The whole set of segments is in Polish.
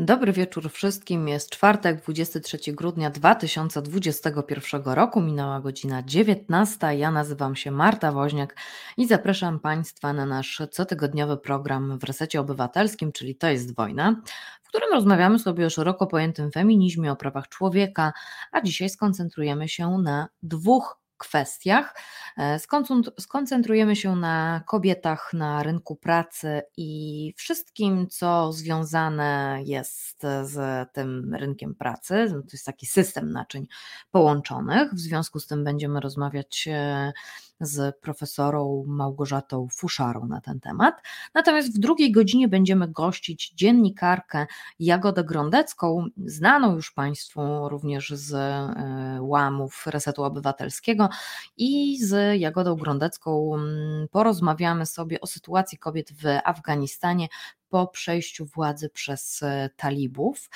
Dobry wieczór wszystkim. Jest czwartek, 23 grudnia 2021 roku. Minęła godzina 19. Ja nazywam się Marta Woźniak i zapraszam Państwa na nasz cotygodniowy program w Resecie Obywatelskim, czyli To jest wojna, w którym rozmawiamy sobie o szeroko pojętym feminizmie, o prawach człowieka, a dzisiaj skoncentrujemy się na dwóch kwestiach. E, skoncentrujemy się na kobietach na rynku pracy i wszystkim, co związane jest z tym rynkiem pracy. To jest taki system naczyń połączonych. W związku z tym będziemy rozmawiać e, z profesorą Małgorzatą Fuszarą na ten temat. Natomiast w drugiej godzinie będziemy gościć dziennikarkę Jagodę Grondecką, znaną już Państwu również z e, łamów Resetu Obywatelskiego i z Jagodą Grondecką mm, porozmawiamy sobie o sytuacji kobiet w Afganistanie po przejściu władzy przez e, talibów.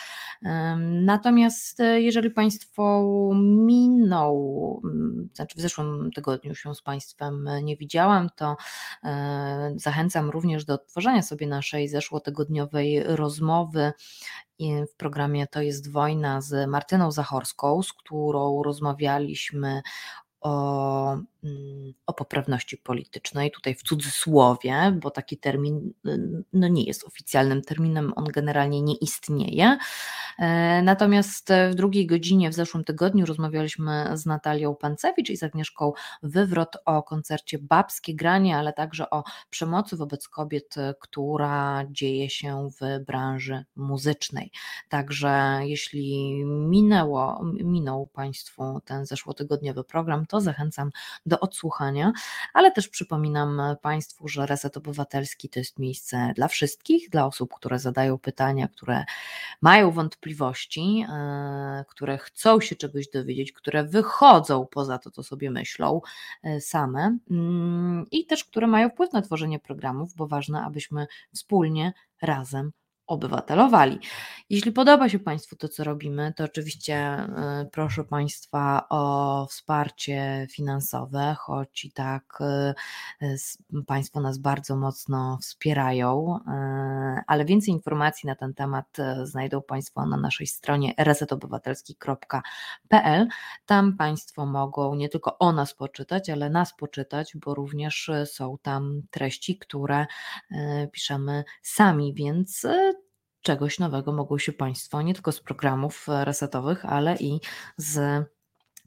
Natomiast e, jeżeli Państwo minął, mm, znaczy w zeszłym tygodniu się z Państwem nie widziałam, to e, zachęcam również do odtworzenia sobie naszej zeszłotygodniowej rozmowy w programie To jest wojna z Martyną Zachorską, z którą rozmawialiśmy o, mm, o poprawności politycznej, tutaj w cudzysłowie, bo taki termin no nie jest oficjalnym terminem, on generalnie nie istnieje. E, natomiast w drugiej godzinie w zeszłym tygodniu rozmawialiśmy z Natalią Pancewicz i z Agnieszką Wywrot o koncercie Babskie Granie, ale także o przemocy wobec kobiet, która dzieje się w branży muzycznej. Także jeśli minęło, minął Państwu ten zeszłotygodniowy program, to zachęcam do odsłuchania, ale też przypominam Państwu, że Reset Obywatelski to jest miejsce dla wszystkich, dla osób, które zadają pytania, które mają wątpliwości, e, które chcą się czegoś dowiedzieć, które wychodzą poza to, co sobie myślą e, same mm, i też które mają wpływ na tworzenie programów, bo ważne, abyśmy wspólnie, razem obywatelowali. Jeśli podoba się Państwu to, co robimy, to oczywiście y, proszę Państwa o wsparcie finansowe, choć i tak y, Państwo nas bardzo mocno wspierają, y, ale więcej informacji na ten temat znajdą Państwo na naszej stronie resetobywatelski.pl. Tam Państwo mogą nie tylko o nas poczytać, ale nas poczytać, bo również są tam treści, które piszemy sami, więc czegoś nowego mogą się Państwo nie tylko z programów e, resetowych, ale i z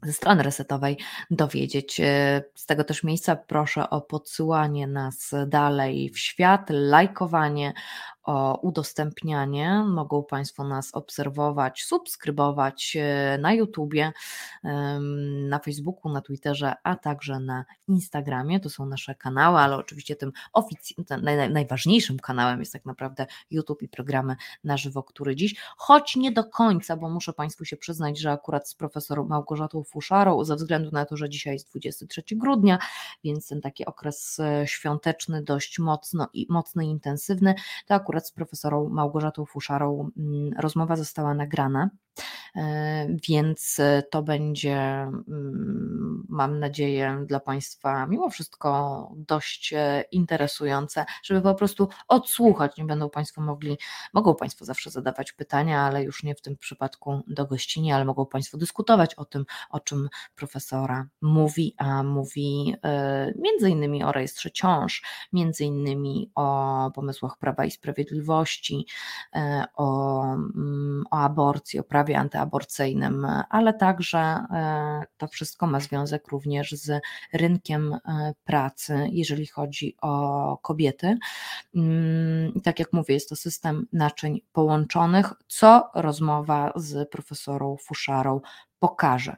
ze strony resetowej dowiedzieć. E, z tego też miejsca proszę o podsyłanie nas dalej w świat, lajkowanie, o udostępnianie. Mogą Państwo nas obserwować, subskrybować e, na YouTubie, na Facebooku, na Twitterze, a także na Instagramie. To są nasze kanały, ale oczywiście tym ofic- naj, najważniejszym kanałem jest tak naprawdę YouTube i programy na żywo, który dziś, choć nie do końca, bo muszę Państwu się przyznać, że akurat z profesor Małgorzatą Fuszarą, ze względu na to, że dzisiaj jest 23 grudnia, więc ten taki okres e, świąteczny dość mocno i mocny intensywny, to akurat akurat z profesorą Małgorzatą Fuszarą mm, rozmowa została nagrana. E, więc e, to będzie, mm, mam nadzieję, dla Państwa mimo wszystko dość e, interesujące, żeby po prostu odsłuchać. Nie będą Państwo mogli, mogą Państwo zawsze zadawać pytania, ale już nie w tym przypadku do gościni, ale mogą Państwo dyskutować o tym, o czym profesora mówi, a mówi między innymi o rejestrze ciąż, między innymi o pomysłach Prawa i Sprawiedliwości, o, mm, o aborcji, o prawie prawie antyaborcyjnym, ale także e, to wszystko ma związek również z rynkiem e, pracy, jeżeli chodzi o kobiety. Mm, tak jak mówię, jest to system naczyń połączonych, co rozmowa z profesorą Fuszarą pokaże.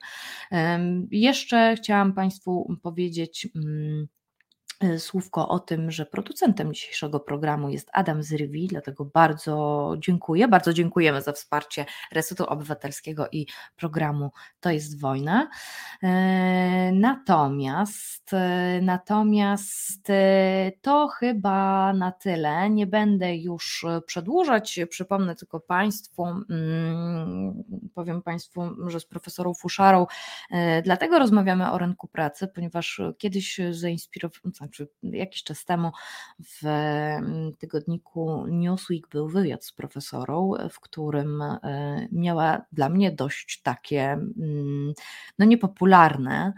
Jeszcze chciałam Państwu powiedzieć, mm, słówko o tym, że producentem dzisiejszego programu jest Adam Zyrwi, dlatego bardzo dziękuję. Bardzo dziękujemy za wsparcie Resetu Obywatelskiego i programu To jest wojna. E, natomiast, e, natomiast to chyba na tyle. Nie będę już przedłużać. Przypomnę tylko Państwu, mm, powiem Państwu, że z profesorą Fuszarą, dlatego rozmawiamy o rynku pracy, ponieważ kiedyś zainspirowałem, znaczy jakiś czas temu w mm, tygodniku Newsweek był wywiad z profesorą, w którym e, miała dla mnie dość takie mm, no niepopularne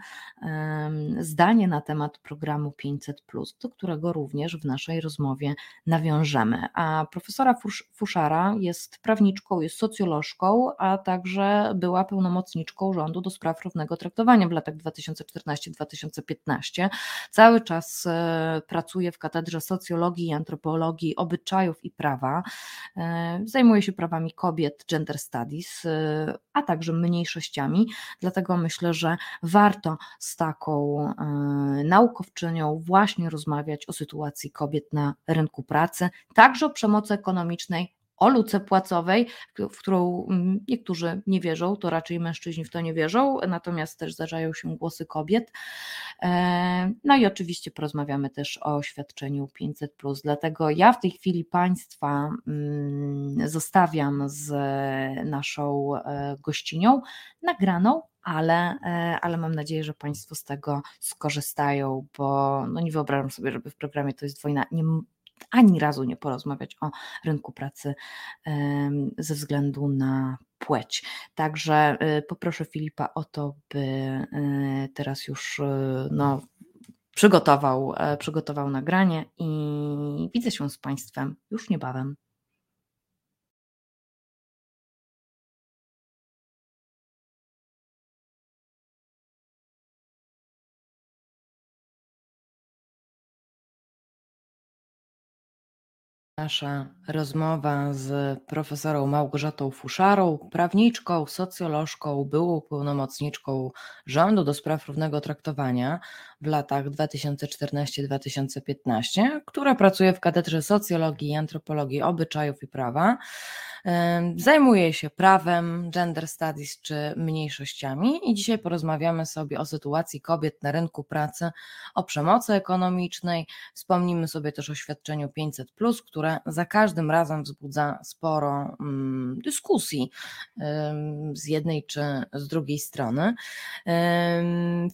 zdanie na temat programu 500, do którego również w naszej rozmowie nawiążemy. A profesora Fuszara jest prawniczką, jest socjolożką, a także była pełnomocniczką rządu do spraw równego traktowania w latach 2014-2015. Cały czas e, pracuje w katedrze socjologii i antropologii obyczajów i prawa. E, zajmuje się prawami kobiet, gender studies, e, a także mniejszościami. Dlatego myślę, że warto z taką naukowczynią właśnie rozmawiać o sytuacji kobiet na rynku pracy, także o przemocy ekonomicznej, o luce płacowej, w którą mm, niektórzy nie wierzą, to raczej mężczyźni w to nie wierzą, natomiast też zdarzają się głosy kobiet. E, no i oczywiście porozmawiamy też o świadczeniu 500. Dlatego ja w tej chwili Państwa mm, zostawiam z naszą e, gościnią nagraną ale, e, ale mam nadzieję, że Państwo z tego skorzystają, bo no nie wyobrażam sobie, żeby w programie to jest wojna. Nie, ani razu nie porozmawiać o rynku pracy ze względu na płeć. Także y, poproszę Filipa o to, by y, teraz już y, no, przygotował, e, przygotował nagranie i widzę się z Państwem już niebawem. Nasza rozmowa z profesorą Małgorzatą Fuszarą, prawniczką, socjolożką, byłą pełnomocniczką rządu do spraw równego traktowania w latach 2014-2015, która pracuje w Katedrze Socjologii i Antropologii Obyczajów i Prawa. Zajmuje się prawem, gender studies czy mniejszościami i dzisiaj porozmawiamy sobie o sytuacji kobiet na rynku pracy, o przemocy ekonomicznej. Wspomnimy sobie też o świadczeniu 500, które za każdym razem wzbudza sporo um, dyskusji z jednej czy z drugiej strony.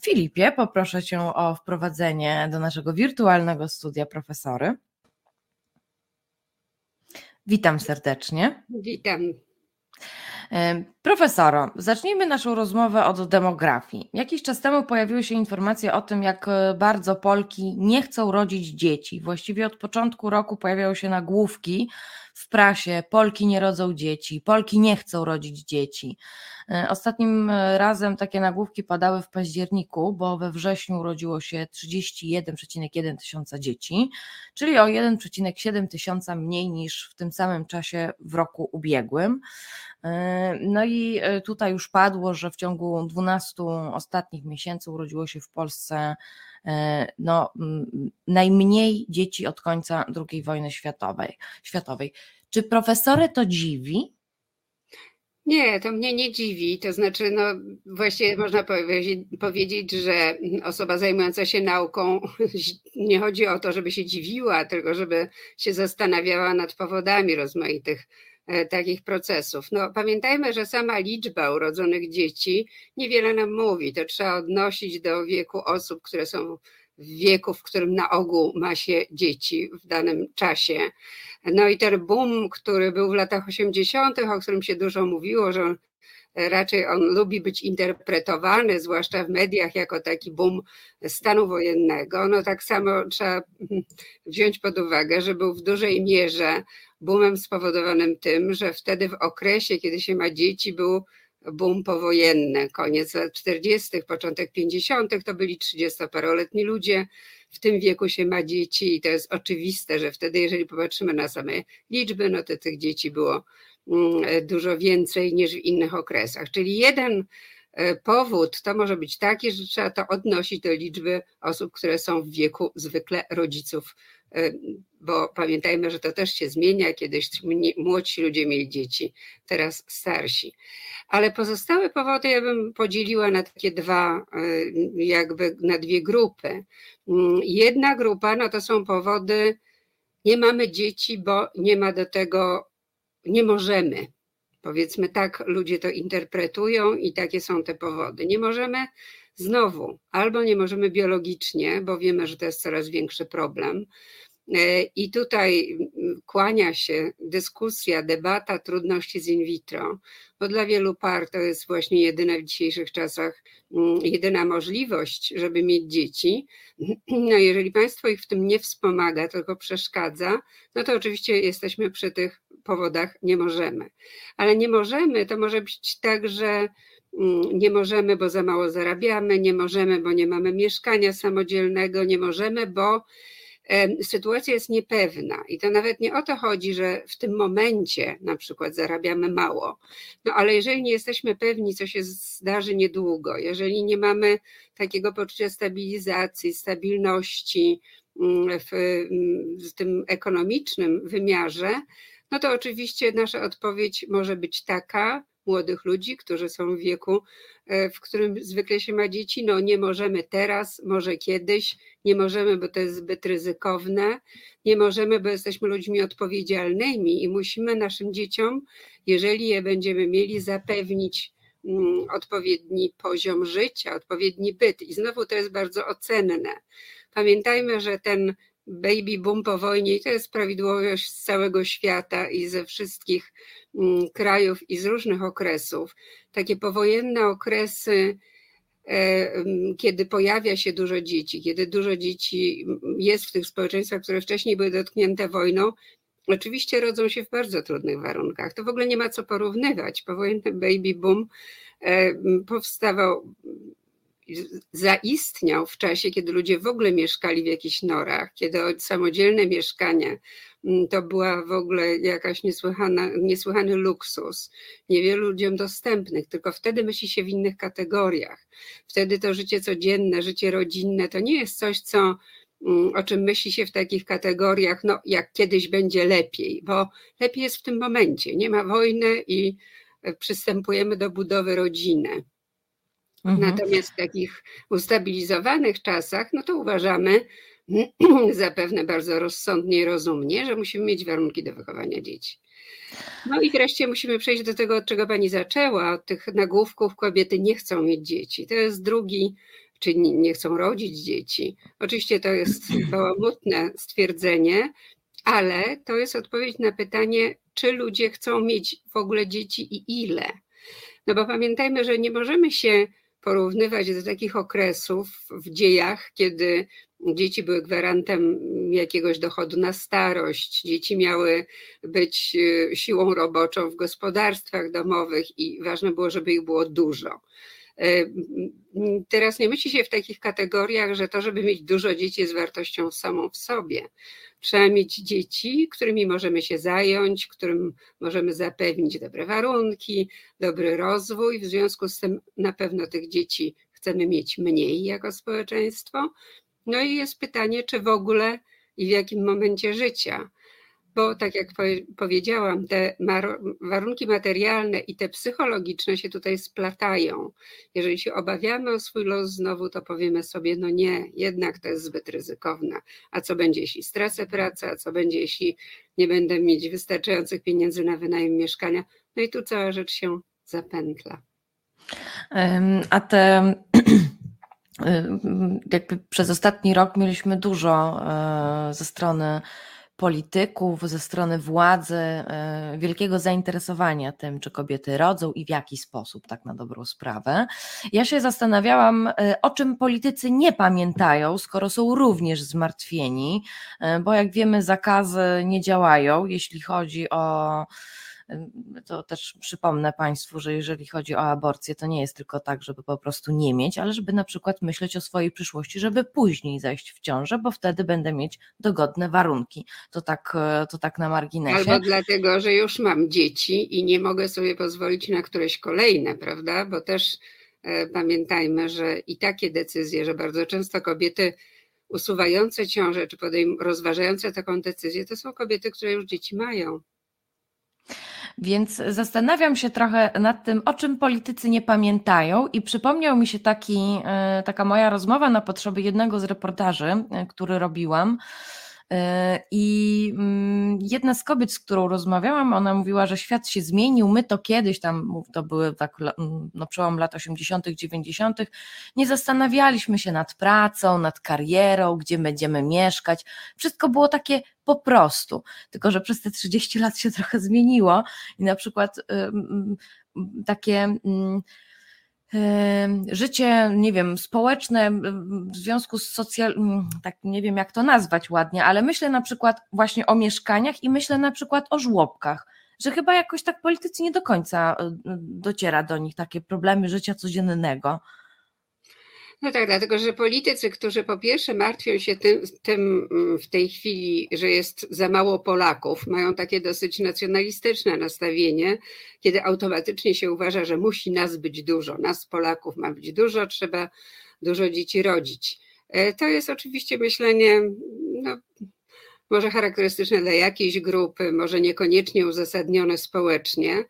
Filipie, poproszę Cię o wprowadzenie do naszego wirtualnego studia profesory. Witam serdecznie. Witam. Profesoro, zacznijmy naszą rozmowę od demografii. Jakiś czas temu pojawiły się informacje o tym, jak e, bardzo Polki nie chcą rodzić dzieci. Właściwie od początku roku pojawiały się nagłówki w prasie: Polki nie rodzą dzieci, Polki nie chcą rodzić dzieci. E, ostatnim e, razem takie nagłówki padały w październiku, bo we wrześniu urodziło się 31,1 tysiąca dzieci, czyli o 1,7 tysiąca mniej niż w tym samym czasie w roku ubiegłym. E, no i tutaj już padło, że w ciągu 12 ostatnich miesięcy urodziło się w Polsce no, najmniej dzieci od końca II wojny światowej. światowej. Czy profesory to dziwi? Nie, to mnie nie dziwi. To znaczy, no właściwie można powiedzieć, że osoba zajmująca się nauką nie chodzi o to, żeby się dziwiła, tylko żeby się zastanawiała nad powodami rozmaitych e, takich procesów. No, pamiętajmy, że sama liczba urodzonych dzieci niewiele nam mówi. To trzeba odnosić do wieku osób, które są w wieku, w którym na ogół ma się dzieci w danym czasie. No i ten boom, który był w latach 80., o którym się dużo mówiło, że raczej on lubi być interpretowany, zwłaszcza w mediach, jako taki boom stanu wojennego. No tak samo trzeba wziąć pod uwagę, że był w dużej mierze boomem spowodowanym tym, że wtedy w okresie, kiedy się ma dzieci, był boom powojenny, koniec lat 40., początek 50., to byli 30-paroletni ludzie. W tym wieku się ma dzieci i to jest oczywiste, że wtedy, jeżeli popatrzymy na same liczby, no to tych dzieci było dużo więcej niż w innych okresach. Czyli jeden e, powód to może być taki, że trzeba to odnosić do liczby osób, które są w wieku zwykle rodziców E, bo pamiętajmy, że to też się zmienia. Kiedyś młodsi ludzie mieli dzieci, teraz starsi. Ale pozostałe powody ja bym podzieliła na takie dwa, e, jakby na dwie grupy. Mm, jedna grupa no to są powody, nie mamy dzieci, bo nie ma do tego, nie możemy. Powiedzmy tak, ludzie to interpretują i takie są te powody. Nie możemy Znowu, albo nie możemy biologicznie, bo wiemy, że to jest coraz większy problem, E, I tutaj kłania się dyskusja, debata trudności z in vitro, bo dla wielu par to jest właśnie jedyna w dzisiejszych czasach, jedyna możliwość, żeby mieć dzieci. No jeżeli państwo ich w tym nie wspomaga, tylko przeszkadza, no to oczywiście jesteśmy przy tych powodach nie możemy. Ale nie możemy, to może być tak, że nie możemy, bo za mało zarabiamy, nie możemy, bo nie mamy mieszkania samodzielnego, nie możemy, bo sytuacja jest niepewna i to nawet nie o to chodzi, że w tym momencie na przykład zarabiamy mało, no ale jeżeli nie jesteśmy pewni, co się zdarzy niedługo, jeżeli nie mamy takiego poczucia stabilizacji, stabilności mm, w, mm, w tym ekonomicznym wymiarze, no to oczywiście nasza odpowiedź może być taka, młodych ludzi, którzy są w wieku, e, w którym zwykle się ma dzieci. No nie możemy teraz, może kiedyś, nie możemy, bo to jest zbyt ryzykowne, nie możemy, bo jesteśmy ludźmi odpowiedzialnymi i musimy naszym dzieciom, jeżeli je będziemy mieli, zapewnić mm, odpowiedni poziom życia, odpowiedni byt. I znowu to jest bardzo ocenne. Pamiętajmy, że ten baby boom po wojnie i to jest prawidłowość z całego świata i ze wszystkich mm, krajów i z różnych okresów. Takie powojenne okresy, e, kiedy pojawia się dużo dzieci, kiedy dużo dzieci jest w tych społeczeństwach, które wcześniej były dotknięte wojną, oczywiście rodzą się w bardzo trudnych warunkach. To w ogóle nie ma co porównywać. Powojenny baby boom e, powstawał zaistniał w czasie, kiedy ludzie w ogóle mieszkali w jakichś norach, kiedy samodzielne mieszkanie mm, to była w ogóle jakaś niesłychana, niesłychany luksus, niewielu ludziom dostępnych, tylko wtedy myśli się w innych kategoriach. Wtedy to życie codzienne, życie rodzinne to nie jest coś, co mm, o czym myśli się w takich kategoriach, no jak kiedyś będzie lepiej, bo lepiej jest w tym momencie. Nie ma wojny i e, przystępujemy do budowy rodziny. Mhm. Natomiast w takich ustabilizowanych czasach, no to uważamy zapewne bardzo rozsądnie i rozumnie, że musimy mieć warunki do wychowania dzieci. No i wreszcie musimy przejść do tego, od czego pani zaczęła, od tych nagłówków kobiety nie chcą mieć dzieci. To jest drugi, czy nie chcą rodzić dzieci. Oczywiście to jest bałamutne stwierdzenie, ale to jest odpowiedź na pytanie, czy ludzie chcą mieć w ogóle dzieci i ile. No bo pamiętajmy, że nie możemy się porównywać do takich okresów w dziejach, kiedy dzieci były gwarantem jakiegoś dochodu na starość, dzieci miały być e, siłą roboczą w gospodarstwach domowych i ważne było, żeby ich było dużo. E, teraz nie myśli się w takich kategoriach, że to, żeby mieć dużo dzieci jest wartością samą w sobie. Trzeba mieć dzieci, którymi możemy się zająć, którym możemy zapewnić dobre warunki, dobry rozwój. W związku z tym na pewno tych dzieci chcemy mieć mniej jako społeczeństwo. No i jest pytanie, czy w ogóle i w jakim momencie życia bo tak jak powiedziałam, te warunki materialne i te psychologiczne się tutaj splatają. Jeżeli się obawiamy o swój los znowu, to powiemy sobie, no nie, jednak to jest zbyt ryzykowne. A co będzie, jeśli stracę pracę, a co będzie, jeśli nie będę mieć wystarczających pieniędzy na wynajem mieszkania? No i tu cała rzecz się zapętla. A te jakby przez ostatni rok mieliśmy dużo e, ze strony polityków, ze strony władzy e, wielkiego zainteresowania tym, czy kobiety rodzą i w jaki sposób, tak na dobrą sprawę. Ja się zastanawiałam, e, o czym politycy nie pamiętają, skoro są również zmartwieni, e, bo jak wiemy, zakazy nie działają, jeśli chodzi o to też przypomnę Państwu, że jeżeli chodzi o aborcję, to nie jest tylko tak, żeby po prostu nie mieć, ale żeby na przykład myśleć o swojej przyszłości, żeby później zajść w ciążę, bo wtedy będę mieć dogodne warunki. To tak, to tak na marginesie. Albo dlatego, że już mam dzieci i nie mogę sobie pozwolić na któreś kolejne, prawda? Bo też e, pamiętajmy, że i takie decyzje, że bardzo często kobiety usuwające ciążę czy rozważające taką decyzję, to są kobiety, które już dzieci mają. Więc zastanawiam się trochę nad tym, o czym politycy nie pamiętają, i przypomniał mi się taki, e, taka moja rozmowa na potrzeby jednego z reportaży, e, który robiłam I mm, jedna z kobiet, z którą rozmawiałam, ona mówiła, że świat się zmienił, my to kiedyś, tam to były tak, no, przełom lat 80., 90., nie zastanawialiśmy się nad pracą, nad karierą, gdzie będziemy mieszkać. Wszystko było takie po prostu. Tylko, że przez te 30 lat się trochę zmieniło i na przykład takie życie, nie wiem, społeczne w związku z socjal, tak nie wiem jak to nazwać ładnie, ale myślę na przykład właśnie o mieszkaniach i myślę na przykład o żłobkach, że chyba jakoś tak politycy nie do końca e, dociera do nich takie problemy życia codziennego. No tak, dlatego że politycy, którzy po pierwsze martwią się tym, tym, w tej chwili, że jest za mało Polaków, mają takie dosyć nacjonalistyczne nastawienie, kiedy automatycznie się uważa, że musi nas być dużo, nas Polaków ma być dużo, trzeba dużo dzieci rodzić. E, to jest oczywiście myślenie no, może charakterystyczne dla jakiejś grupy, może niekoniecznie uzasadnione społecznie,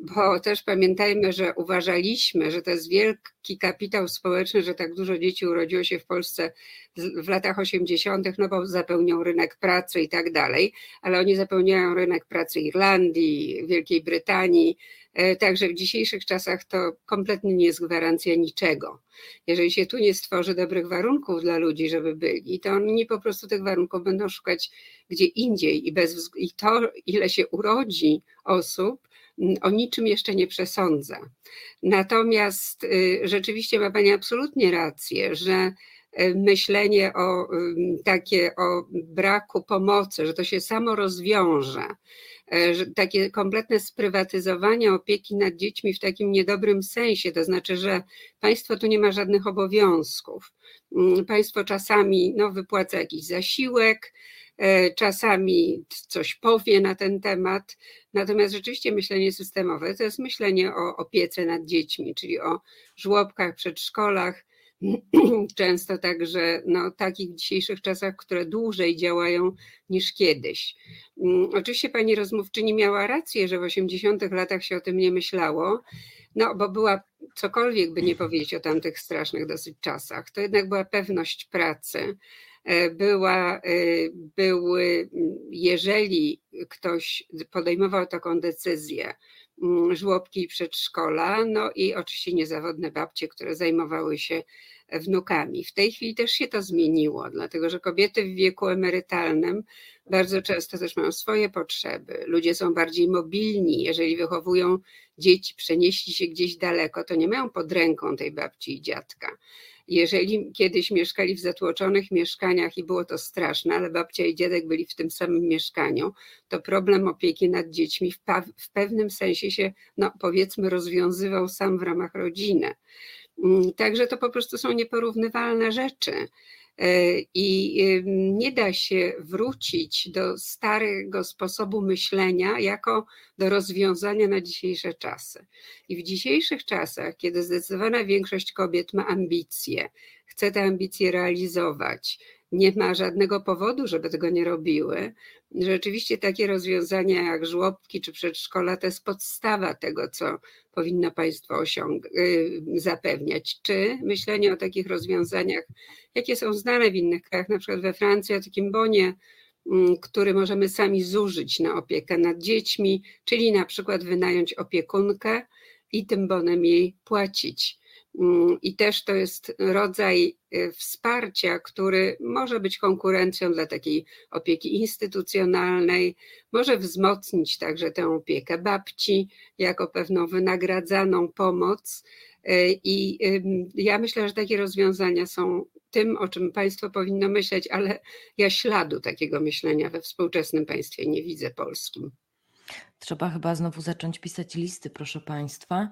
bo też pamiętajmy, że uważaliśmy, że to jest wielki kapitał społeczny, że tak dużo dzieci urodziło się w Polsce w latach 80., no bo zapełnią rynek pracy i tak dalej, ale oni zapełniają rynek pracy Irlandii, Wielkiej Brytanii, także w dzisiejszych czasach to kompletnie nie jest gwarancja niczego. Jeżeli się tu nie stworzy dobrych warunków dla ludzi, żeby byli, to oni po prostu tych warunków będą szukać gdzie indziej i, bez, i to, ile się urodzi osób, o niczym jeszcze nie przesądza. Natomiast y, rzeczywiście ma Pani absolutnie rację, że y, myślenie o takie o braku pomocy, że to się samo rozwiąże, E, że takie kompletne sprywatyzowanie opieki nad dziećmi w takim niedobrym sensie, to znaczy, że państwo tu nie ma żadnych obowiązków. Mm, państwo czasami no, wypłaca jakiś zasiłek, e, czasami coś powie na ten temat. Natomiast rzeczywiście myślenie systemowe to jest myślenie o opiece nad dziećmi, czyli o żłobkach, przedszkolach, często także no, takich w dzisiejszych czasach, które dłużej działają niż kiedyś. Mm, oczywiście pani rozmówczyni miała rację, że w 80 latach się o tym nie myślało, no bo była cokolwiek by nie powiedzieć o tamtych strasznych dosyć czasach, to jednak była pewność pracy, e, była, e, były, jeżeli ktoś podejmował taką decyzję, mm, żłobki i przedszkola, no i oczywiście niezawodne babcie, które zajmowały się wnukami. W tej chwili też się to zmieniło, dlatego że kobiety w wieku emerytalnym bardzo często też mają swoje potrzeby. Ludzie są bardziej mobilni, jeżeli wychowują dzieci, przenieśli się gdzieś daleko, to nie mają pod ręką tej babci i dziadka. Jeżeli kiedyś mieszkali w zatłoczonych mieszkaniach i było to straszne, ale babcia i dziadek byli w tym samym mieszkaniu, to problem opieki nad dziećmi w, w pewnym sensie się, no powiedzmy, rozwiązywał sam w ramach rodziny. Mm, także to po prostu są nieporównywalne rzeczy. E, I nie da się wrócić do starego sposobu myślenia jako do rozwiązania na dzisiejsze czasy. I w dzisiejszych czasach, kiedy zdecydowana większość kobiet ma ambicje, chce te ambicje realizować, nie ma żadnego powodu, żeby tego nie robiły. Rzeczywiście takie rozwiązania jak żłobki czy przedszkola to jest podstawa tego, co powinno państwo osiąg- y, zapewniać. Czy myślenie o takich rozwiązaniach, jakie są znane w innych krajach, na przykład we Francji, o takim bonie, mm, który możemy sami zużyć na opiekę nad dziećmi, czyli na przykład wynająć opiekunkę i tym bonem jej płacić. Mm, I też to jest rodzaj y, wsparcia, który może być konkurencją dla takiej opieki instytucjonalnej, może wzmocnić także tę opiekę babci jako pewną wynagradzaną pomoc. Y, I ja myślę, że takie rozwiązania są tym, o czym państwo powinno myśleć, ale ja śladu takiego myślenia we współczesnym państwie nie widzę polskim. Trzeba chyba znowu zacząć pisać listy, proszę Państwa,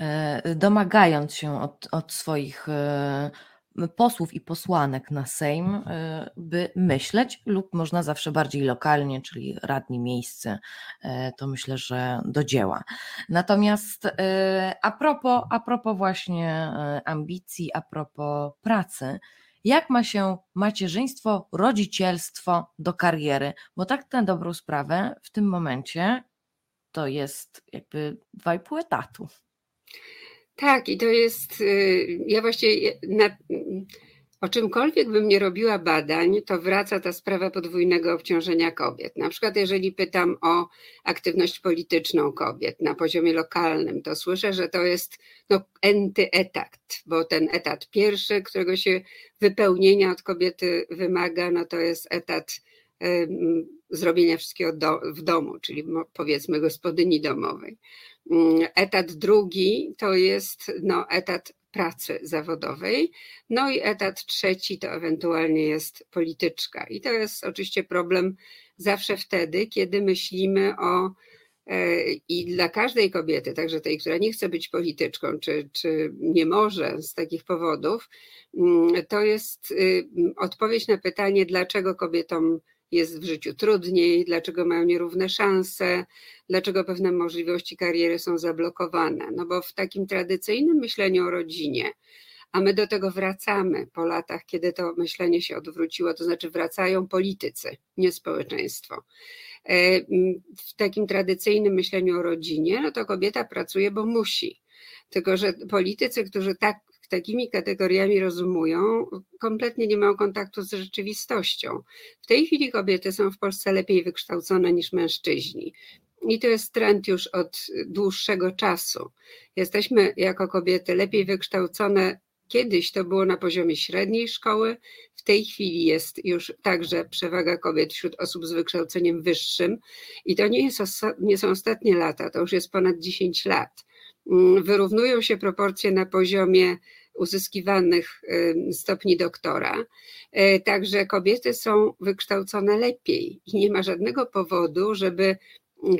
e, domagając się od, od swoich e, posłów i posłanek na Sejm, e, by myśleć, lub można zawsze bardziej lokalnie, czyli radni miejsce, to myślę, że do dzieła. Natomiast a propos, a propos właśnie ambicji, a propos pracy, jak ma się macierzyństwo, rodzicielstwo do kariery, bo tak na dobrą sprawę w tym momencie to jest jakby dwa i pół etatu. Tak, i to jest, y, ja właściwie na, o czymkolwiek bym nie robiła badań, to wraca ta sprawa podwójnego obciążenia kobiet. Na przykład, jeżeli pytam o aktywność polityczną kobiet na poziomie lokalnym, to słyszę, że to jest no, enty etat, bo ten etat pierwszy, którego się wypełnienia od kobiety wymaga, no to jest etat zrobienia wszystkiego do, w domu, czyli powiedzmy gospodyni domowej. Etat drugi to jest no, etat pracy zawodowej. No i etat trzeci to ewentualnie jest polityczka. I to jest oczywiście problem zawsze wtedy, kiedy myślimy o e, i dla każdej kobiety, także tej, która nie chce być polityczką, czy, czy nie może z takich powodów, mm, to jest y, odpowiedź na pytanie, dlaczego kobietom jest w życiu trudniej, dlaczego mają nierówne szanse, dlaczego pewne możliwości kariery są zablokowane. No bo w takim tradycyjnym myśleniu o rodzinie, a my do tego wracamy po latach, kiedy to myślenie się odwróciło, to znaczy wracają politycy, nie społeczeństwo. E, w takim tradycyjnym myśleniu o rodzinie, no to kobieta pracuje, bo musi. Tylko, że politycy, którzy tak takimi kategoriami rozumują, kompletnie nie mają kontaktu z rzeczywistością. W tej chwili kobiety są w Polsce lepiej wykształcone niż mężczyźni. I to jest trend już od dłuższego czasu. Jesteśmy jako kobiety lepiej wykształcone. Kiedyś to było na poziomie średniej szkoły, w tej chwili jest już także przewaga kobiet wśród osób z wykształceniem wyższym i to nie, jest, nie są ostatnie lata, to już jest ponad 10 lat. Mm, wyrównują się proporcje na poziomie uzyskiwanych stopni doktora. E, także kobiety są wykształcone lepiej i nie ma żadnego powodu, żeby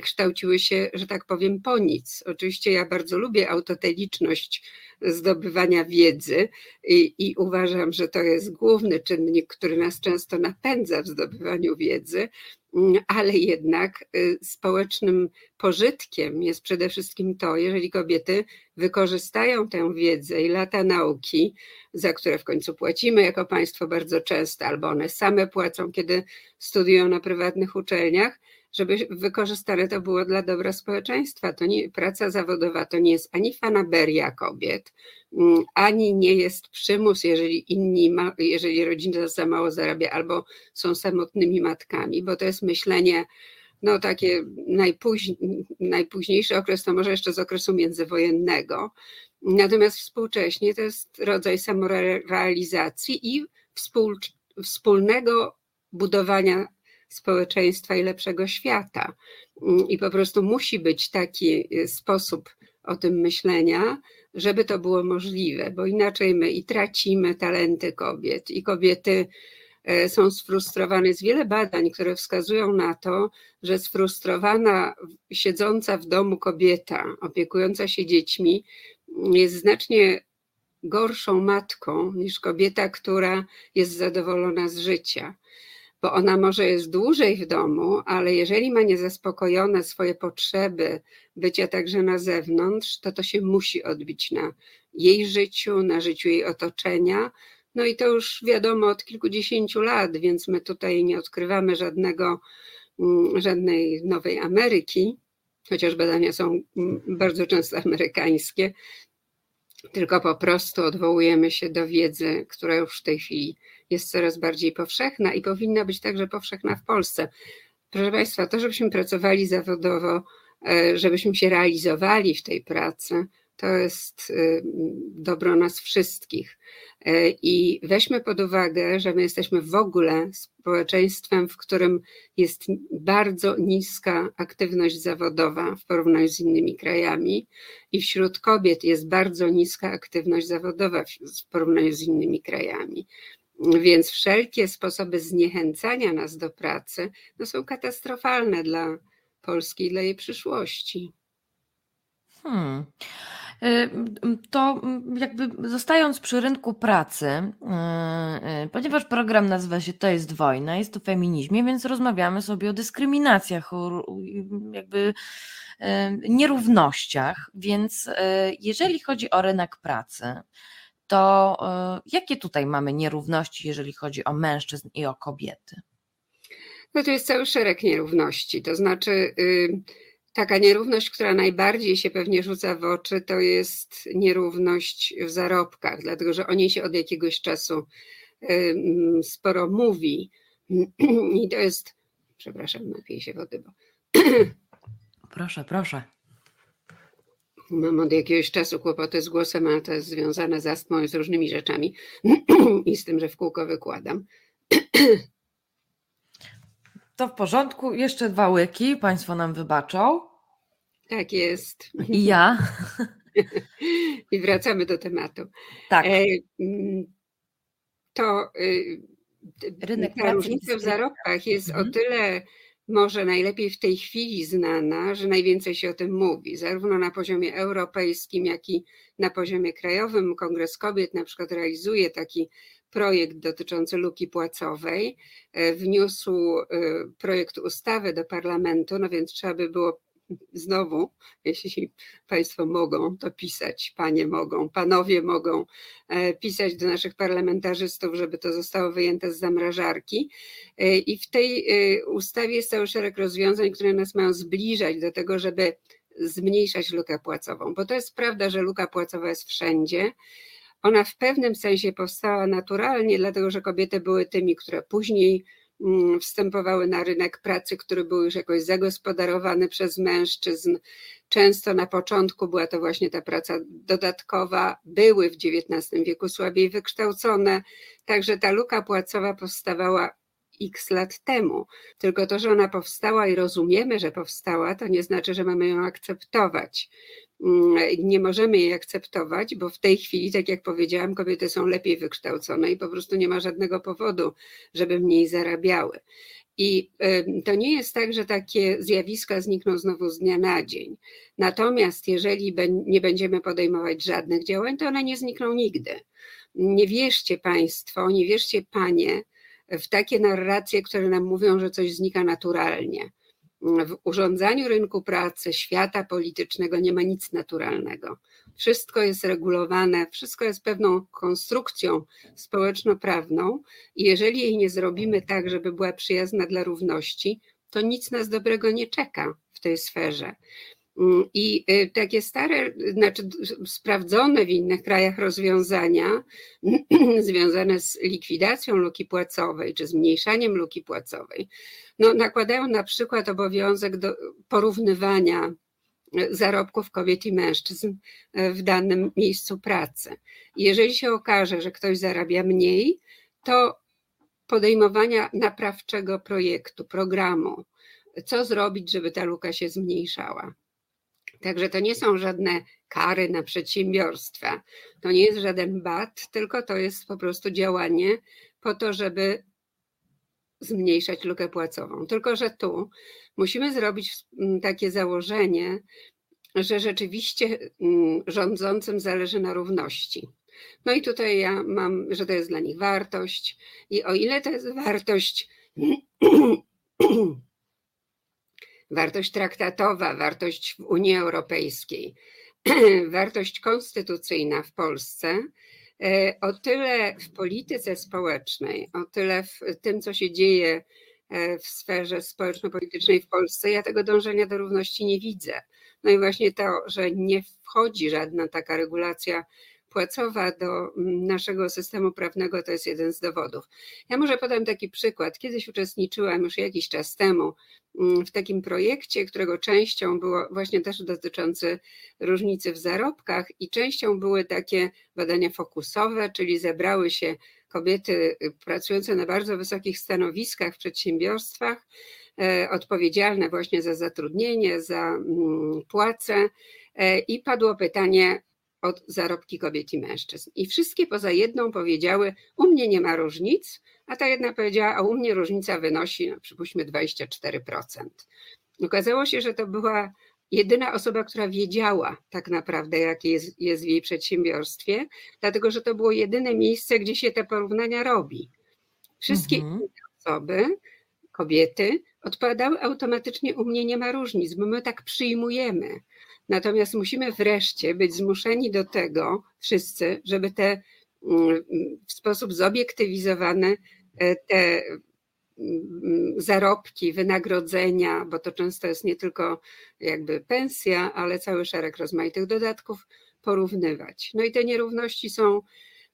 kształciły się, że tak powiem, po nic. Oczywiście ja bardzo lubię autoteliczność zdobywania wiedzy i, i, uważam, że to jest główny czynnik, który nas często napędza w zdobywaniu wiedzy, Mm, ale jednak y, społecznym pożytkiem jest przede wszystkim to, jeżeli kobiety wykorzystają tę wiedzę i lata nauki, za które w końcu płacimy jako państwo bardzo często, albo one same płacą, kiedy studiują na prywatnych uczelniach, żeby wykorzystane to było dla dobra społeczeństwa. To nie, praca zawodowa to nie jest ani fanaberia kobiet, mm, ani nie jest przymus, jeżeli inni, ma, jeżeli rodzina za mało zarabia albo są samotnymi matkami, bo to jest myślenie, no takie najpóźniej, najpóźniejszy okres to może jeszcze z okresu międzywojennego. Natomiast współcześnie to jest rodzaj samorealizacji i współ, wspólnego budowania społeczeństwa i lepszego świata. Mm, I po prostu musi być taki y, sposób o tym myślenia, żeby to było możliwe, bo inaczej my i tracimy talenty kobiet, i kobiety e, są sfrustrowane. Jest wiele badań, które wskazują na to, że sfrustrowana, siedząca w domu kobieta, opiekująca się dziećmi, jest znacznie gorszą matką niż kobieta, która jest zadowolona z życia bo ona może jest dłużej w domu, ale jeżeli ma niezaspokojone swoje potrzeby bycia także na zewnątrz, to to się musi odbić na jej życiu, na życiu jej otoczenia. No i to już wiadomo od kilkudziesięciu lat, więc my tutaj nie odkrywamy żadnego, mm, żadnej nowej Ameryki, chociaż badania są mm, bardzo często amerykańskie, tylko po prostu odwołujemy się do wiedzy, która już w tej chwili jest coraz bardziej powszechna i powinna być także powszechna w Polsce. Proszę Państwa, to, żebyśmy pracowali zawodowo, e, żebyśmy się realizowali w tej pracy, to jest y, dobro nas wszystkich. E, I weźmy pod uwagę, że my jesteśmy w ogóle społeczeństwem, w którym jest bardzo niska aktywność zawodowa w porównaniu z innymi krajami, i wśród kobiet jest bardzo niska aktywność zawodowa w porównaniu z innymi krajami. Więc wszelkie sposoby zniechęcania nas do pracy no są katastrofalne dla Polski i dla jej przyszłości. Hmm. Y, to jakby zostając przy rynku pracy, y, y, ponieważ program nazywa się To jest wojna, jest o feminizmie, więc rozmawiamy sobie o dyskryminacjach, o jakby nierównościach. Więc jeżeli chodzi o rynek pracy, to jakie tutaj mamy nierówności, jeżeli chodzi o mężczyzn i o kobiety? No to jest cały szereg nierówności. To znaczy, Taka nierówność, która najbardziej się pewnie rzuca w oczy, to jest nierówność w zarobkach, dlatego że o niej się od jakiegoś czasu sporo mówi. I to jest, przepraszam, napiję się wody, bo. Proszę, proszę. Mam od jakiegoś czasu kłopoty z głosem, ale to jest związane z astmą i z różnymi rzeczami i z tym, że w kółko wykładam. To w porządku. Jeszcze dwa łyki. Państwo nam wybaczą. Tak jest. I ja. I wracamy do tematu. Tak. E, mm, to y, Rynek ta różnica w zarobkach jest mhm. o tyle może najlepiej w tej chwili znana, że najwięcej się o tym mówi, zarówno na poziomie europejskim, jak i na poziomie krajowym. Kongres Kobiet na przykład realizuje taki projekt dotyczący luki płacowej, e, wniósł e, projekt ustawy do parlamentu, no więc trzeba by było znowu, jeśli Państwo mogą to pisać, Panie mogą, Panowie mogą e, pisać do naszych parlamentarzystów, żeby to zostało wyjęte z zamrażarki. E, I w tej e, ustawie jest cały szereg rozwiązań, które nas mają zbliżać do tego, żeby zmniejszać lukę płacową, bo to jest prawda, że luka płacowa jest wszędzie. Ona w pewnym sensie powstała naturalnie, dlatego że kobiety były tymi, które później wstępowały na rynek pracy, który był już jakoś zagospodarowany przez mężczyzn. Często na początku była to właśnie ta praca dodatkowa, były w XIX wieku słabiej wykształcone, także ta luka płacowa powstawała x lat temu. Tylko to, że ona powstała i rozumiemy, że powstała, to nie znaczy, że mamy ją akceptować. Mm, nie możemy jej akceptować, bo w tej chwili, tak jak powiedziałam, kobiety są lepiej wykształcone i po prostu nie ma żadnego powodu, żeby mniej zarabiały. I to nie jest tak, że takie zjawiska znikną znowu z dnia na dzień. Natomiast jeżeli nie będziemy podejmować żadnych działań, to one nie znikną nigdy. Nie wierzcie Państwo, nie wierzcie Panie w takie narracje, które nam mówią, że coś znika naturalnie w urządzaniu rynku pracy, świata politycznego nie ma nic naturalnego. Wszystko jest regulowane, wszystko jest pewną konstrukcją społeczno-prawną i jeżeli jej nie zrobimy tak, żeby była przyjazna dla równości, to nic nas dobrego nie czeka w tej sferze. I y, takie stare, znaczy sprawdzone w innych krajach rozwiązania związane z likwidacją luki płacowej czy zmniejszaniem luki płacowej, no, nakładają na przykład obowiązek do porównywania y, zarobków kobiet i mężczyzn y, w danym miejscu pracy. Jeżeli się okaże, że ktoś zarabia mniej, to podejmowania naprawczego projektu, programu, co zrobić, żeby ta luka się zmniejszała. Także to nie są żadne kary na przedsiębiorstwa, to nie jest żaden bat, tylko to jest po prostu działanie po to, żeby zmniejszać lukę płacową. Tylko, że tu musimy zrobić mm, takie założenie, że rzeczywiście mm, rządzącym zależy na równości. No i tutaj ja mam, że to jest dla nich wartość, i o ile to jest wartość wartość traktatowa, wartość w Unii Europejskiej, wartość konstytucyjna w Polsce, e, o tyle w polityce społecznej, o tyle w tym, co się dzieje e, w sferze społeczno-politycznej w Polsce, ja tego dążenia do równości nie widzę. No i właśnie to, że nie wchodzi żadna taka regulacja płacowa do mm, naszego systemu prawnego to jest jeden z dowodów. Ja może podam taki przykład. Kiedyś uczestniczyłam już jakiś czas temu mm, w takim projekcie, którego częścią było właśnie też dotyczący różnicy w zarobkach i częścią były takie badania fokusowe, czyli zebrały się kobiety y, pracujące na bardzo wysokich stanowiskach w przedsiębiorstwach, e, odpowiedzialne właśnie za zatrudnienie, za mm, płace. E, I padło pytanie, od zarobki kobiet i mężczyzn. I wszystkie poza jedną powiedziały, u mnie nie ma różnic, a ta jedna powiedziała, a u mnie różnica wynosi, no, przypuśćmy, 24%. Okazało się, że to była jedyna osoba, która wiedziała tak naprawdę, jakie jest, jest w jej przedsiębiorstwie, dlatego że to było jedyne miejsce, gdzie się te porównania robi. Wszystkie mhm. inne osoby, kobiety, odpowiadały automatycznie, u mnie nie ma różnic, bo my tak przyjmujemy. Natomiast musimy wreszcie być zmuszeni do tego, wszyscy, żeby te mm, w sposób zobiektywizowany e, te mm, zarobki, wynagrodzenia, bo to często jest nie tylko jakby pensja, ale cały szereg rozmaitych dodatków porównywać. No i te nierówności są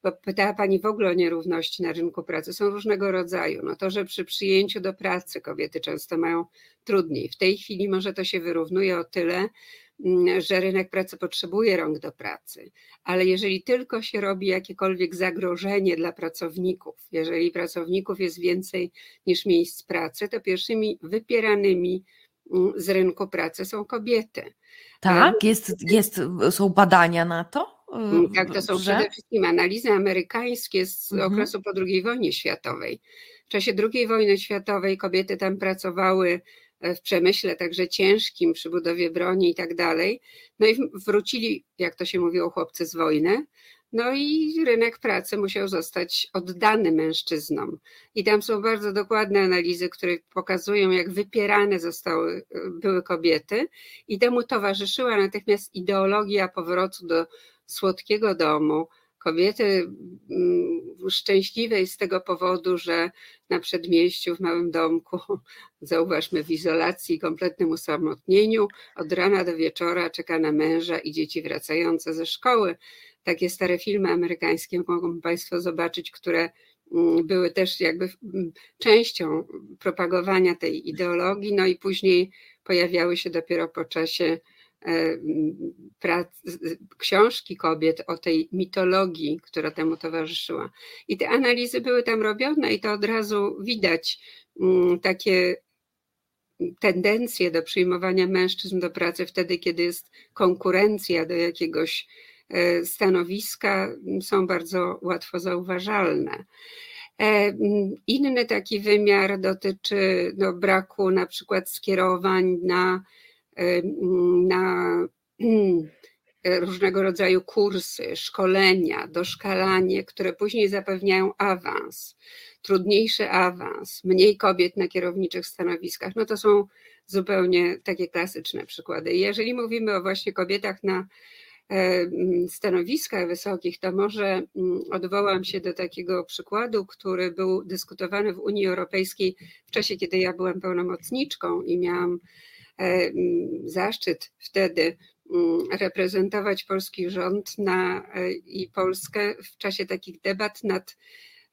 bo pytała Pani w ogóle o nierówności na rynku pracy, są różnego rodzaju. No to, że przy przyjęciu do pracy kobiety często mają trudniej. W tej chwili może to się wyrównuje o tyle, że rynek pracy potrzebuje rąk do pracy, ale jeżeli tylko się robi jakiekolwiek zagrożenie dla pracowników, jeżeli pracowników jest więcej niż miejsc pracy, to pierwszymi wypieranymi mm, z rynku pracy są kobiety. Tak, jest, jest, są badania na to? Mm, tak, to są że? przede wszystkim analizy amerykańskie z mhm. okresu po II wojnie światowej. W czasie II wojny światowej kobiety tam pracowały w przemyśle także ciężkim, przy budowie broni i tak dalej. No i wrócili, jak to się mówiło, chłopcy z wojny. No i rynek pracy musiał zostać oddany mężczyznom. I tam są bardzo dokładne analizy, które pokazują, jak wypierane zostały, e, były kobiety. I temu towarzyszyła natychmiast ideologia powrotu do słodkiego domu, kobiety mm, szczęśliwej z tego powodu, że na przedmieściu w małym domku, zauważmy w izolacji, kompletnym usamotnieniu, od rana do wieczora czeka na męża i dzieci wracające ze szkoły. Takie stare filmy amerykańskie mogą Państwo zobaczyć, które mm, były też jakby mm, częścią propagowania tej ideologii, no i później pojawiały się dopiero po czasie prac, książki kobiet o tej mitologii, która temu towarzyszyła. I te analizy były tam robione i to od razu widać mm, takie tendencje do przyjmowania mężczyzn do pracy wtedy, kiedy jest konkurencja do jakiegoś e, stanowiska, są bardzo łatwo zauważalne. E, inny taki wymiar dotyczy no, braku na przykład skierowań na na różnego rodzaju kursy, szkolenia, doszkalanie, które później zapewniają awans, trudniejszy awans, mniej kobiet na kierowniczych stanowiskach. No to są zupełnie takie klasyczne przykłady. Jeżeli mówimy o właśnie kobietach na stanowiskach wysokich, to może odwołam się do takiego przykładu, który był dyskutowany w Unii Europejskiej w czasie, kiedy ja byłam pełnomocniczką i miałam E, zaszczyt wtedy reprezentować polski rząd na, e, i Polskę w czasie takich debat nad,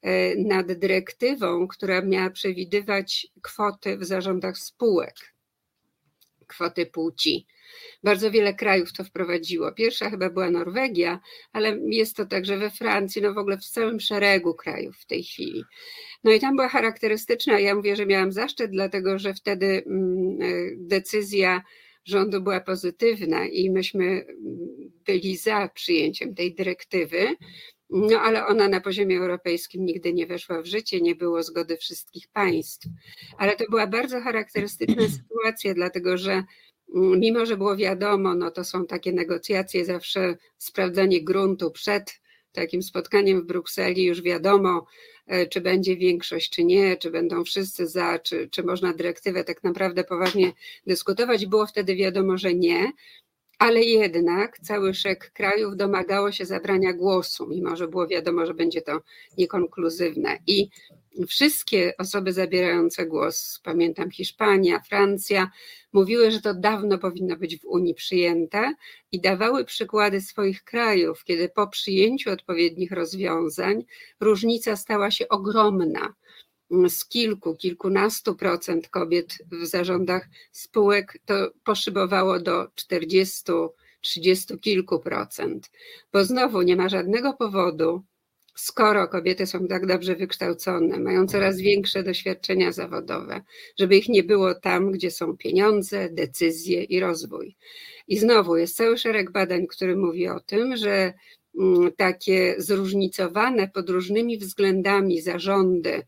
e, nad dyrektywą, która miała przewidywać kwoty w zarządach spółek, kwoty płci. Bardzo wiele krajów to wprowadziło. Pierwsza chyba była Norwegia, ale jest to także we Francji, no w ogóle w całym szeregu krajów w tej chwili. No i tam była charakterystyczna, ja mówię, że miałam zaszczyt, dlatego że wtedy mm, e, decyzja rządu była pozytywna i myśmy mm, byli za przyjęciem tej dyrektywy. No ale ona na poziomie europejskim nigdy nie weszła w życie, nie było zgody wszystkich państw. Ale to była bardzo charakterystyczna sytuacja, dlatego że mm, mimo, że było wiadomo, no to są takie negocjacje, zawsze sprawdzanie gruntu przed takim spotkaniem w Brukseli, już wiadomo, E, czy będzie większość, czy nie, czy będą wszyscy za, czy, czy można dyrektywę tak naprawdę poważnie dyskutować. Było wtedy wiadomo, że nie, ale jednak cały szereg krajów domagało się zabrania głosu, mimo że było wiadomo, że będzie to niekonkluzywne. I wszystkie osoby zabierające głos, pamiętam Hiszpania, Francja, mówiły, że to dawno powinno być w Unii przyjęte i dawały przykłady swoich krajów, kiedy po przyjęciu odpowiednich rozwiązań różnica stała się ogromna. Z kilku, kilkunastu procent kobiet w zarządach spółek to poszybowało do 40, 30 kilku procent, bo znowu nie ma żadnego powodu, skoro kobiety są tak dobrze wykształcone, mają coraz większe doświadczenia zawodowe, żeby ich nie było tam, gdzie są pieniądze, decyzje i rozwój. I znowu jest cały szereg badań, który mówi o tym, że takie zróżnicowane pod różnymi względami zarządy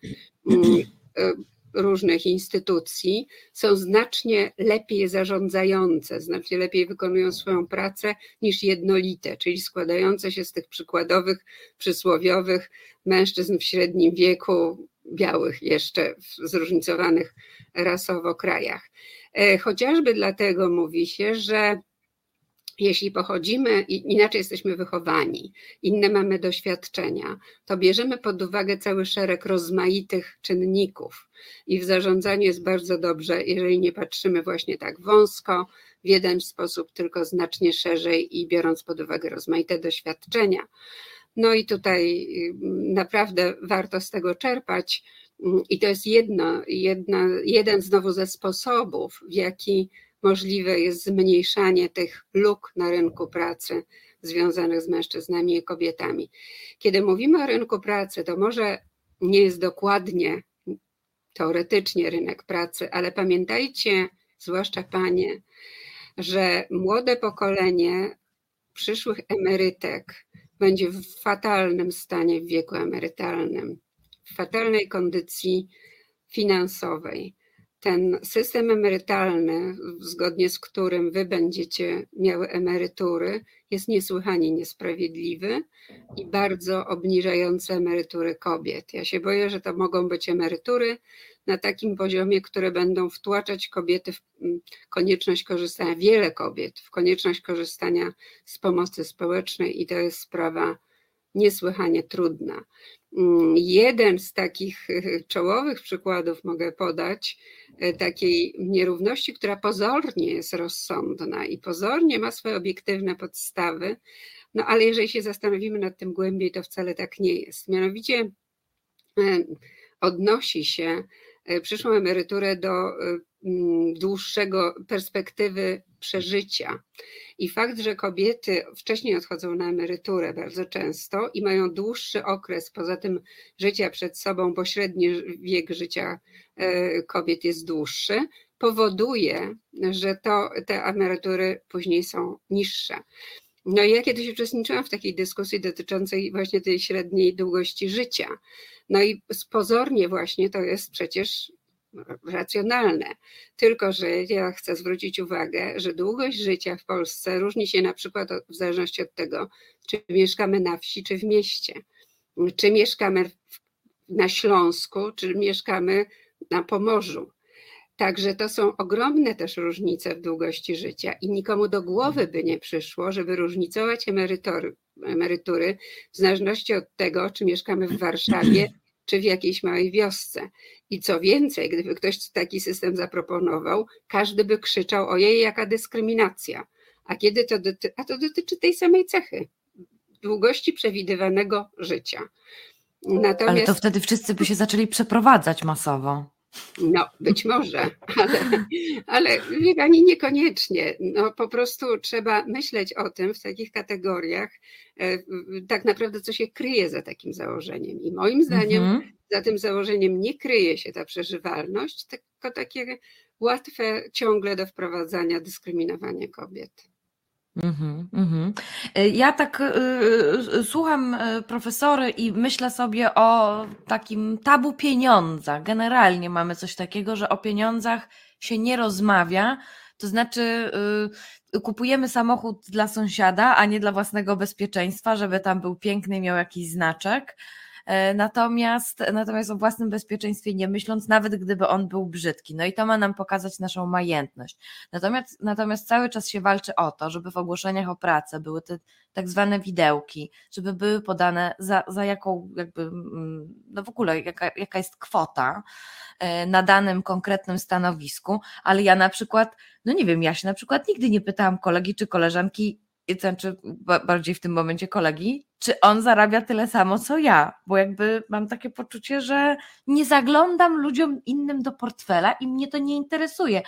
różnych instytucji są znacznie lepiej zarządzające, znacznie lepiej wykonują swoją pracę niż jednolite, czyli składające się z tych przykładowych, przysłowiowych mężczyzn w średnim wieku, białych jeszcze w zróżnicowanych rasowo krajach. E, chociażby dlatego mówi się, że jeśli pochodzimy, inaczej jesteśmy wychowani, inne mamy doświadczenia, to bierzemy pod uwagę cały szereg rozmaitych czynników. I w zarządzaniu jest bardzo dobrze, jeżeli nie patrzymy właśnie tak wąsko, w jeden sposób, tylko znacznie szerzej i biorąc pod uwagę rozmaite doświadczenia. No i tutaj mm, naprawdę warto z tego czerpać. Mm, I to jest jedno, jedna, jeden znowu ze sposobów, w jaki możliwe jest zmniejszanie tych luk na rynku pracy związanych z mężczyznami i kobietami. Kiedy mówimy o rynku pracy, to może nie jest dokładnie teoretycznie rynek pracy, ale pamiętajcie, zwłaszcza panie, że młode pokolenie przyszłych emerytek będzie w fatalnym stanie w wieku emerytalnym, w fatalnej kondycji finansowej ten system emerytalny, zgodnie z którym wy będziecie miały emerytury, jest niesłychanie niesprawiedliwy i bardzo obniżający emerytury kobiet. Ja się boję, że to mogą być emerytury na takim poziomie, które będą wtłaczać kobiety w mm, konieczność korzystania, wiele kobiet w konieczność korzystania z pomocy społecznej i to jest sprawa niesłychanie trudna. Mm, jeden z takich czołowych przykładów mogę podać, e, takiej nierówności, która pozornie jest rozsądna i pozornie ma swoje obiektywne podstawy, no ale jeżeli się zastanowimy nad tym głębiej, to wcale tak nie jest. Mianowicie e, odnosi się przyszłą emeryturę do mm, dłuższego perspektywy przeżycia. I fakt, że kobiety wcześniej odchodzą na emeryturę bardzo często i mają dłuższy okres poza tym życia przed sobą, bo średni wiek życia e, kobiet jest dłuższy, powoduje, że to, te emerytury później są niższe. No ja kiedyś uczestniczyłam w takiej dyskusji dotyczącej właśnie tej średniej długości życia. No i pozornie właśnie to jest przecież racjonalne. Tylko, że ja chcę zwrócić uwagę, że długość życia w Polsce różni się na przykład w zależności od tego, czy mieszkamy na wsi, czy w mieście. Czy mieszkamy na Śląsku, czy mieszkamy na Pomorzu. Także to są ogromne też różnice w długości życia i nikomu do głowy by nie przyszło, żeby różnicować emerytury, emerytury w zależności od tego, czy mieszkamy w Warszawie, czy w jakiejś małej wiosce. I co więcej, gdyby ktoś taki system zaproponował, każdy by krzyczał: Ojej, jaka dyskryminacja. A kiedy to dotyczy, a to dotyczy tej samej cechy długości przewidywanego życia. Natomiast... Ale to wtedy wszyscy by się zaczęli przeprowadzać masowo. No, być może, ale, ale wie pani, niekoniecznie. No, po prostu trzeba myśleć o tym w takich kategoriach, e, tak naprawdę, co się kryje za takim założeniem. I moim zdaniem mhm. za tym założeniem nie kryje się ta przeżywalność, tylko takie łatwe ciągle do wprowadzania dyskryminowanie kobiet. Mm-hmm, mm-hmm. Ja tak y, słucham profesory i myślę sobie o takim tabu pieniądza. Generalnie mamy coś takiego, że o pieniądzach się nie rozmawia. To znaczy, y, kupujemy samochód dla sąsiada, a nie dla własnego bezpieczeństwa, żeby tam był piękny, i miał jakiś znaczek. E, natomiast, natomiast o własnym bezpieczeństwie nie myśląc, nawet gdyby on był brzydki. No i to ma nam pokazać naszą majętność. Natomiast, natomiast cały czas się walczy o to, żeby w ogłoszeniach o pracę były te tak zwane widełki, żeby były podane za, za jaką jakby, mm, no w ogóle jaka, jaka jest kwota e, na danym konkretnym stanowisku, ale ja na przykład, no nie wiem, ja się na przykład nigdy nie pytałam kolegi czy koleżanki, znaczy bardziej w tym momencie kolegi, czy on zarabia tyle samo co ja, bo jakby mam takie poczucie, że nie zaglądam ludziom innym do portfela i mnie to nie interesuje,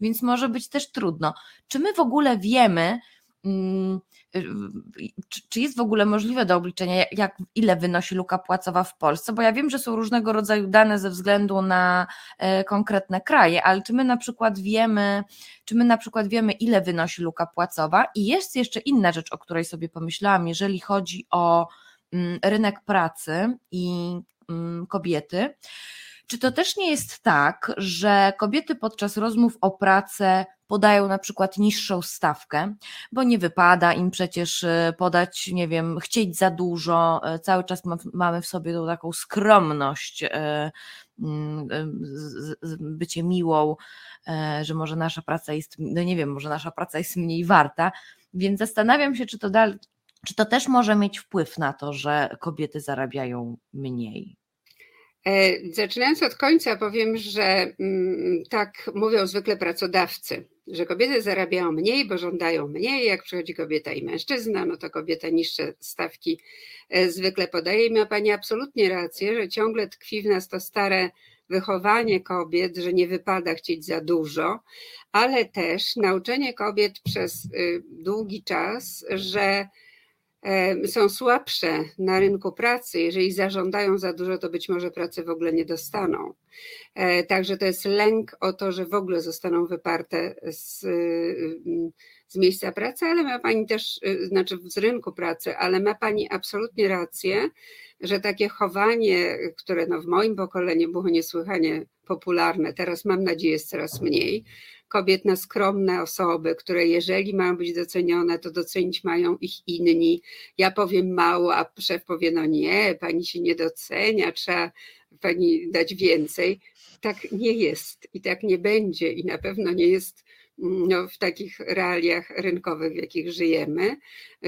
więc może być też trudno. Czy my w ogóle wiemy, czy jest w ogóle możliwe do obliczenia, jak, ile wynosi luka płacowa w Polsce? Bo ja wiem, że są różnego rodzaju dane ze względu na e, konkretne kraje, ale czy my na przykład wiemy, czy my na przykład wiemy, ile wynosi luka płacowa? I jest jeszcze inna rzecz, o której sobie pomyślałam, jeżeli chodzi o mm, rynek pracy i mm, kobiety. Czy to też nie jest tak, że kobiety podczas rozmów o pracę podają na przykład niższą stawkę, bo nie wypada im przecież e, podać, nie wiem, chcieć za dużo, e, cały czas mamy w sobie tą taką skromność, e, mm, bycie miłą, że może nasza praca jest, no nie wiem, może nasza praca jest mniej warta, więc zastanawiam się, czy to, czy to też może mieć wpływ na to, że kobiety zarabiają mniej. Zaczynając od końca, powiem, że mm, tak mówią zwykle pracodawcy że kobiety zarabiają mniej, bo żądają mniej. Jak przychodzi kobieta i mężczyzna, no to kobieta niższe stawki e, zwykle podaje. I ma Pani absolutnie rację, że ciągle tkwi w nas to stare wychowanie kobiet, że nie wypada chcieć za dużo, ale też nauczenie kobiet przez y, długi czas, że są słabsze na rynku pracy, jeżeli zażądają za dużo, to być może pracy w ogóle nie dostaną. E, także to jest lęk o to, że w ogóle zostaną wyparte z, z miejsca pracy, ale ma Pani też, y, znaczy z rynku pracy, ale ma Pani absolutnie rację, że takie chowanie, które no w moim pokoleniu było niesłychanie popularne, teraz mam nadzieję jest coraz mniej, kobiet na skromne osoby, które jeżeli mają być docenione, to docenić mają ich inni. Ja powiem mało, a szef powie, no nie, pani się nie docenia, trzeba pani dać więcej. Tak nie jest i tak nie będzie i na pewno nie jest mm, no, w takich realiach rynkowych, w jakich żyjemy.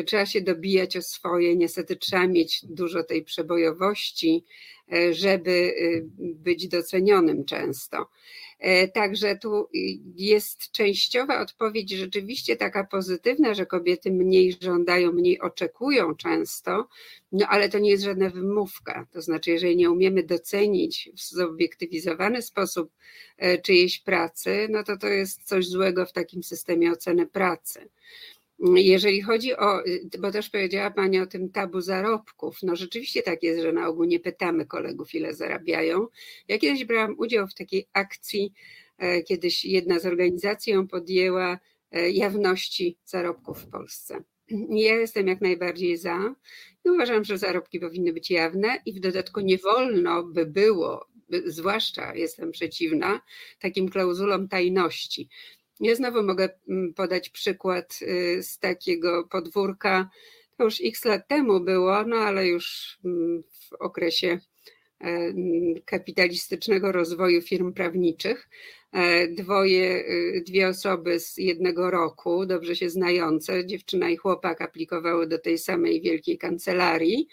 Trzeba się dobijać o swoje, niestety trzeba mieć dużo tej przebojowości, e, żeby y, być docenionym często. E, także tu jest częściowa odpowiedź rzeczywiście taka pozytywna, że kobiety mniej żądają, mniej oczekują często, no ale to nie jest żadna wymówka. To znaczy, jeżeli nie umiemy docenić w zobiektywizowany sposób e, czyjejś pracy, no to to jest coś złego w takim systemie oceny pracy. Jeżeli chodzi o, bo też powiedziała Pani o tym tabu zarobków, no rzeczywiście tak jest, że na ogół nie pytamy kolegów, ile zarabiają. Ja kiedyś brałam udział w takiej akcji, e, kiedyś jedna z organizacji ją podjęła e, jawności zarobków w Polsce. Ja jestem jak najbardziej za i uważam, że zarobki powinny być jawne i w dodatku nie wolno by było, zwłaszcza jestem przeciwna, takim klauzulom tajności. Ja znowu mogę mm, podać przykład y, z takiego podwórka. To już x lat temu było, no ale już mm, w okresie e, kapitalistycznego rozwoju firm prawniczych. E, dwoje, y, dwie osoby z jednego roku, dobrze się znające, dziewczyna i chłopak aplikowały do tej samej wielkiej kancelarii.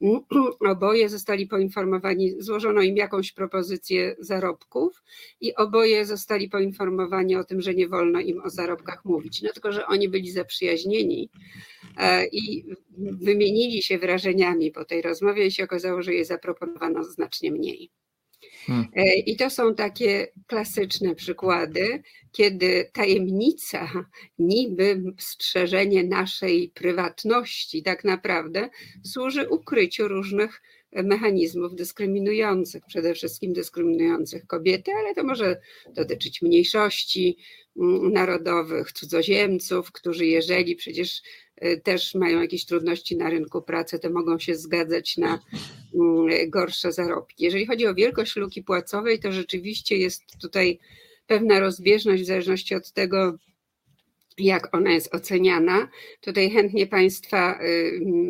Oboje zostali poinformowani, złożono im jakąś propozycję zarobków i oboje zostali poinformowani o tym, że nie wolno im o zarobkach mówić. No tylko, że oni byli zaprzyjaźnieni e, i wymienili się wrażeniami po tej rozmowie i się okazało, że je zaproponowano znacznie mniej. Hmm. E, I to są takie klasyczne przykłady, kiedy tajemnica, niby strzeżenie naszej prywatności, tak naprawdę służy ukryciu różnych mechanizmów dyskryminujących, przede wszystkim dyskryminujących kobiety, ale to może dotyczyć mniejszości mm, narodowych, cudzoziemców, którzy jeżeli przecież y, też mają jakieś trudności na rynku pracy, to mogą się zgadzać na mm, gorsze zarobki. Jeżeli chodzi o wielkość luki płacowej, to rzeczywiście jest tutaj pewna rozbieżność w zależności od tego, jak ona jest oceniana. Tutaj chętnie Państwa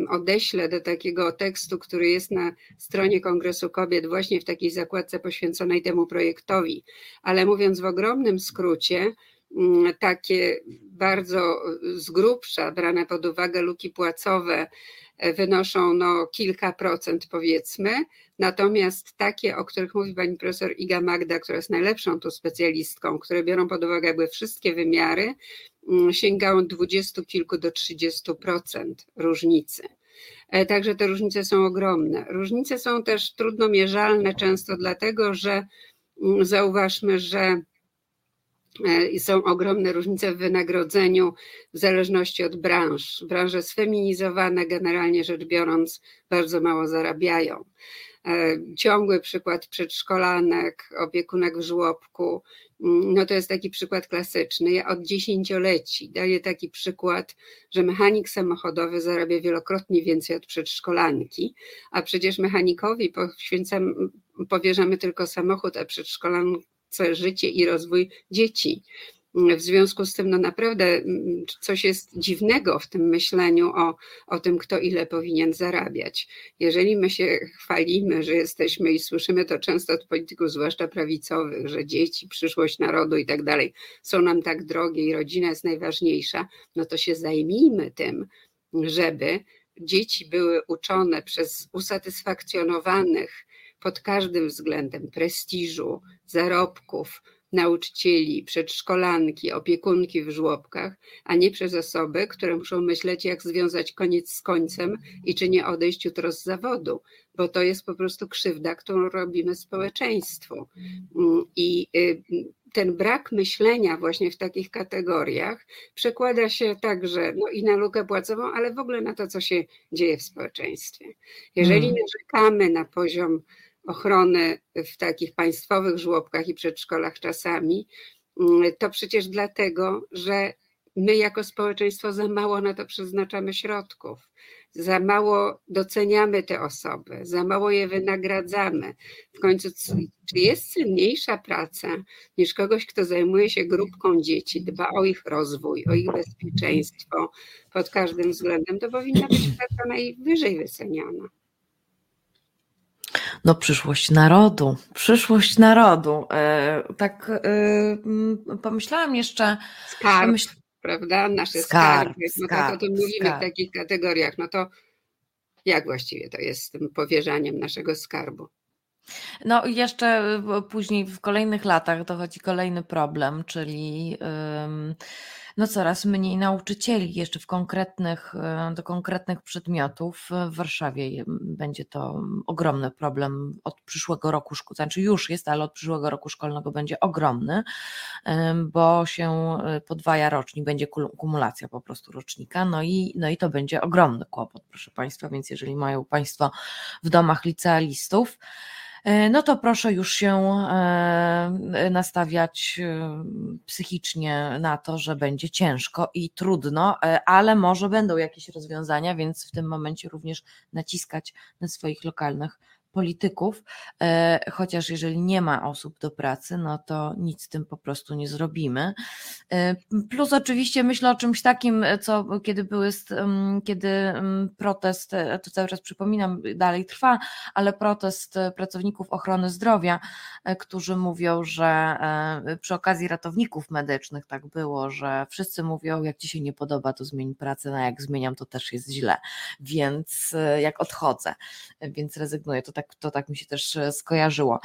odeślę do takiego tekstu, który jest na stronie Kongresu Kobiet, właśnie w takiej zakładce poświęconej temu projektowi. Ale mówiąc w ogromnym skrócie, takie bardzo z grubsza brane pod uwagę luki płacowe wynoszą no kilka procent powiedzmy, natomiast takie, o których mówi pani profesor Iga Magda, która jest najlepszą tu specjalistką, które biorą pod uwagę jakby wszystkie wymiary, Mm, sięgają dwudziestu kilku do 30% różnicy. E, także te różnice są ogromne. Różnice są też trudno mierzalne często dlatego, że mm, zauważmy, że e, są ogromne różnice w wynagrodzeniu w zależności od branż. Branże sfeminizowane generalnie rzecz biorąc bardzo mało zarabiają. E, ciągły przykład przedszkolanek, opiekunek w żłobku, mm, no to jest taki przykład klasyczny. Ja od dziesięcioleci daję taki przykład, że mechanik samochodowy zarabia wielokrotnie więcej od przedszkolanki, a przecież mechanikowi poświęcam, powierzamy tylko samochód, a przedszkolance życie i rozwój dzieci. W związku z tym, no naprawdę mm, coś jest dziwnego w tym myśleniu o, o tym, kto ile powinien zarabiać. Jeżeli my się chwalimy, że jesteśmy i słyszymy to często od polityków, zwłaszcza prawicowych, że dzieci, przyszłość narodu i tak dalej są nam tak drogie i rodzina jest najważniejsza, no to się zajmijmy tym, żeby dzieci były uczone przez usatysfakcjonowanych pod każdym względem prestiżu, zarobków, nauczycieli, przedszkolanki, opiekunki w żłobkach, a nie przez osoby, które muszą myśleć, jak związać koniec z końcem i czy nie odejść jutro z zawodu, bo to jest po prostu krzywda, którą robimy społeczeństwu. Mm, I y, ten brak myślenia właśnie w takich kategoriach przekłada się także no, i na lukę płacową, ale w ogóle na to, co się dzieje w społeczeństwie. Jeżeli hmm. narzekamy na poziom ochrony w takich państwowych żłobkach i przedszkolach czasami, mm, to przecież dlatego, że my jako społeczeństwo za mało na to przeznaczamy środków, za mało doceniamy te osoby, za mało je wynagradzamy. W końcu, czy jest cenniejsza praca niż kogoś, kto zajmuje się grupką dzieci, dba o ich rozwój, o ich bezpieczeństwo pod każdym względem, to powinna być praca najwyżej wyceniana. No, przyszłość narodu, przyszłość narodu. E, tak e, pomyślałam jeszcze. Skarb, pomyśl... prawda? Nasze skarb, skarby. No skarb, tak o tym mówimy skarb. w takich kategoriach. No to jak właściwie to jest z tym powierzaniem naszego skarbu? No i jeszcze później w kolejnych latach dochodzi kolejny problem, czyli no coraz mniej nauczycieli jeszcze w konkretnych, e, do konkretnych przedmiotów. W Warszawie będzie to ogromny problem od przyszłego roku, znaczy już jest, ale od przyszłego roku szkolnego będzie ogromny, bo się e, podwaja rocznik, będzie kumulacja po prostu rocznika, no i, no i to będzie ogromny kłopot, proszę Państwa, więc jeżeli mają Państwo w domach licealistów, E, no to proszę już się e, nastawiać e, psychicznie na to, że będzie ciężko i trudno, ale może będą jakieś rozwiązania, więc w tym momencie również naciskać na swoich lokalnych polityków, e, chociaż jeżeli nie ma osób do pracy, no to nic z tym po prostu nie zrobimy. E, plus oczywiście myślę o czymś takim, co kiedy były, kiedy protest, e, to cały czas przypominam, dalej trwa, ale protest pracowników ochrony zdrowia, którzy mówią, że przy okazji ratowników medycznych tak było, że wszyscy mówią, jak ci się nie podoba, to zmień pracę, no jak zmieniam, to też jest źle, więc jak odchodzę, więc rezygnuję, to tak tak, to tak mi się też e, skojarzyło.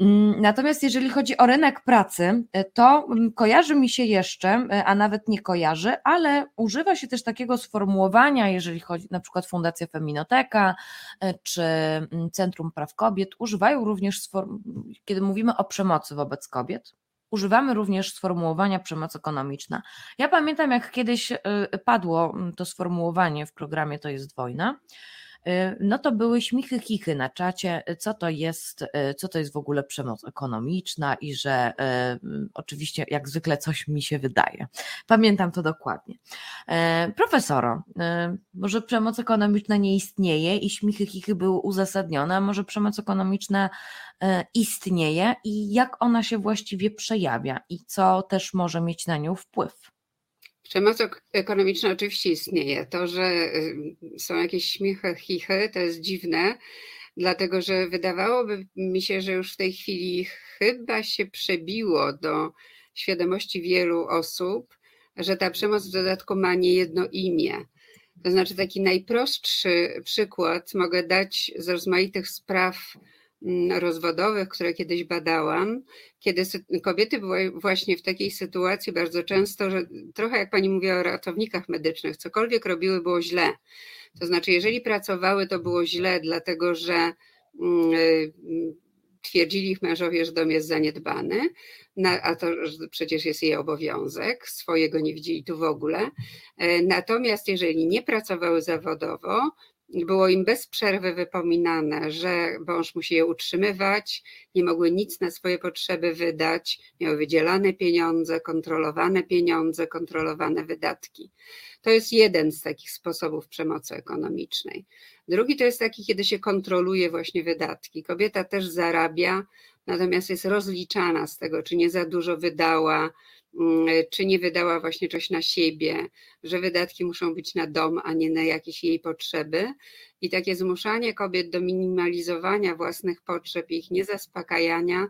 Mm, natomiast jeżeli chodzi o rynek pracy, e, to mm, kojarzy mi się jeszcze, e, a nawet nie kojarzy, ale używa się też takiego sformułowania, jeżeli chodzi na przykład Fundacja Feminoteka czy mm, Centrum Praw Kobiet, używają również, kiedy mówimy o przemocy wobec kobiet, używamy również sformułowania przemoc ekonomiczna. Ja pamiętam, jak kiedyś padło to sformułowanie w programie To jest wojna. Y, no to były śmichy chichy na czacie, y, co to jest, y, co to jest w ogóle przemoc ekonomiczna i że oczywiście jak zwykle coś mi się wydaje. Pamiętam to dokładnie. Profesoro, może przemoc ekonomiczna nie istnieje i śmichy chichy były uzasadnione, może przemoc ekonomiczna istnieje i jak ona się właściwie przejawia i co też może mieć na nią wpływ? Przemoc ekonomiczna oczywiście istnieje. To, że y, są jakieś śmiechy, chichy, to jest dziwne, dlatego że wydawałoby mi się, że już w tej chwili chyba się przebiło do świadomości wielu osób, że ta przemoc w dodatku ma nie jedno imię. To znaczy, taki najprostszy przykład mogę dać z rozmaitych spraw rozwodowych, które kiedyś badałam, kiedy kobiety były właśnie w takiej sytuacji bardzo często, że trochę jak pani mówiła o ratownikach medycznych, cokolwiek robiły było źle. To znaczy, jeżeli pracowały, to było źle, dlatego że mm, y, twierdzili ich mężowie, że dom jest zaniedbany, a to przecież jest jej obowiązek, swojego nie widzieli tu w ogóle. E, natomiast jeżeli nie pracowały zawodowo, było im bez przerwy wypominane, że mąż musi je utrzymywać, nie mogły nic na swoje potrzeby wydać, miały wydzielane pieniądze, kontrolowane pieniądze, kontrolowane wydatki. To jest jeden z takich sposobów przemocy ekonomicznej. Drugi to jest taki, kiedy się kontroluje właśnie wydatki. Kobieta też zarabia, natomiast jest rozliczana z tego, czy nie za dużo wydała, czy nie wydała właśnie coś na siebie, że wydatki muszą być na dom, a nie na jakieś jej potrzeby. I takie zmuszanie kobiet do minimalizowania własnych potrzeb, ich niezaspokajania,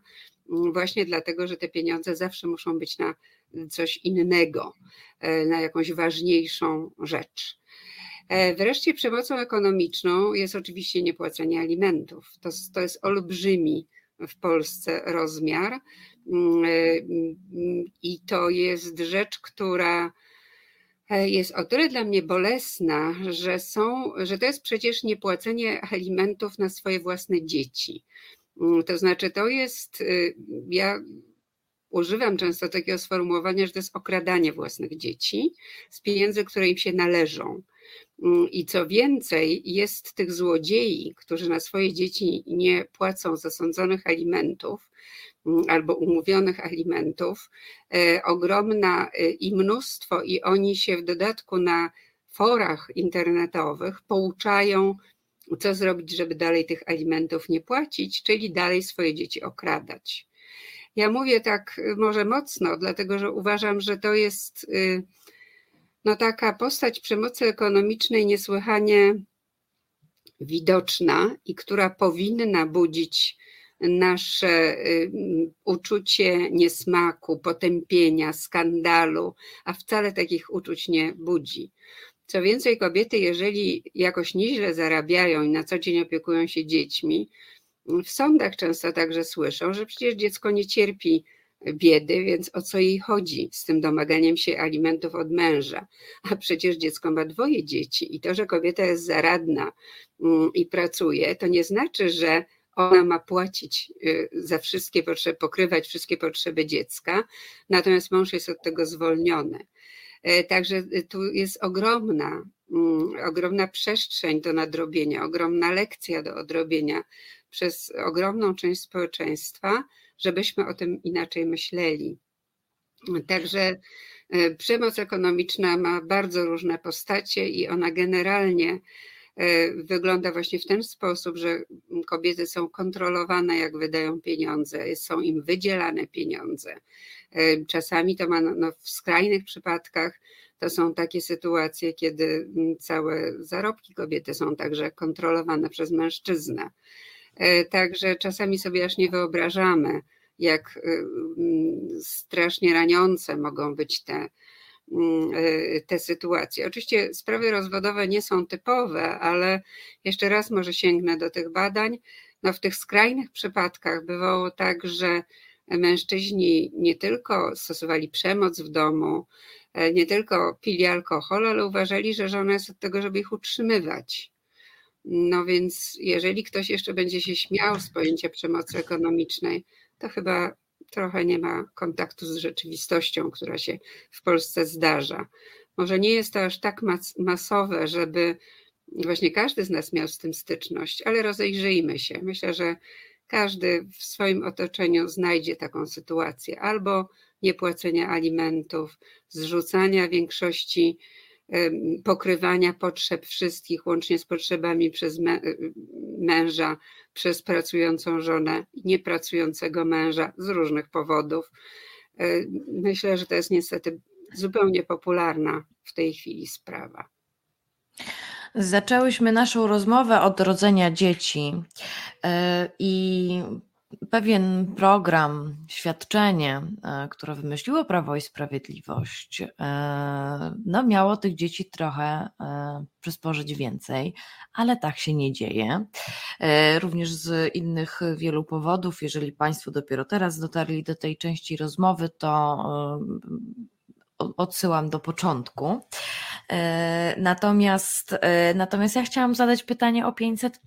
mm, właśnie dlatego, że te pieniądze zawsze muszą być na coś innego, e, na jakąś ważniejszą rzecz. E, wreszcie przemocą ekonomiczną jest oczywiście niepłacenie alimentów. To, to jest olbrzymi w Polsce rozmiar. I to jest rzecz, która jest o tyle dla mnie bolesna, że, są, że to jest przecież niepłacenie alimentów na swoje własne dzieci. To znaczy, to jest, ja używam często takiego sformułowania, że to jest okradanie własnych dzieci z pieniędzy, które im się należą. Mm, I co więcej, jest tych złodziei, którzy na swoje dzieci nie płacą zasądzonych alimentów, Mm, albo umówionych alimentów, e, ogromna e, i mnóstwo, i oni się w dodatku na forach internetowych pouczają, co zrobić, żeby dalej tych alimentów nie płacić, czyli dalej swoje dzieci okradać. Ja mówię tak e, może mocno, dlatego że uważam, że to jest no, taka postać przemocy ekonomicznej niesłychanie widoczna i która powinna budzić nasze y, uczucie niesmaku, potępienia, skandalu, a wcale takich uczuć nie budzi. Co więcej, kobiety, jeżeli jakoś nieźle zarabiają i na co dzień opiekują się dziećmi, w sądach często także słyszą, że przecież dziecko nie cierpi biedy, więc o co jej chodzi z tym domaganiem się alimentów od męża? A przecież dziecko ma dwoje dzieci i to, że kobieta jest zaradna mm, i pracuje, to nie znaczy, że ona ma płacić y, za wszystkie potrzeby, pokrywać wszystkie potrzeby dziecka, natomiast mąż jest od tego zwolniony. E, także y, tu jest ogromna, mm, ogromna przestrzeń do nadrobienia, ogromna lekcja do odrobienia przez ogromną część społeczeństwa, żebyśmy o tym inaczej myśleli. Także e, przemoc ekonomiczna ma bardzo różne postacie i ona generalnie E, wygląda właśnie w ten sposób, że kobiety są kontrolowane, jak wydają pieniądze, są im wydzielane pieniądze. E, czasami to ma no, w skrajnych przypadkach to są takie sytuacje, kiedy całe zarobki kobiety są także kontrolowane przez mężczyznę. E, także czasami sobie aż nie wyobrażamy, jak strasznie raniące mogą być te Mm, e, te sytuacje. Oczywiście sprawy rozwodowe nie są typowe, ale jeszcze raz może sięgnę do tych badań. No w tych skrajnych przypadkach bywało tak, że mężczyźni nie tylko stosowali przemoc w domu, e, nie tylko pili alkohol, ale uważali, że żona jest od tego, żeby ich utrzymywać. No więc jeżeli ktoś jeszcze będzie się śmiał z pojęcia przemocy ekonomicznej, to chyba trochę nie ma kontaktu z rzeczywistością, która się w Polsce zdarza. Może nie jest to aż tak mas masowe, żeby właśnie każdy z nas miał z tym styczność, ale rozejrzyjmy się. Myślę, że każdy w swoim otoczeniu znajdzie taką sytuację albo niepłacenia alimentów, zrzucania większości pokrywania potrzeb wszystkich, łącznie z potrzebami przez męża, przez pracującą żonę niepracującego męża z różnych powodów. Myślę, że to jest niestety zupełnie popularna w tej chwili sprawa. Zaczęłyśmy naszą rozmowę od rodzenia dzieci e, i pewien program, świadczenie, e, które wymyśliło Prawo i Sprawiedliwość, e, no miało tych dzieci trochę e, przysporzyć więcej, ale tak się nie dzieje. Również z innych wielu powodów, jeżeli Państwo dopiero teraz dotarli do tej części rozmowy, to odsyłam do początku. Natomiast, natomiast ja chciałam zadać pytanie o 500.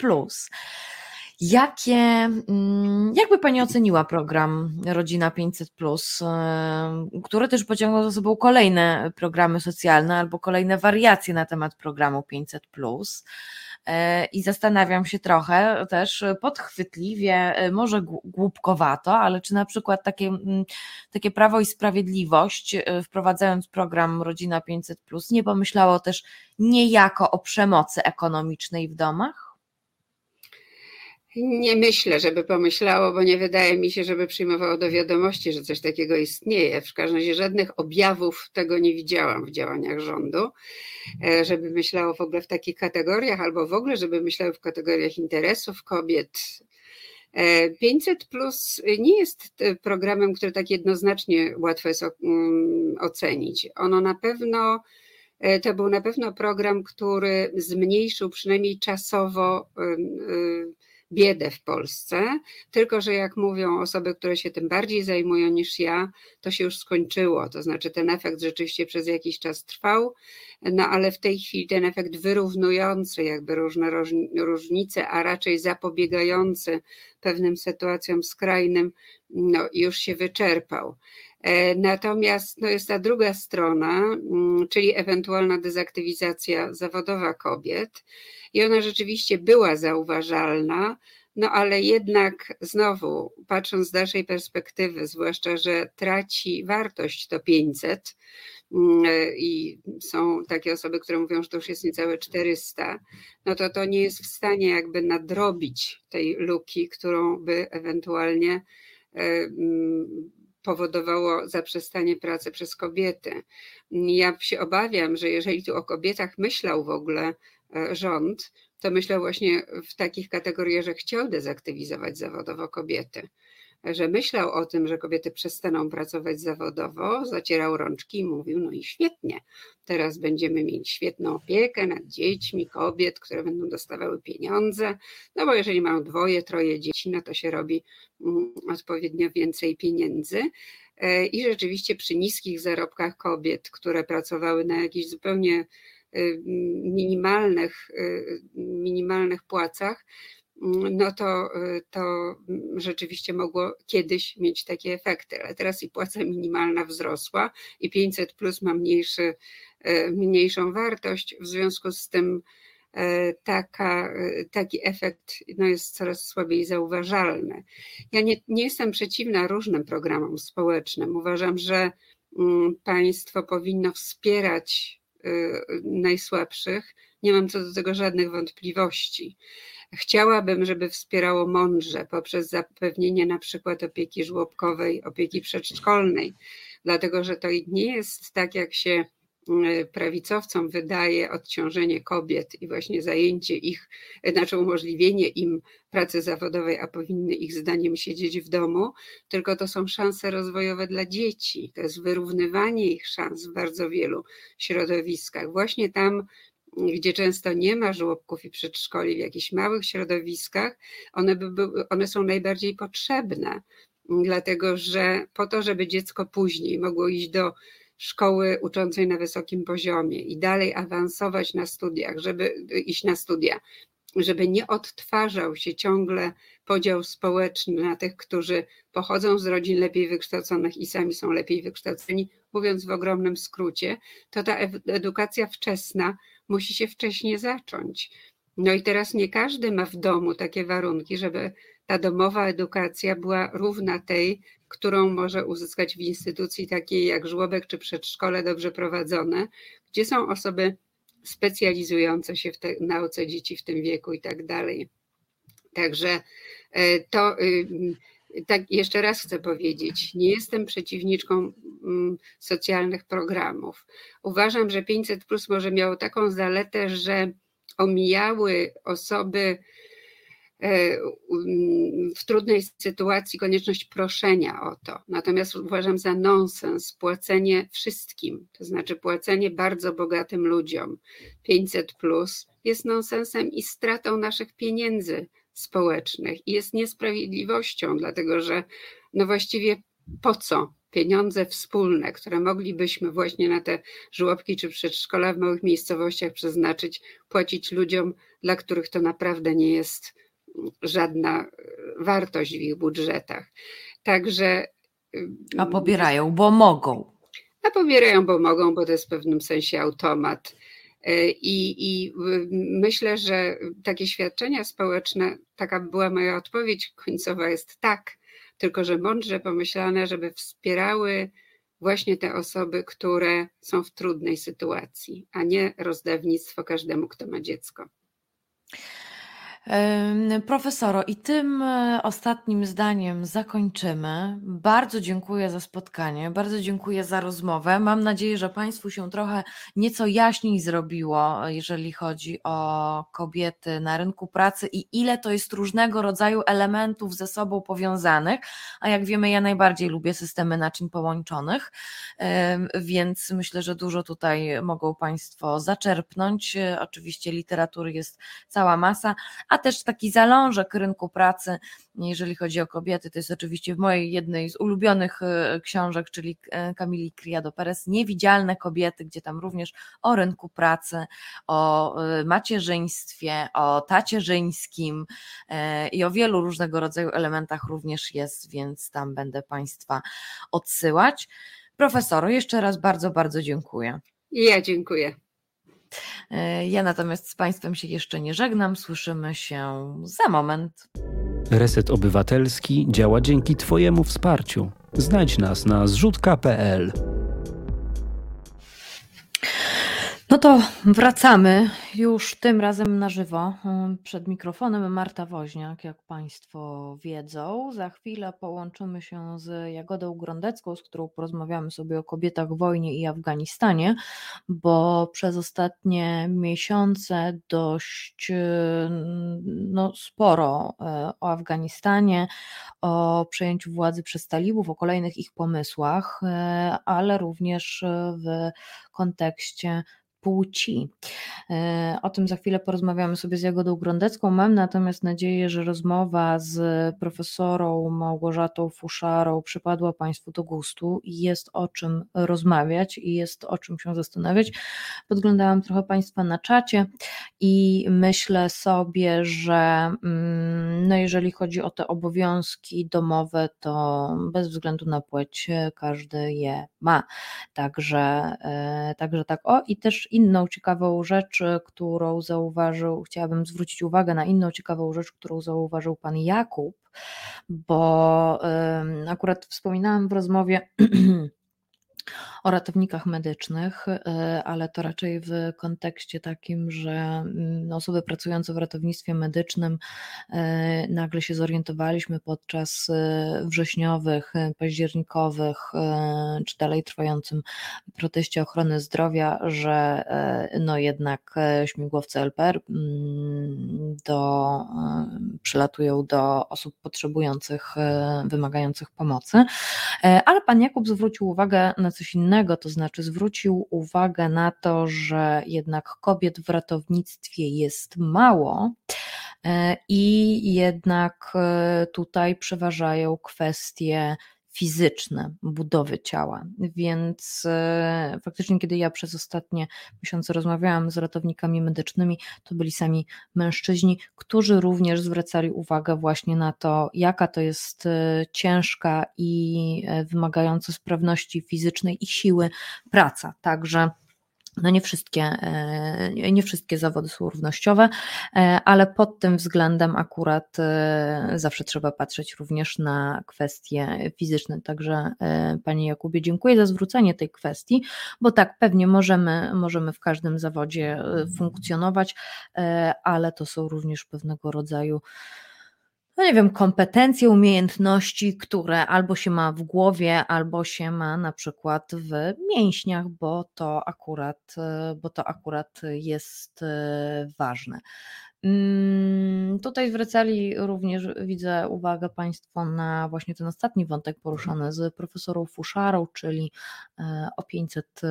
Jakie, mm, jakby Pani oceniła program Rodzina 500, który też pociągnął za sobą kolejne programy socjalne albo kolejne wariacje na temat programu 500? E, I zastanawiam się trochę też podchwytliwie, e, może głupkowato, ale czy na przykład takie, mm, takie Prawo i Sprawiedliwość, e, wprowadzając program Rodzina 500, nie pomyślało też niejako o przemocy ekonomicznej w domach? Nie myślę, żeby pomyślało, bo nie wydaje mi się, żeby przyjmowało do wiadomości, że coś takiego istnieje. W każdym razie żadnych objawów tego nie widziałam w działaniach rządu, e, żeby myślało w ogóle w takich kategoriach, albo w ogóle, żeby myślało w kategoriach interesów kobiet. 500 e, plus nie jest programem, który tak jednoznacznie łatwo jest mm, ocenić. Ono na pewno e, to był na pewno program, który zmniejszył przynajmniej czasowo biedę w Polsce, tylko że jak mówią osoby, które się tym bardziej zajmują niż ja, to się już skończyło. To znaczy ten efekt rzeczywiście przez jakiś czas trwał, no ale w tej chwili ten efekt wyrównujący jakby różne różnice, a raczej zapobiegający pewnym sytuacjom skrajnym, no, już się wyczerpał. E, natomiast no, jest ta druga strona, mm, czyli ewentualna dezaktywizacja zawodowa kobiet, i ona rzeczywiście była zauważalna, no ale jednak znowu, patrząc z dalszej perspektywy, zwłaszcza, że traci wartość to 500 mm, i są takie osoby, które mówią, że to już jest niecałe 400, no to to nie jest w stanie jakby nadrobić tej luki, którą by ewentualnie e, mm, powodowało zaprzestanie pracy przez kobiety. Ja się obawiam, że jeżeli tu o kobietach myślał w ogóle e, rząd, to myślał właśnie w takich kategoriach, że chciał dezaktywizować zawodowo kobiety że myślał o tym, że kobiety przestaną pracować zawodowo, zacierał rączki i mówił: No i świetnie, teraz będziemy mieć świetną opiekę nad dziećmi kobiet, które będą dostawały pieniądze. No bo jeżeli mają dwoje, troje dzieci, no to się robi mm, odpowiednio więcej pieniędzy. E, I rzeczywiście przy niskich zarobkach kobiet, które pracowały na jakichś zupełnie y, minimalnych, y, minimalnych płacach, no to, y, to rzeczywiście mogło kiedyś mieć takie efekty, ale teraz i płaca minimalna wzrosła i 500 plus ma mniejszy, y, mniejszą wartość, w związku z tym y, taka, taki efekt no jest coraz słabiej zauważalny. Ja nie, nie jestem przeciwna różnym programom społecznym. Uważam, że mm, państwo powinno wspierać najsłabszych. Nie mam co do tego żadnych wątpliwości. Chciałabym, żeby wspierało mądrze poprzez zapewnienie na przykład opieki żłobkowej, opieki przedszkolnej, dlatego że to nie jest tak, jak się mm, prawicowcom wydaje odciążenie kobiet i właśnie zajęcie ich, znaczy umożliwienie im pracy zawodowej, a powinny ich zdaniem siedzieć w domu, tylko to są szanse rozwojowe dla dzieci. To jest wyrównywanie ich szans w bardzo wielu środowiskach. Właśnie tam gdzie często nie ma żłobków i przedszkoli, w jakichś małych środowiskach, one, by były, one są najbardziej potrzebne, dlatego że po to, żeby dziecko później mogło iść do szkoły uczącej na wysokim poziomie i dalej awansować na studiach, żeby iść na studia, żeby nie odtwarzał się ciągle podział społeczny na tych, którzy pochodzą z rodzin lepiej wykształconych i sami są lepiej wykształceni, mówiąc w ogromnym skrócie, to ta edukacja wczesna musi się wcześniej zacząć. No i teraz nie każdy ma w domu takie warunki, żeby ta domowa edukacja była równa tej, którą może uzyskać w instytucji takiej jak żłobek czy przedszkole dobrze prowadzone, gdzie są osoby specjalizujące się w te, nauce dzieci w tym wieku i tak dalej. Także e, to y, tak jeszcze raz chcę powiedzieć, nie jestem przeciwniczką mm, socjalnych programów. Uważam, że 500 plus może miało taką zaletę, że omijały osoby e, w trudnej sytuacji konieczność proszenia o to. Natomiast uważam za nonsens płacenie wszystkim, to znaczy płacenie bardzo bogatym ludziom 500 plus jest nonsensem i stratą naszych pieniędzy społecznych i jest niesprawiedliwością, dlatego że no właściwie po co pieniądze wspólne, które moglibyśmy właśnie na te żłobki czy przedszkola w małych miejscowościach przeznaczyć, płacić ludziom, dla których to naprawdę nie jest żadna wartość w ich budżetach. Także. A pobierają, bo mogą. A pobierają, bo mogą, bo to jest w pewnym sensie automat E, I, I myślę, że takie świadczenia społeczne, taka była moja odpowiedź końcowa, jest tak, tylko że mądrze pomyślane, żeby wspierały właśnie te osoby, które są w trudnej sytuacji, a nie rozdawnictwo każdemu, kto ma dziecko. Profesoro, i tym e, ostatnim zdaniem zakończymy. Bardzo dziękuję za spotkanie, bardzo dziękuję za rozmowę. Mam nadzieję, że Państwu się trochę nieco jaśniej zrobiło, jeżeli chodzi o kobiety na rynku pracy i ile to jest różnego rodzaju elementów ze sobą powiązanych. A jak wiemy, ja najbardziej lubię systemy naczyń połączonych, więc myślę, że dużo tutaj mogą Państwo zaczerpnąć. Oczywiście literatury jest cała masa a też taki zalążek rynku pracy, jeżeli chodzi o kobiety, to jest oczywiście w mojej jednej z ulubionych e, książek, czyli e, Kamili Criado Perez, Niewidzialne kobiety, gdzie tam również o rynku pracy, o e, macierzyństwie, o tacierzyńskim i o wielu różnego rodzaju elementach również jest, więc tam będę Państwa odsyłać. Profesoro, jeszcze raz bardzo, bardzo dziękuję. Ja dziękuję. Ja natomiast z Państwem się jeszcze nie żegnam. Słyszymy się za moment. Reset Obywatelski działa dzięki Twojemu wsparciu. Znajdź nas na zrzutka.pl. No to wracamy już tym razem na żywo. Przed mikrofonem Marta Woźniak, jak Państwo wiedzą. Za chwilę połączymy się z Jagodą Grondecką, z którą porozmawiamy sobie o kobietach w wojnie i Afganistanie, bo przez ostatnie miesiące dość no, sporo e, o Afganistanie, o przejęciu władzy przez talibów, o kolejnych ich pomysłach, e, ale również w kontekście płci. E, o tym za chwilę porozmawiamy sobie z Jagodą Grondecką. Mam natomiast nadzieję, że rozmowa z profesorą Małgorzatą Fuszarą przypadła Państwu do gustu i jest o czym rozmawiać i jest o czym się zastanawiać. Podglądałam trochę Państwa na czacie i myślę sobie, że mm, no jeżeli chodzi o te obowiązki domowe, to bez względu na płeć każdy je ma. Także, e, także tak. O i też inną ciekawą rzecz, którą zauważył, chciałabym zwrócić uwagę na inną ciekawą rzecz, którą zauważył pan Jakub, bo akurat wspominałam w rozmowie o ratownikach medycznych, e, ale to raczej w kontekście takim, że mm, osoby pracujące w ratownictwie medycznym e, nagle się zorientowaliśmy podczas e, wrześniowych, październikowych czy dalej trwającym proteście ochrony zdrowia, że no jednak śmigłowce LPR mm, do, przylatują do osób potrzebujących, wymagających pomocy. Ale pan Jakub zwrócił uwagę na coś innego to znaczy zwrócił uwagę na to, że jednak kobiet w ratownictwie jest mało e, i jednak e, tutaj przeważają kwestie fizyczne budowy ciała. Więc e, faktycznie, kiedy ja przez ostatnie miesiące rozmawiałam z ratownikami medycznymi, to byli sami mężczyźni, którzy również zwracali uwagę właśnie na to, jaka to jest e, ciężka i e, wymagająca sprawności fizycznej i siły praca. Także no nie wszystkie, e, nie wszystkie zawody są równościowe, e, ale pod tym względem akurat e, zawsze trzeba patrzeć również na kwestie fizyczne. Także Panie Jakubie, dziękuję za zwrócenie tej kwestii, bo tak, pewnie możemy, możemy w każdym zawodzie funkcjonować, ale to są również pewnego rodzaju no nie wiem, kompetencje, umiejętności, które albo się ma w głowie, albo się ma na przykład w mięśniach, bo to akurat, bo to akurat jest e, ważne. Mm, tutaj zwracali również, widzę, uwagę Państwo na właśnie ten ostatni wątek poruszany z profesorą Fuszarą, czyli e, o 500,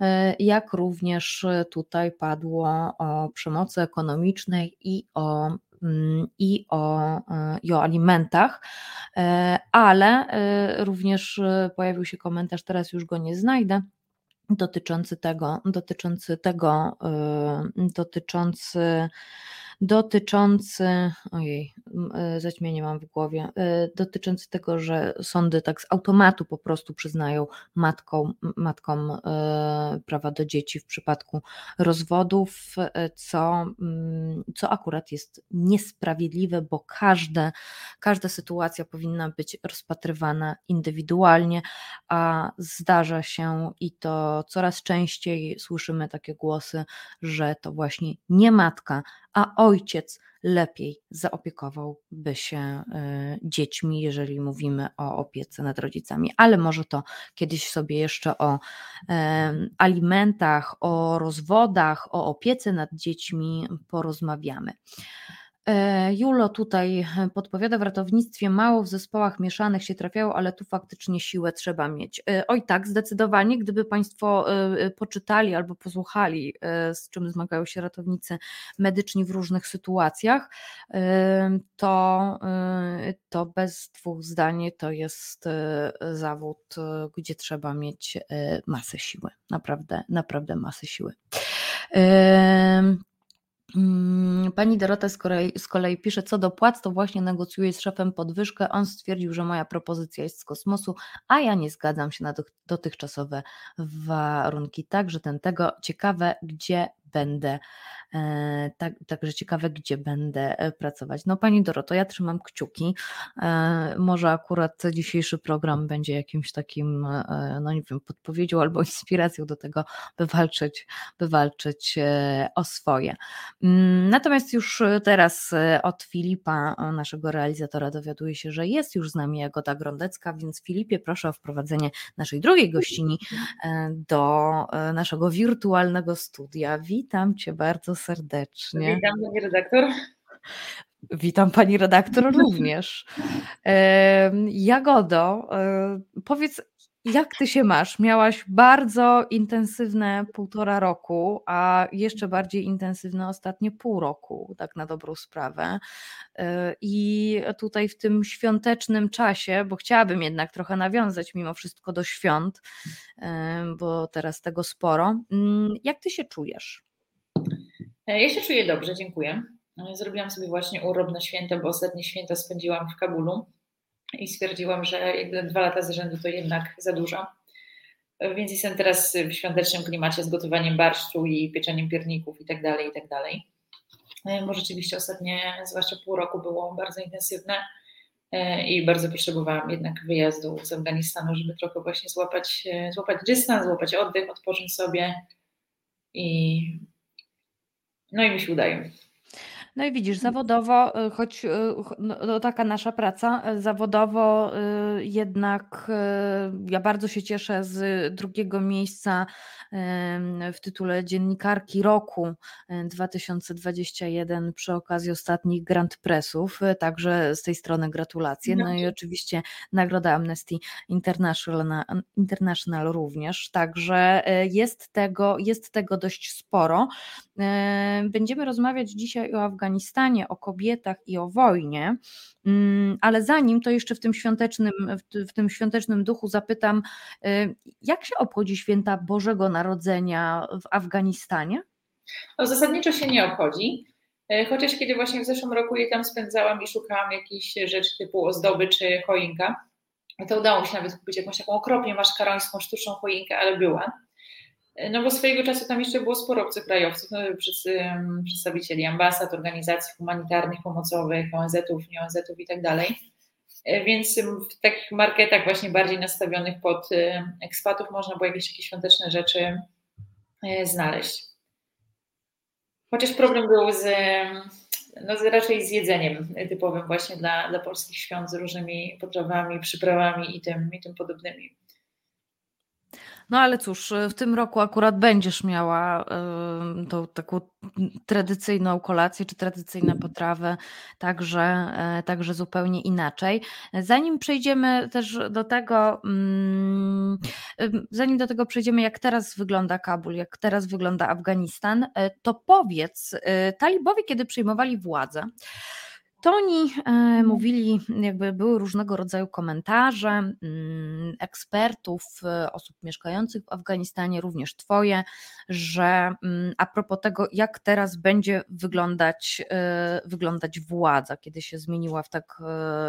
e, jak również tutaj padło o przemocy ekonomicznej i o i o, e, i o alimentach, e, ale e, również pojawił się komentarz, teraz już go nie znajdę, dotyczący tego, dotyczący tego, dotyczący dotyczący, ojej, e, zaćmienie mam w głowie, e, dotyczący tego, że sądy tak z automatu po prostu przyznają matkom, matkom e, prawa do dzieci w przypadku rozwodów, co, mm, co akurat jest niesprawiedliwe, bo każde, każda sytuacja powinna być rozpatrywana indywidualnie, a zdarza się i to coraz częściej słyszymy takie głosy, że to właśnie nie matka, a ojciec lepiej zaopiekowałby się e, dziećmi, jeżeli mówimy o opiece nad rodzicami. Ale może to kiedyś sobie jeszcze o alimentach, o rozwodach, o opiece nad dziećmi porozmawiamy. E, Julo tutaj podpowiada, w ratownictwie mało w zespołach mieszanych się trafiało, ale tu faktycznie siłę trzeba mieć. E, oj tak, zdecydowanie, gdyby Państwo e, poczytali albo posłuchali, z czym zmagają się ratownicy medyczni w różnych sytuacjach, to, to bez dwóch zdań to jest zawód, gdzie trzeba mieć masę siły, naprawdę, naprawdę masę siły. Mm, pani Dorota z kolei, z kolei, pisze, co do płac, to właśnie negocjuję z szefem podwyżkę. On stwierdził, że moja propozycja jest z kosmosu, a ja nie zgadzam się na dotychczasowe warunki. Także ten tego ciekawe, gdzie będę E, tak, także ciekawe, gdzie będę e, pracować. No Pani Doroto, ja trzymam kciuki. E, może akurat dzisiejszy program będzie jakimś takim, no nie wiem, podpowiedzią albo inspiracją do tego, by walczyć, by walczyć o swoje. Mm, natomiast już teraz od Filipa, naszego realizatora, dowiaduję się, że jest już z nami Jagoda Grondecka, więc Filipie proszę o wprowadzenie naszej drugiej gościni do naszego wirtualnego studia. Witam Cię bardzo serdecznie. Witam pani redaktor. Witam pani redaktor również. Jagodo, powiedz, jak ty się masz? Miałaś bardzo intensywne półtora roku, a jeszcze bardziej intensywne ostatnie pół roku, tak na dobrą sprawę. I tutaj w tym świątecznym czasie, bo chciałabym jednak trochę nawiązać mimo wszystko do świąt, bo teraz tego sporo. Mm, jak ty się czujesz? E, ja się czuję dobrze, dziękuję. E, zrobiłam sobie właśnie urlop na święta, bo ostatnie święta spędziłam w Kabulu i stwierdziłam, że dwa lata z rzędu to jednak za dużo. E, więc jestem teraz w świątecznym klimacie z gotowaniem barszczu i pieczeniem pierników i tak dalej, i tak dalej. Bo rzeczywiście ostatnie, zwłaszcza pół roku było bardzo intensywne i bardzo potrzebowałam jednak wyjazdu z Afganistanu, żeby trochę właśnie złapać, złapać dystans, złapać oddech, odpocząć sobie i no i mi się udaje. No i widzisz, zawodowo, y, choć y, no, no, taka nasza praca, y, zawodowo jednak ja bardzo się cieszę z drugiego miejsca w tytule Dziennikarki Roku 2021 przy okazji ostatnich Grand Pressów, także z tej strony gratulacje. No i oczywiście Nagroda Amnesty International, International również, także jest tego, jest tego dość sporo. Będziemy rozmawiać dzisiaj o Afganistanie, o kobietach i o wojnie, mm, ale zanim to jeszcze w tym świątecznym, w tym świątecznym duchu zapytam, y, jak się obchodzi święta Bożego Narodzenia w Afganistanie? No, zasadniczo się nie obchodzi. E, chociaż kiedy właśnie w zeszłym roku je tam spędzałam i szukałam jakichś rzeczy typu ozdoby czy choinka, to udało mi się nawet kupić jakąś taką okropnie maszkarońską sztuczną choinkę, ale była. No bo swojego czasu tam jeszcze było sporo obcokrajowców, no, przedstawicieli ambasad, organizacji humanitarnych, pomocowych, ONZ-ów, nie ONZ-ów i tak dalej. E, więc w takich marketach właśnie bardziej nastawionych pod ekspatów można było jakieś takie świąteczne rzeczy e, znaleźć. Chociaż problem był z, no, raczej z jedzeniem typowym właśnie dla, dla polskich świąt z różnymi potrawami, przyprawami i tym, i tym podobnymi. No ale cóż, w tym roku akurat będziesz miała tą taką tradycyjną kolację czy tradycyjne potrawy, także, e, także zupełnie inaczej. Zanim przejdziemy też do tego, mm, zanim do tego przejdziemy, jak teraz wygląda Kabul, jak teraz wygląda Afganistan, e, to powiedz, e, talibowie, kiedy przejmowali władzę, to oni e, mówili, jakby były różnego rodzaju komentarze mm, ekspertów, e, osób mieszkających w Afganistanie, również Twoje, że mm, a propos tego, jak teraz będzie wyglądać, e, wyglądać władza, kiedy się zmieniła w tak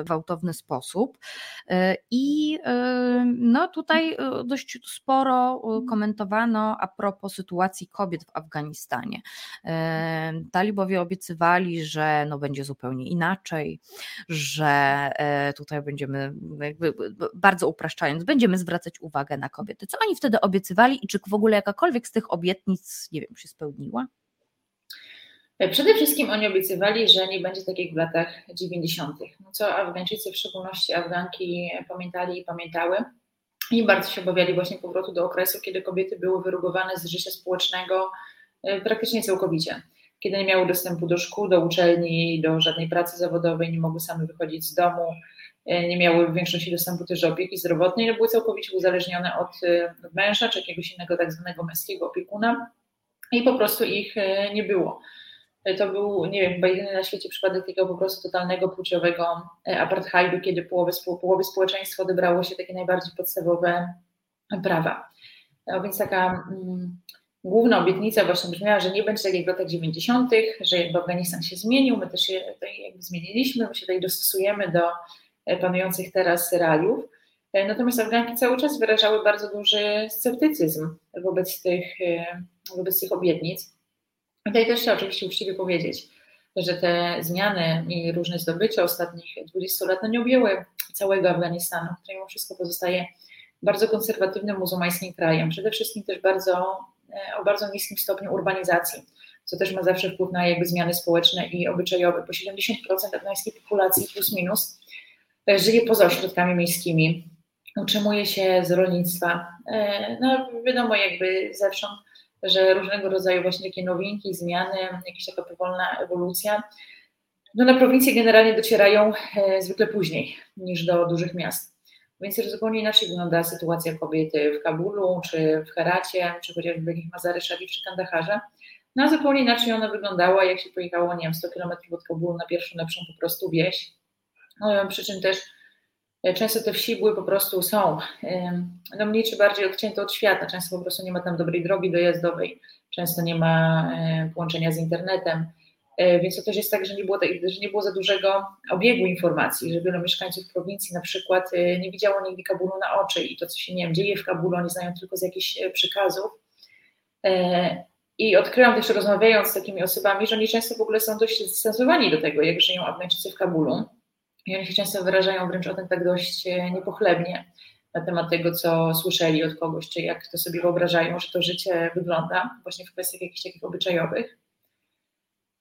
gwałtowny sposób. I no tutaj dość sporo komentowano a propos sytuacji kobiet w Afganistanie. Talibowie obiecywali, że no będzie zupełnie inaczej inaczej, że e, tutaj będziemy, jakby bardzo upraszczając, będziemy zwracać uwagę na kobiety. Co oni wtedy obiecywali i czy w ogóle jakakolwiek z tych obietnic, nie wiem, się spełniła? E, przede wszystkim oni obiecywali, że nie będzie tak jak w latach 90., no co Afgańczycy, w szczególności Afganki, pamiętali i pamiętały. I bardzo się obawiali właśnie powrotu do okresu, kiedy kobiety były wyrugowane z życia społecznego e, praktycznie całkowicie. Kiedy nie miały dostępu do szkół, do uczelni, do żadnej pracy zawodowej, nie mogły same wychodzić z domu, e, nie miały w większości dostępu też do opieki zdrowotnej, były całkowicie uzależnione od, od męża czy jakiegoś innego tak zwanego męskiego opiekuna i po prostu ich nie było. To był, nie wiem, chyba jedyny na świecie przypadek takiego po prostu totalnego płciowego apartheidu, kiedy połowy, połowy społeczeństwa odebrało się takie najbardziej podstawowe prawa. No więc taka mm, główna obietnica właśnie brzmiała, że nie będzie tak jak w latach 90., że jakby Afganistan się zmienił, my też się jakby zmieniliśmy, my się tutaj dostosujemy do e, panujących teraz realiów. E, natomiast Afganki cały czas wyrażały bardzo duży sceptycyzm wobec tych, e, wobec tych obietnic. Tutaj też trzeba oczywiście uczciwie powiedzieć, że te zmiany i różne zdobycia ostatnich 20 lat no nie objęły całego Afganistanu, który mimo wszystko pozostaje bardzo konserwatywnym muzułmańskim krajem, przede wszystkim też bardzo, o bardzo niskim stopniu urbanizacji, co też ma zawsze wpływ na jakby zmiany społeczne i obyczajowe, bo 70% afgańskiej populacji plus minus e, żyje poza ośrodkami miejskimi, utrzymuje się z rolnictwa. E, no wiadomo jakby zewsząd, że różnego rodzaju właśnie takie nowinki, zmiany, jakaś taka powolna ewolucja, no na prowincje generalnie docierają zwykle później niż do dużych miast. Więc zupełnie inaczej wygląda sytuacja kobiety w Kabulu, czy w Heracie, czy chociażby w Mazary Sharif, czy Kandaharze. No a zupełnie inaczej ona wyglądała, jak się pojechało, nie wiem, 100 km od Kabulu na pierwszą lepszą po prostu wieś. No, przy czym też e, często te wsi były po prostu, są no, mniej czy bardziej odcięte od świata. Często po prostu nie ma tam dobrej drogi dojazdowej, często nie ma e, połączenia z internetem. E, więc to też jest tak, że nie, było, że nie było za dużego obiegu informacji, że wielu mieszkańców prowincji na przykład e, nie widziało nigdy Kabulu na oczy i to, co się nie wiem, dzieje w Kabulu, oni znają tylko z jakichś e, przykazów. I odkryłam też rozmawiając z takimi osobami, że oni często w ogóle są dość zdystansowani do tego, jak żyją Afgańczycy w Kabulu. I oni się często wyrażają wręcz o tym tak dość niepochlebnie na temat tego, co słyszeli od kogoś, czy jak to sobie wyobrażają, że to życie wygląda, właśnie w kwestiach jakichś takich obyczajowych.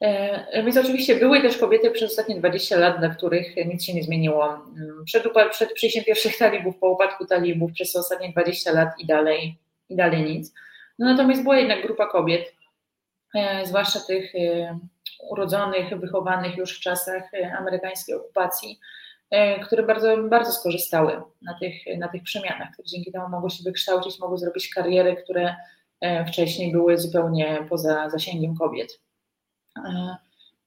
E, więc oczywiście były też kobiety przez ostatnie 20 lat, dla których nic się nie zmieniło. Mm, przed, przed przyjściem pierwszych talibów, po upadku talibów przez ostatnie 20 lat i dalej, i dalej nic. No natomiast była jednak grupa kobiet, e, zwłaszcza tych e, urodzonych, wychowanych już w czasach amerykańskiej okupacji, które bardzo, bardzo skorzystały na tych, na tych przemianach, dzięki temu mogły się wykształcić, mogły zrobić kariery, które wcześniej były zupełnie poza zasięgiem kobiet.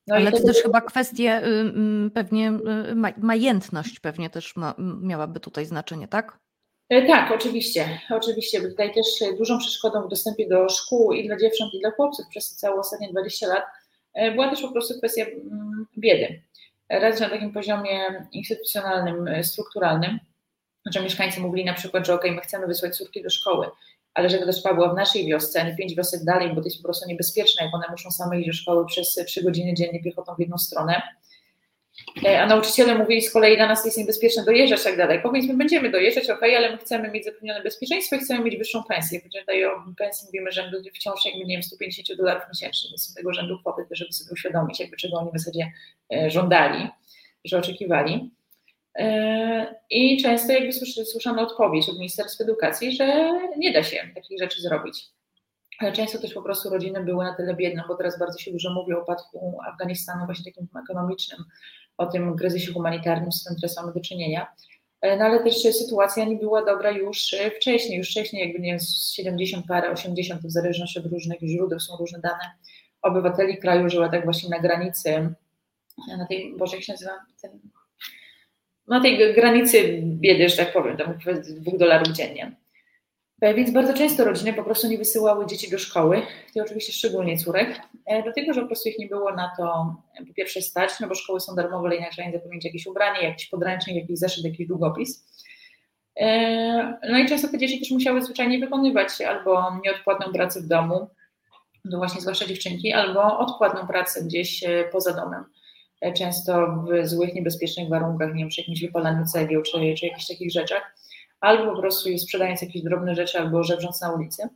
No Ale to też chyba kwestie, y, pewnie y, majętność pewnie też ma, miałaby tutaj znaczenie, tak? E, tak, oczywiście. Oczywiście. Tutaj też dużą przeszkodą w dostępie do szkół i dla dziewcząt, i dla chłopców przez całe ostatnie 20 lat e, była też po prostu kwestia biedy. Raz na takim poziomie instytucjonalnym, e, strukturalnym, że mieszkańcy mówili na przykład, że ok, my chcemy wysłać córki do szkoły, ale żeby ta szkoła była w naszej wiosce, a nie pięć wiosek dalej, bo to jest po prostu niebezpieczne, jak one muszą same iść do szkoły przez trzy godziny dziennie piechotą w jedną stronę. E, a nauczyciele mówili z kolei, dla nas jest niebezpieczne dojeżdżać tak dalej. Powiedz, my będziemy dojeżdżać, ok, ale my chcemy mieć zapewnione bezpieczeństwo i chcemy mieć wyższą pensję. Tutaj o pensji mówimy rzędu wciąż jakby, nie wiem, 150 dolarów miesięcznie, więc są tego rzędu kwoty, żeby sobie uświadomić, jakby czego oni w zasadzie e, żądali, że oczekiwali. E, I często jakby słyszano odpowiedź od Ministerstwa Edukacji, że nie da się takich rzeczy zrobić. Często też po prostu rodziny były na tyle biedne, bo teraz bardzo się dużo mówi o upadku Afganistanu, właśnie takim ekonomicznym, o tym kryzysie humanitarnym, z którym teraz mamy do czynienia. E, no ale też sytuacja nie była dobra już wcześniej, już wcześniej, jakby nie wiem, 70 parę, 80, w zależności od różnych źródeł, są różne dane. Obywateli kraju żyła tak właśnie na granicy, na tej, Boże, jak się nazywa ten na tej granicy biedy, że tak powiem, tam dwóch dolarów dziennie. E, więc bardzo często rodziny po prostu nie wysyłały dzieci do szkoły, i oczywiście szczególnie córek, e, dlatego że po prostu ich nie było na to e, po pierwsze stać, no bo szkoły są darmowe, ale inaczej nie zapewnić jakieś ubranie, jakiś podręcznik, jakiś zeszyt, jakiś długopis. No i często te dzieci też musiały zwyczajnie wykonywać albo nieodpłatną pracę w domu, no właśnie zwłaszcza dziewczynki, albo odpłatną pracę gdzieś poza domem często w złych, niebezpiecznych warunkach, nie wiem, przy jakimś wypalaniu cegieł czy, czy jakichś takich rzeczach, albo po prostu sprzedając jakieś drobne rzeczy, albo żebrząc na ulicy.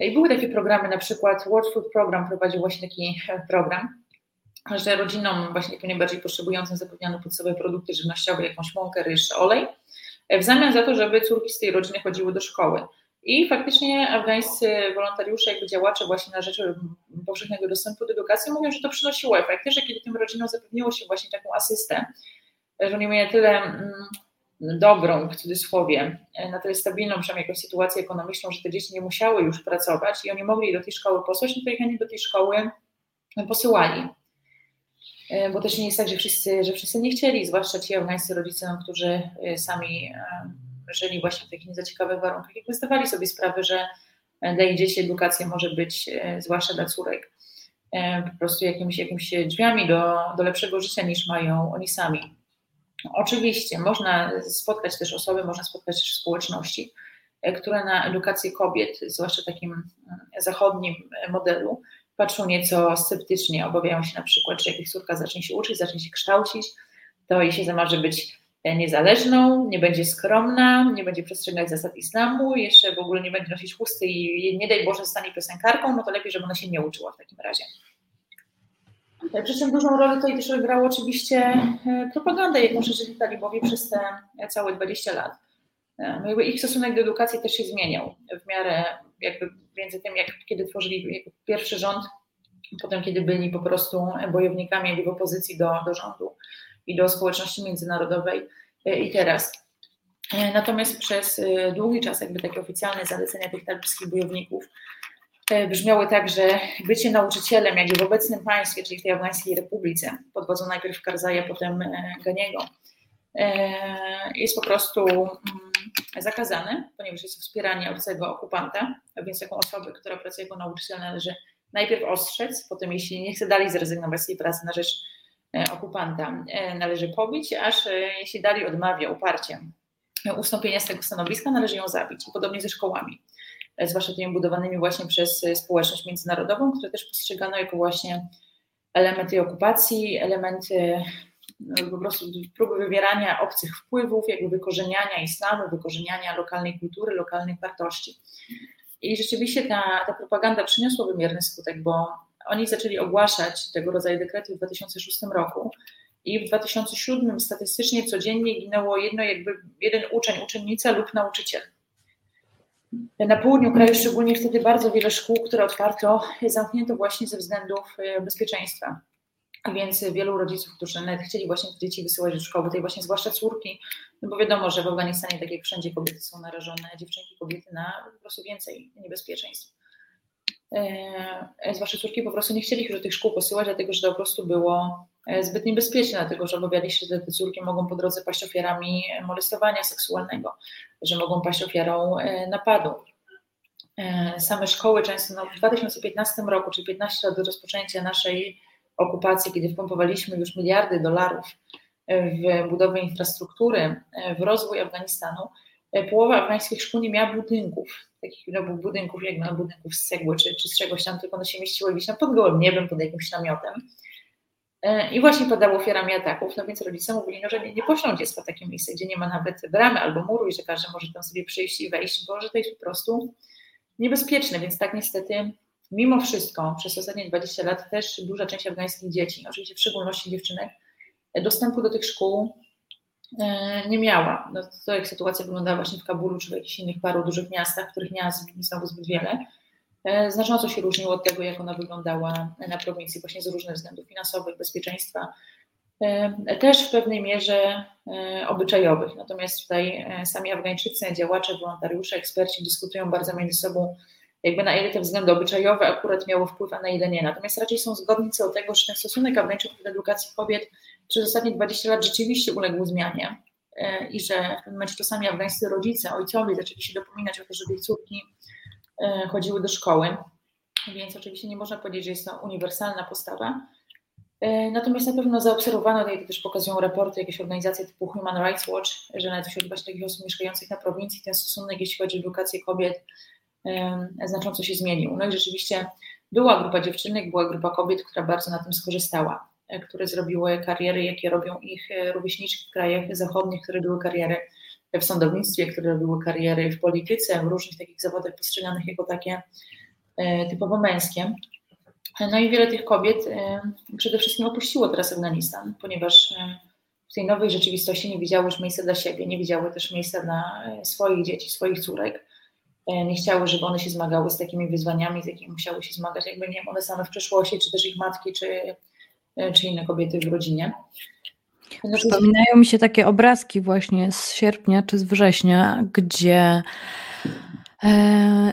I były takie programy, na przykład World Food Program prowadził właśnie taki program, że rodzinom właśnie takim najbardziej potrzebującym zapewniano podstawowe produkty żywnościowe, jakąś mąkę, ryż, olej, w zamian za to, żeby córki z tej rodziny chodziły do szkoły. I faktycznie afgańscy wolontariusze, jakby działacze właśnie na rzecz powszechnego dostępu do edukacji mówią, że to przynosiło efekty, że kiedy tym rodzinom zapewniło się właśnie taką asystę, że oni mieli tyle mm, dobrą, w cudzysłowie, na tyle stabilną przynajmniej jakąś sytuację ekonomiczną, że te dzieci nie musiały już pracować i oni mogli do tej szkoły posłać, no to ich oni do tej szkoły posyłali. E, bo też nie jest tak, że wszyscy, że wszyscy nie chcieli, zwłaszcza ci afgańscy rodzice, no, którzy e, sami e, żyli właśnie w takich nieciekawych warunkach, jakby zdawali sobie sprawę, że dla ich dzieci edukacja może być, zwłaszcza dla córek, po prostu jakimiś, jakimiś drzwiami do, do lepszego życia niż mają oni sami. Oczywiście można spotkać też osoby, można spotkać też społeczności, które na edukację kobiet, zwłaszcza takim zachodnim modelu, patrzą nieco sceptycznie, obawiają się na przykład, że jak ich córka zacznie się uczyć, zacznie się kształcić, to jej się zamarzy być niezależną, nie będzie skromna, nie będzie przestrzegać zasad islamu, jeszcze w ogóle nie będzie nosić chusty i nie daj Boże zostanie piosenkarką, no to lepiej, żeby ona się nie uczyła w takim razie. Przy czym dużą rolę tutaj też odegrała oczywiście e, propaganda, jaką przeżyli talibowie przez te całe 20 lat. E, jakby ich stosunek do edukacji też się zmieniał w miarę jakby między tym, jak kiedy tworzyli pierwszy rząd, potem kiedy byli po prostu bojownikami w opozycji do, do rządu i do społeczności międzynarodowej e, i teraz. E, natomiast przez długi czas jakby takie oficjalne zalecenia tych talibskich bojowników brzmiały tak, że bycie nauczycielem jakby w obecnym państwie, czyli w tej Afgańskiej Republice, pod najpierw Karzaja, potem Ganiego, jest po prostu mm, zakazane, ponieważ jest to wspieranie obcego okupanta, a więc taką osobę, która pracuje jako nauczyciel należy najpierw ostrzec, potem jeśli nie chce dalej zrezygnować z tej pracy na rzecz e, okupanta, e, należy pobić, aż e, jeśli dalej odmawia uparcie ustąpienia z tego stanowiska, należy ją zabić. Podobnie ze szkołami, zwłaszcza tymi budowanymi właśnie przez społeczność międzynarodową, które też postrzegano jako właśnie elementy okupacji, elementy po prostu próby wywierania obcych wpływów, jakby wykorzeniania islamu, wykorzeniania lokalnej kultury, lokalnych wartości. I rzeczywiście ta, ta propaganda przyniosła wymierny skutek, bo oni zaczęli ogłaszać tego rodzaju dekrety w 2006 roku i w 2007 statystycznie codziennie ginęło jedno, jakby jeden uczeń, uczennica lub nauczyciel. Na południu kraju szczególnie wtedy bardzo wiele szkół, które otwarto, zamknięto właśnie ze względów e, bezpieczeństwa. Więc wielu rodziców, którzy nawet chcieli właśnie dzieci wysyłać do szkoły, tej właśnie zwłaszcza córki, no bo wiadomo, że w Afganistanie, tak jak wszędzie, kobiety są narażone, dziewczynki, kobiety na po prostu więcej niebezpieczeństw. E, zwłaszcza córki po prostu nie chcieli ich do tych szkół posyłać, dlatego że to po prostu było e, zbyt niebezpieczne, dlatego że obawiali się, że te córki mogą po drodze paść ofiarami molestowania seksualnego, że mogą paść ofiarą e, napadu. E, same szkoły często no, w 2015 roku, czyli 15 lat do rozpoczęcia naszej okupacji, kiedy wpompowaliśmy już miliardy dolarów e, w budowę infrastruktury, e, w rozwój Afganistanu, e, połowa afgańskich szkół nie miała budynków, takich no, budynków jak na budynków z cegły czy, czy z czegoś tam, tylko one się mieściły gdzieś tam pod gołym niebem, pod jakimś namiotem. I właśnie padało ofiarami ataków, no więc rodzice mówili, no, że nie, nie poślą dziecka w takie miejsce, gdzie nie ma nawet bramy albo muru i że każdy może tam sobie przyjść i wejść, bo że to jest po prostu niebezpieczne, więc tak niestety mimo wszystko przez ostatnie 20 lat też duża część afgańskich dzieci, oczywiście w szczególności dziewczynek, dostępu do tych szkół e, nie miała. No, to jak sytuacja wyglądała właśnie w Kabulu czy w jakichś innych paru dużych miastach, których nie ma znowu zbyt wiele, e, znacząco się różniło od tego, jak ona wyglądała na prowincji, właśnie z różnych względów finansowych, bezpieczeństwa, e, też w pewnej mierze obyczajowych. Natomiast tutaj sami Afgańczycy, działacze, wolontariusze, eksperci dyskutują bardzo między sobą jakby na ile te względy obyczajowe akurat miało wpływ, a na ile nie. Natomiast raczej są zgodni co do tego, że ten stosunek Afgańczyków do edukacji kobiet przez ostatnie 20 lat rzeczywiście uległ zmianie e, i że w pewnym momencie czasami afgańscy rodzice, ojcowie zaczęli się dopominać o to, żeby ich córki e, chodziły do szkoły. Więc oczywiście nie można powiedzieć, że jest to uniwersalna postawa. E, natomiast na pewno zaobserwowano, to też pokazują raporty jakieś organizacje typu Human Rights Watch, że nawet wśród właśnie takich osób mieszkających na prowincji ten stosunek, jeśli chodzi o edukację kobiet, znacząco się zmienił. No i rzeczywiście była grupa dziewczynek, była grupa kobiet, która bardzo na tym skorzystała, e, które zrobiły kariery, jakie robią ich e, rówieśniczki w krajach zachodnich, które były kariery w sądownictwie, które robiły kariery w polityce, w różnych takich zawodach postrzeganych jako takie e, typowo męskie. No i wiele tych kobiet przede wszystkim opuściło teraz Afganistan, ponieważ w tej nowej rzeczywistości nie widziały już miejsca dla siebie, nie widziały też miejsca dla swoich dzieci, swoich córek. Nie chciały, żeby one się zmagały z takimi wyzwaniami, z jakimi musiały się zmagać, jakby nie one same w przeszłości, czy też ich matki, czy, czy inne kobiety w rodzinie. No Przypominają mi się takie obrazki właśnie z sierpnia czy z września, gdzie e,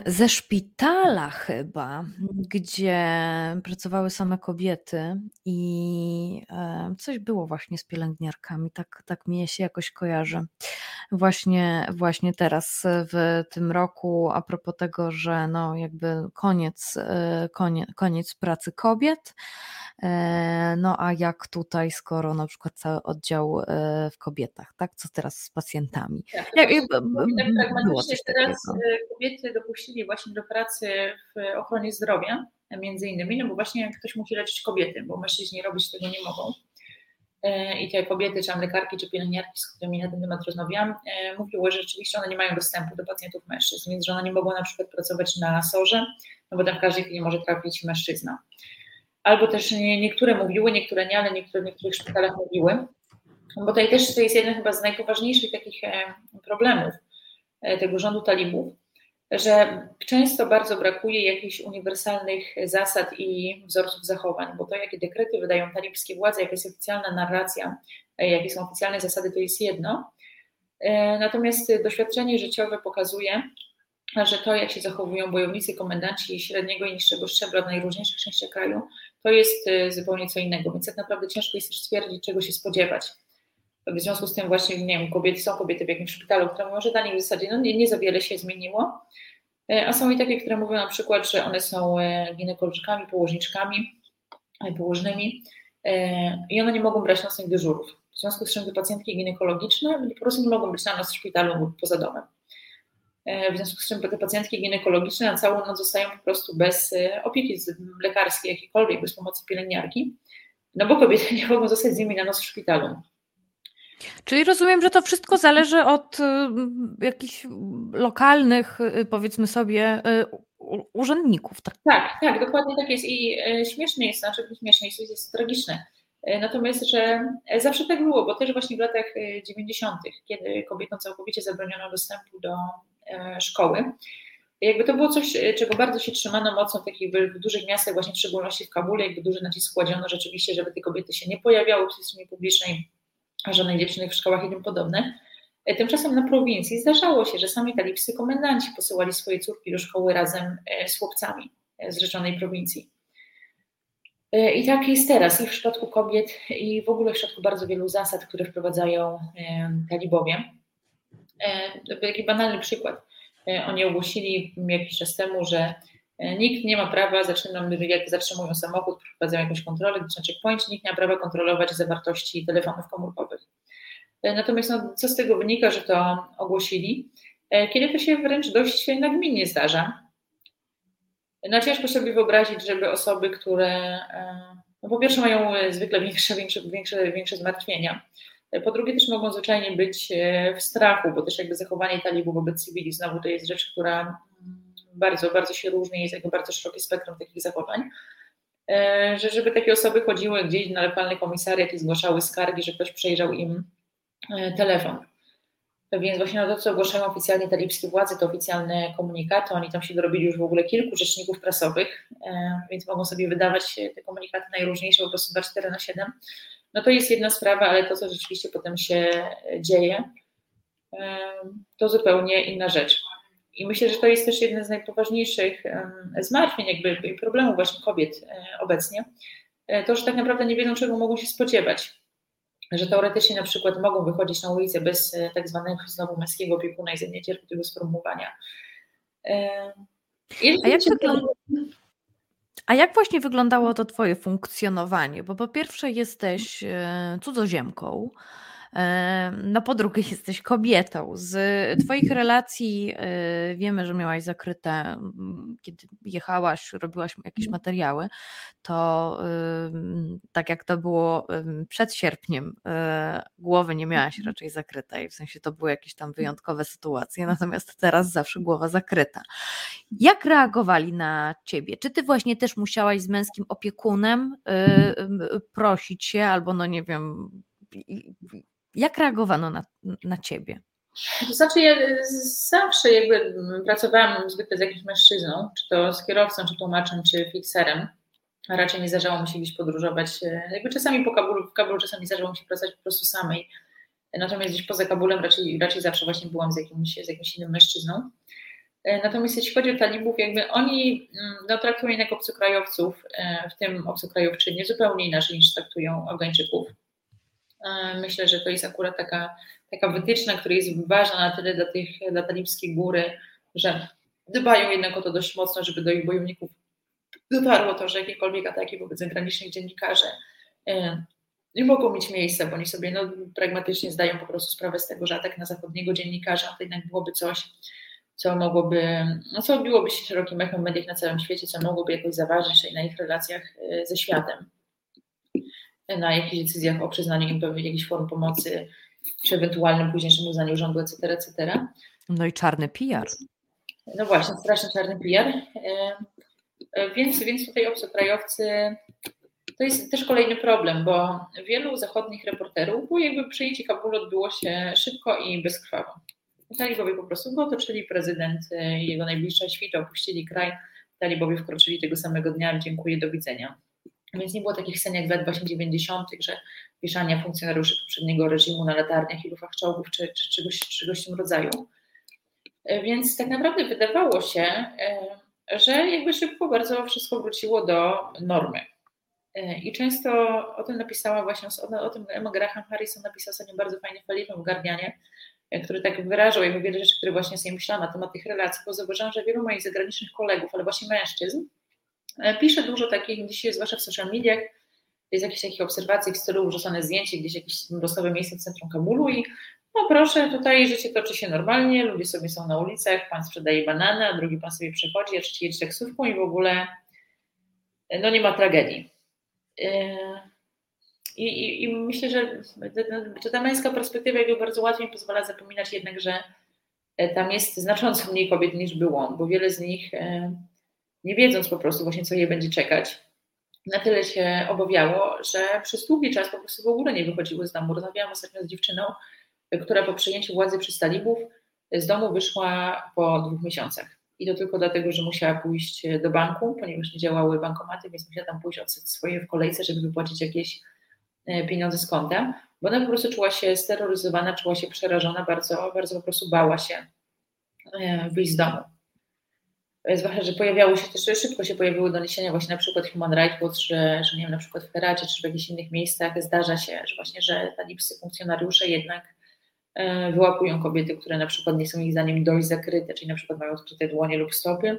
ze szpitala chyba, gdzie pracowały same kobiety i e, coś było właśnie z pielęgniarkami, tak, tak mi się jakoś kojarzy. Właśnie, właśnie teraz w tym roku, a propos tego, że no jakby koniec, e, koniec, koniec pracy kobiet, E, no a jak tutaj, skoro na przykład cały oddział e, w kobietach, tak? Co teraz z pacjentami? Tak, jak, tak pragmatycznie teraz e, kobiety dopuścili właśnie do pracy w ochronie zdrowia, między innymi, no bo właśnie ktoś musi leczyć kobiety, bo mężczyźni robić tego nie mogą. I te kobiety, czy lekarki, czy pielęgniarki, z którymi na ten temat rozmawiałam, mówiły, że rzeczywiście one nie mają dostępu do pacjentów mężczyzn, więc że one nie mogą na przykład pracować na sorze, no bo tam w każdej chwili może trafić mężczyzna albo też nie, niektóre mówiły, niektóre nie, ale niektóre w niektórych szpitalach mówiły. Bo tutaj też to jest jeden chyba z najpoważniejszych takich e, problemów e, tego rządu talibów, że często bardzo brakuje jakichś uniwersalnych zasad i wzorców zachowań, bo to, jakie dekrety wydają talibskie władze, jaka jest oficjalna narracja, e, jakie są oficjalne zasady, to jest jedno. Natomiast doświadczenie życiowe pokazuje, że to, jak się zachowują bojownicy, komendanci średniego i niższego szczebla w najróżniejszych częściach kraju, to jest y, zupełnie co innego. Więc tak naprawdę ciężko jest stwierdzić, czego się spodziewać. W związku z tym właśnie, nie wiem, kobiety, są kobiety w jakimś szpitalu, które mówią, że dla nich w zasadzie no, nie, nie za wiele się zmieniło, y, a są i takie, które mówią na przykład, że one są y, ginekolożkami, położniczkami, położnymi i one nie mogą brać nocnych dyżurów. W związku z czym te pacjentki ginekologiczne po prostu nie mogą być na nas w szpitalu lub poza domem. E, w związku z czym te pacjentki ginekologiczne na całą noc zostają po prostu bez e, opieki lekarskiej jakiejkolwiek, bez pomocy pielęgniarki, no bo kobiety nie mogą zostać z nimi na noc w szpitalu. Czyli rozumiem, że to wszystko zależy od y, jakichś lokalnych, y, powiedzmy sobie, y, urzędników. Tak, tak, tak dokładnie tak jest. I śmieszne jest, znaczy śmieszne jest, jest tragiczne. Natomiast, że zawsze tak było, bo też właśnie w latach 90., kiedy kobietom całkowicie zabroniono dostępu do E, szkoły. Jakby to było coś, e, czego bardzo się trzymano mocno w takich w dużych miastach, właśnie w szczególności w Kabule, jakby duży nacisk kładziono rzeczywiście, żeby te kobiety się nie pojawiały w przestrzeni publicznej, a żadnej dziewczyny w szkołach i tym podobne. E, tymczasem na prowincji zdarzało się, że sami talibscy komendanci posyłali swoje córki do szkoły razem z chłopcami z rzeczonej prowincji. I tak jest teraz i w przypadku kobiet, i w ogóle w przypadku bardzo wielu zasad, które wprowadzają talibowie. Taki banalny przykład. E, oni ogłosili jakiś czas temu, że e, nikt nie ma prawa, zaczynam, jak zatrzymują samochód, prowadzą jakąś kontrolę, na checkpoint, nikt nie ma prawa kontrolować zawartości telefonów komórkowych. E, natomiast no, co z tego wynika, że to ogłosili, kiedy to się wręcz dość nagminnie zdarza. No ciężko sobie wyobrazić, żeby osoby, które no, po pierwsze mają zwykle większe, większe, większe, większe zmartwienia, po drugie też mogą zwyczajnie być e, w strachu, bo też jakby zachowanie talibów wobec cywili znowu to jest rzecz, która bardzo, bardzo się różni, jest jakby bardzo szerokie spektrum takich zachowań. E, że żeby takie osoby chodziły gdzieś na lokalny komisariat i zgłaszały skargi, że ktoś przejrzał im e, telefon. Więc właśnie no to, co ogłaszają oficjalnie talibskie władze, to oficjalne komunikaty. Oni tam się dorobili już w ogóle kilku rzeczników prasowych, więc mogą sobie wydawać te komunikaty najróżniejsze po prostu 24 na 7 no to jest jedna sprawa, ale to, co rzeczywiście potem się dzieje, to zupełnie inna rzecz. I myślę, że to jest też jeden z najpoważniejszych zmartwień, jakby i problemów właśnie kobiet e, obecnie. E, to, że tak naprawdę nie wiedzą, czego mogą się spodziewać. Że teoretycznie na przykład mogą wychodzić na ulicę bez e, tak zwanego znowu męskiego opiekuna i nie cierpi tego sformułowania. A jak wygląda, a jak właśnie wyglądało to Twoje funkcjonowanie? Bo po pierwsze jesteś cudzoziemką, no po drugie, jesteś kobietą. Z Twoich relacji e, wiemy, że miałaś zakryte, kiedy jechałaś, robiłaś jakieś materiały, to tak jak to było przed sierpniem, e, głowy nie miałaś mhm. raczej zakrytej, w sensie to były jakieś tam wyjątkowe sytuacje, natomiast teraz zawsze głowa zakryta. Jak reagowali na Ciebie? Czy Ty właśnie też musiałaś z męskim opiekunem y, prosić się, albo no nie wiem, jak reagowano na, na ciebie? To znaczy, ja zawsze jakby pracowałam zwykle z jakimś mężczyzną, czy to z kierowcą, czy tłumaczem, czy fikserem. Raczej nie zdarzało mi się gdzieś podróżować. Jakby czasami po Kabulu, w Kabulu czasami zdarzało mi się pracować po prostu samej. Natomiast gdzieś poza Kabulem raczej, raczej zawsze właśnie byłam z jakimś, z jakimś innym mężczyzną. Natomiast jeśli chodzi o talibów, jakby oni mm, no, traktują jednak obcokrajowców, w tym obcokrajowczynie, zupełnie inaczej niż traktują Afgańczyków. Myślę, że to jest akurat taka taka wytyczna, która jest ważna na tyle dla, tych, dla talibskiej góry, że dbają jednak o to dość mocno, żeby do ich bojowników dotarło to, że jakiekolwiek ataki wobec zagranicznych dziennikarzy e, nie mogą mieć miejsca, bo oni sobie no, pragmatycznie zdają po prostu sprawę z tego, że atak na zachodniego dziennikarza to jednak byłoby coś, co mogłoby, no, co odbiłoby się szerokim echem mediach na całym świecie, co mogłoby jakoś zaważyć na ich relacjach e, ze światem, na jakichś decyzjach o przyznaniu im jakichś form pomocy przy ewentualnym późniejszym uznaniu rządu, etc., etc. No i czarny PR. No właśnie, straszny czarny PR. E, e, więc, więc tutaj obcokrajowcy to jest też kolejny problem, bo wielu zachodnich reporterów, bo jakby przejęcie Kabulu odbyło się szybko i bezkrwawo. Talibowie po prostu otoczyli prezydent i jego najbliższa świta, opuścili kraj. Talibowie wkroczyli tego samego dnia, dziękuję, do widzenia. Więc nie było takich scen jak w lat właśnie 90., że wieszania funkcjonariuszy poprzedniego reżimu na latarniach i lufach czołgów czy, czy czegoś, czegoś w tym rodzaju. E, więc tak naprawdę wydawało się, e, że jakby szybko bardzo wszystko wróciło do normy. E, I często o tym napisała właśnie, o, tym Emma Graham Harrison napisał ostatnio bardzo fajny felieton w Guardianie, który tak wyrażał jakby wiele rzeczy, które właśnie sobie myślałam na temat tych relacji, bo zauważyłam, że wielu moich zagranicznych kolegów, ale właśnie mężczyzn, pisze dużo takich, dzisiaj zwłaszcza w social mediach, jest jakieś takich obserwacji w stylu urzucone zdjęcie gdzieś jakieś losowe miejsce w centrum Kabulu i no proszę, tutaj życie toczy się normalnie, ludzie sobie są na ulicach, pan sprzedaje banany, a drugi pan sobie przychodzi, a trzeci jedzie taksówką i w ogóle no nie ma tragedii. I, i, i myślę, że, że ta męska perspektywa jakby bardzo łatwiej pozwala zapominać jednak, że tam jest znacząco mniej kobiet niż było, bo wiele z nich nie wiedząc po prostu właśnie co je będzie czekać, na tyle się obawiało, że przez długi czas po prostu w ogóle nie wychodziły z domu. Rozmawiałam ostatnio z dziewczyną, która po przyjęciu władzy przez talibów z domu wyszła po dwóch miesiącach. I to tylko dlatego, że musiała pójść do banku, ponieważ nie działały bankomaty, więc musiała tam pójść odsać swoje w kolejce, żeby wypłacić jakieś e, pieniądze z konta, bo ona po prostu czuła się steroryzowana, czuła się przerażona, bardzo, bardzo po prostu bała się e, wyjść z domu. Zwłaszcza, że pojawiały się też, szybko się pojawiły doniesienia właśnie na przykład Human Rights Watch, że, że nie wiem, na przykład w Heracie czy w jakichś innych miejscach zdarza się, że właśnie, że talibscy funkcjonariusze jednak e, wyłapują kobiety, które na przykład nie są ich zdaniem dość zakryte, czyli na przykład mają odkryte dłonie lub stopy,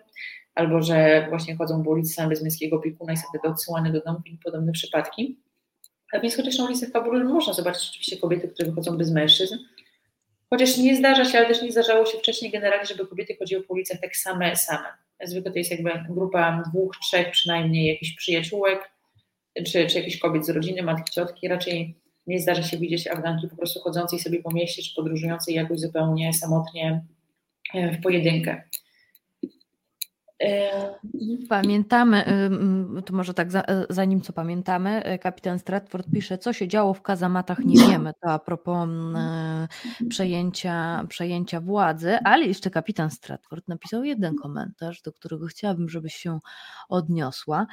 albo że właśnie chodzą po ulicy same bez męskiego opiekuna i są wtedy odsyłane do domów i podobne przypadki. A więc chociaż na ulicach Kabulu można zobaczyć oczywiście kobiety, które wychodzą bez mężczyzn, Chociaż nie zdarza się, ale też nie zdarzało się wcześniej generalnie, żeby kobiety chodziły po ulicach tak same, same. Zwykle to jest jakby grupa dwóch, trzech przynajmniej jakichś przyjaciółek, czy, czy jakichś kobiet z rodziny, matki, ciotki. Raczej nie zdarza się widzieć Afganki po prostu chodzącej sobie po mieście, czy podróżującej jakoś zupełnie samotnie e, w pojedynkę. Pamiętamy, to może tak e, zanim co pamiętamy, kapitan Stratford pisze, co się działo w kazamatach, nie wiemy, to a propos e, przejęcia, przejęcia władzy, ale jeszcze kapitan Stratford napisał jeden komentarz, do którego chciałabym, żebyś się odniosła.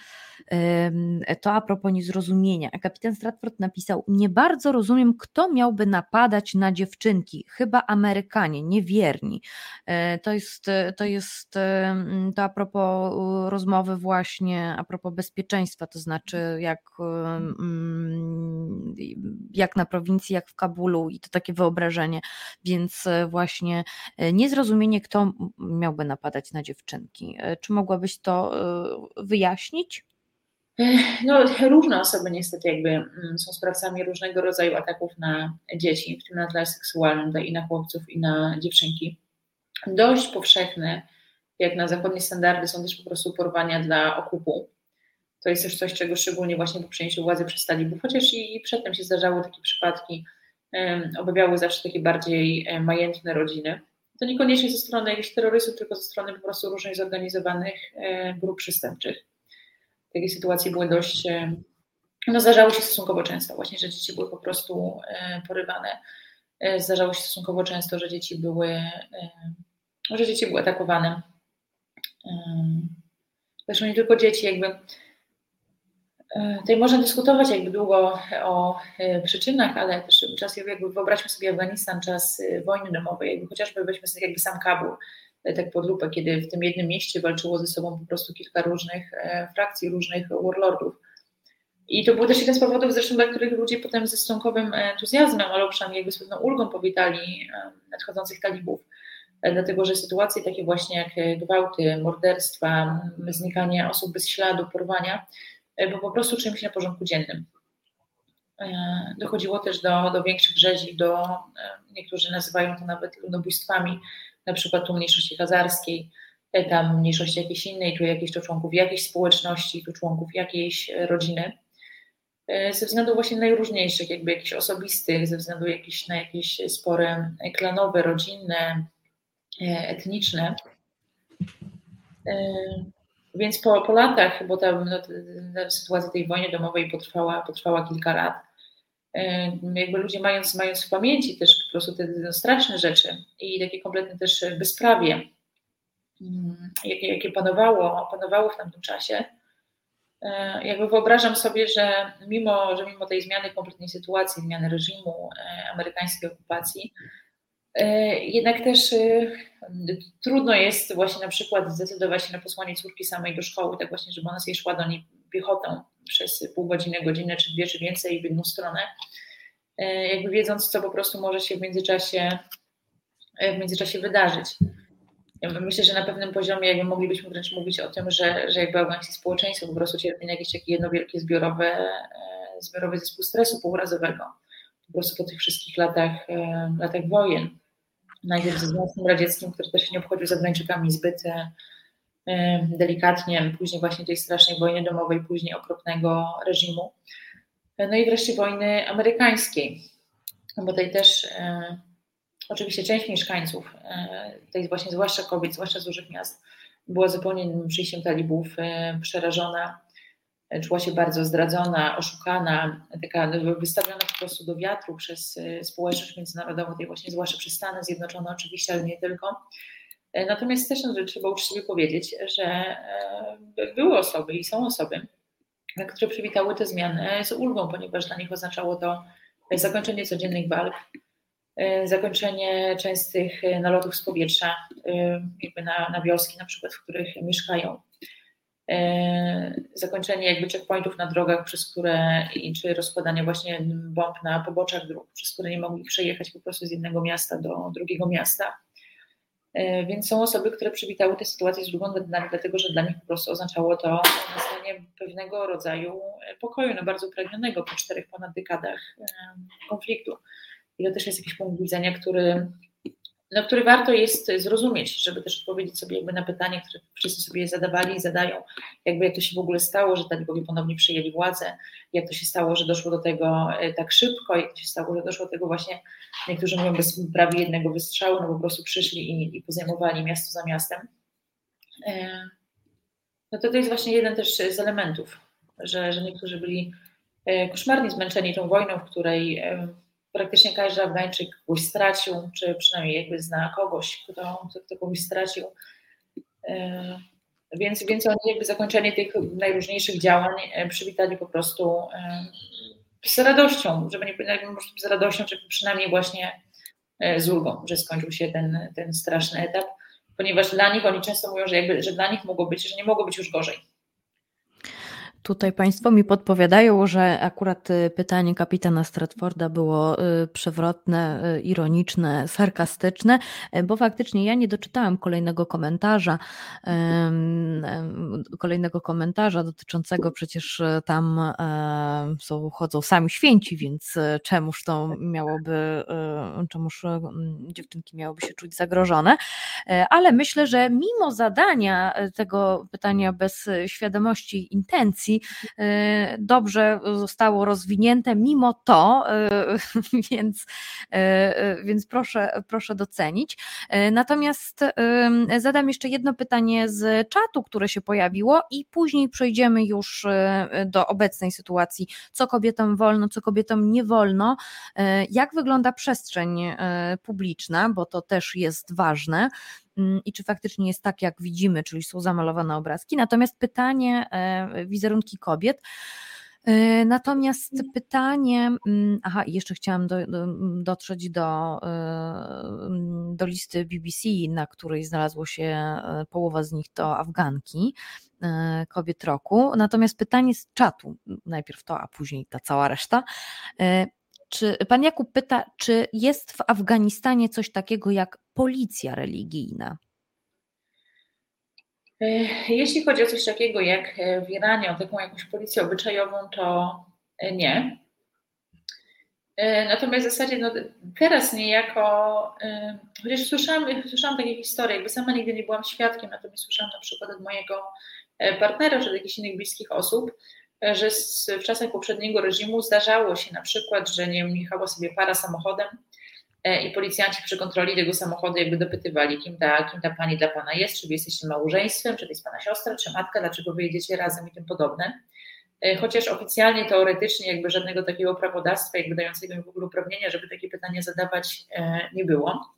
To a propos niezrozumienia. Kapitan Stratford napisał, nie bardzo rozumiem, kto miałby napadać na dziewczynki, chyba Amerykanie, niewierni. To jest, to jest to a propos y, rozmowy właśnie, a propos bezpieczeństwa, to znaczy jak, mm, jak na prowincji, jak w Kabulu i to takie wyobrażenie, więc e, właśnie niezrozumienie, kto miałby napadać na dziewczynki. Czy mogłabyś to wyjaśnić? No, różne osoby niestety jakby mm, są sprawcami różnego rodzaju ataków na dzieci, w tym na tle seksualnym, i na chłopców, i na dziewczynki. Dość powszechne jak na zachodnie standardy są też po prostu porwania dla okupu. To jest też coś, czego szczególnie właśnie po przejęciu władzy przez talibów, chociaż i przedtem się zdarzały takie przypadki, um, obawiały zawsze takie bardziej majętne rodziny. To niekoniecznie ze strony jakichś terrorystów, tylko ze strony po prostu różnych zorganizowanych grup przestępczych. Takie sytuacje były dość, no zdarzały się stosunkowo często właśnie, że dzieci były po prostu porywane Zdarzało się stosunkowo często, że dzieci były, że dzieci były atakowane. Zresztą nie tylko dzieci, jakby Tutaj można dyskutować jakby długo o przyczynach, ale też czas jakby wyobraźmy sobie Afganistan, czas wojny domowej, jakby chociażby weźmy sobie jakby sam Kabul, tak pod lupę, kiedy w tym jednym mieście walczyło ze sobą po prostu kilka różnych frakcji, różnych warlordów. I to był też jeden z powodów zresztą, dla których ludzie potem ze stosunkowym entuzjazmem, ale przynajmniej jakby z pewną ulgą powitali nadchodzących talibów. Dlatego, że sytuacje takie właśnie jak gwałty, morderstwa, znikanie osób bez śladu, porwania, bo po prostu czymś na porządku dziennym. Dochodziło też do, do większych rzezi, do, niektórzy nazywają to nawet ludobójstwami, na przykład tu mniejszości hazarskiej, tam mniejszości jakiejś innej, tu jakieś to członków jakiejś społeczności, tu członków jakiejś rodziny. E, ze względów właśnie najróżniejszych, jakby jakichś osobistych, ze względu jakieś, na jakieś spory klanowe, rodzinne, e, etniczne. E, więc po, po latach, bo ta, no, ta sytuacja tej wojny domowej potrwała, potrwała kilka lat, jakby ludzie mając, mając w pamięci też po prostu te, te straszne rzeczy i takie kompletne też bezprawie, mm, jakie, jakie panowało, panowało w tamtym czasie, E, jakby wyobrażam sobie, że mimo, że mimo tej zmiany kompletnej sytuacji, zmiany reżimu e, amerykańskiej okupacji, e, jednak też trudno jest właśnie na przykład zdecydować się na posłanie córki samej do szkoły, tak właśnie, żeby ona sobie szła do niej piechotą przez pół godziny, godzinę, czy dwie, czy więcej w jedną stronę, jakby wiedząc, co po prostu może się w międzyczasie, w międzyczasie wydarzyć. Myślę, że na pewnym poziomie jakby moglibyśmy wręcz mówić o tym, że, że jakby afgańskie społeczeństwo po prostu cierpi na jakieś takie jedno wielkie zbiorowe, e, zbiorowy zespół stresu pourazowego. Po prostu po tych wszystkich latach, e, latach wojen. Najpierw ze Związkiem Radzieckim, który też się nie obchodził z Afgańczykami zbyt e, delikatnie, później właśnie tej strasznej wojny domowej, później okropnego reżimu. No i wreszcie wojny amerykańskiej, bo tej też Oczywiście część mieszkańców, e, tej właśnie zwłaszcza kobiet, zwłaszcza z dużych miast, była zupełnie przyjściem talibów e, przerażona, e, czuła się bardzo zdradzona, oszukana, taka wystawiona po prostu do wiatru przez społeczność międzynarodową, tej właśnie zwłaszcza przez Stany Zjednoczone oczywiście, ale nie tylko. Natomiast też no, trzeba uczciwie powiedzieć, że były osoby i są osoby, które przywitały te zmiany z ulgą, ponieważ dla nich oznaczało to zakończenie codziennych walk, E, zakończenie częstych e, nalotów z powietrza e, jakby na, na wioski na przykład, w których mieszkają. Zakończenie jakby checkpointów na drogach, przez które, czy rozkładanie właśnie bomb na poboczach dróg, przez które nie mogli przejechać po prostu z jednego miasta do drugiego miasta. Więc są osoby, które przywitały tę sytuację z drugą wydaniu, dlatego że dla nich po prostu oznaczało to nastanie pewnego rodzaju pokoju, no bardzo upragnionego po czterech ponad dekadach konfliktu. I to też jest jakiś punkt widzenia, który, no, który warto jest zrozumieć, żeby też odpowiedzieć sobie jakby na pytanie, które wszyscy sobie zadawali i zadają, jakby jak to się w ogóle stało, że talibowie ponownie przyjęli władzę, jak to się stało, że doszło do tego e, tak szybko, jak to się stało, że doszło do tego właśnie, niektórzy mówią bez prawie jednego wystrzału, no po prostu przyszli i, i pozajmowali miasto za miastem. E, no to to jest właśnie jeden też z elementów, że, że niektórzy byli e, koszmarnie zmęczeni tą wojną, w której praktycznie każdy Afgańczyk kogoś stracił, czy przynajmniej jakby zna kogoś, kto, kto kogoś stracił. E, więc, więc oni jakby zakończenie tych najróżniejszych działań e, przywitali po prostu e, z radością, żeby nie powiedzieć z radością, czy przynajmniej właśnie z ulgą, że skończył się ten, ten straszny etap, ponieważ dla nich, oni często mówią, że, jakby, że dla nich mogło być, że nie mogło być już gorzej. Tutaj Państwo mi podpowiadają, że akurat y, pytanie kapitana Stratforda było y, przewrotne, y, ironiczne, sarkastyczne, bo faktycznie ja nie doczytałam kolejnego komentarza, kolejnego komentarza dotyczącego przecież tam są, chodzą sami święci, więc czemuż to miałoby, czemuż dziewczynki miałyby się czuć zagrożone, ale myślę, że mimo zadania tego pytania bez świadomości intencji, i dobrze zostało rozwinięte mimo to, więc, więc proszę, proszę docenić. Natomiast zadam jeszcze jedno pytanie z czatu, które się pojawiło i później przejdziemy już do obecnej sytuacji, co kobietom wolno, co kobietom nie wolno, jak wygląda przestrzeń publiczna, bo to też jest ważne i czy faktycznie jest tak, jak widzimy, czyli są zamalowane obrazki. Natomiast pytanie, e, wizerunki kobiet. E, natomiast mm. pytanie, mm, aha, jeszcze chciałam do, do, dotrzeć do, e, do listy BBC, na której znalazło się połowa z nich to Afganki, kobiet roku. Natomiast pytanie z czatu, najpierw to, a później ta cała reszta. Czy pan Jakub pyta, czy jest w Afganistanie coś takiego jak policja religijna? E, jeśli chodzi o coś takiego jak e, w Iranie, o taką jakąś policję obyczajową, to e, nie. Natomiast w zasadzie no, teraz niejako, chociaż słyszałam, słyszałam takie historie, jakby sama nigdy nie byłam świadkiem, natomiast słyszałam na przykład od mojego partnera czy od jakichś innych bliskich osób, że w czasach poprzedniego reżimu zdarzało się na przykład, że nie jechała sobie para samochodem e, i policjanci przy kontroli tego samochodu jakby dopytywali, kim ta, kim ta pani dla pana jest, czy wy jesteście małżeństwem, czy to jest pana siostra, czy matka, dlaczego wy jedziecie razem i tym podobne. E, chociaż oficjalnie, teoretycznie jakby żadnego takiego prawodawstwa jakby dającego im w ogóle uprawnienia, żeby takie pytania zadawać e, nie było.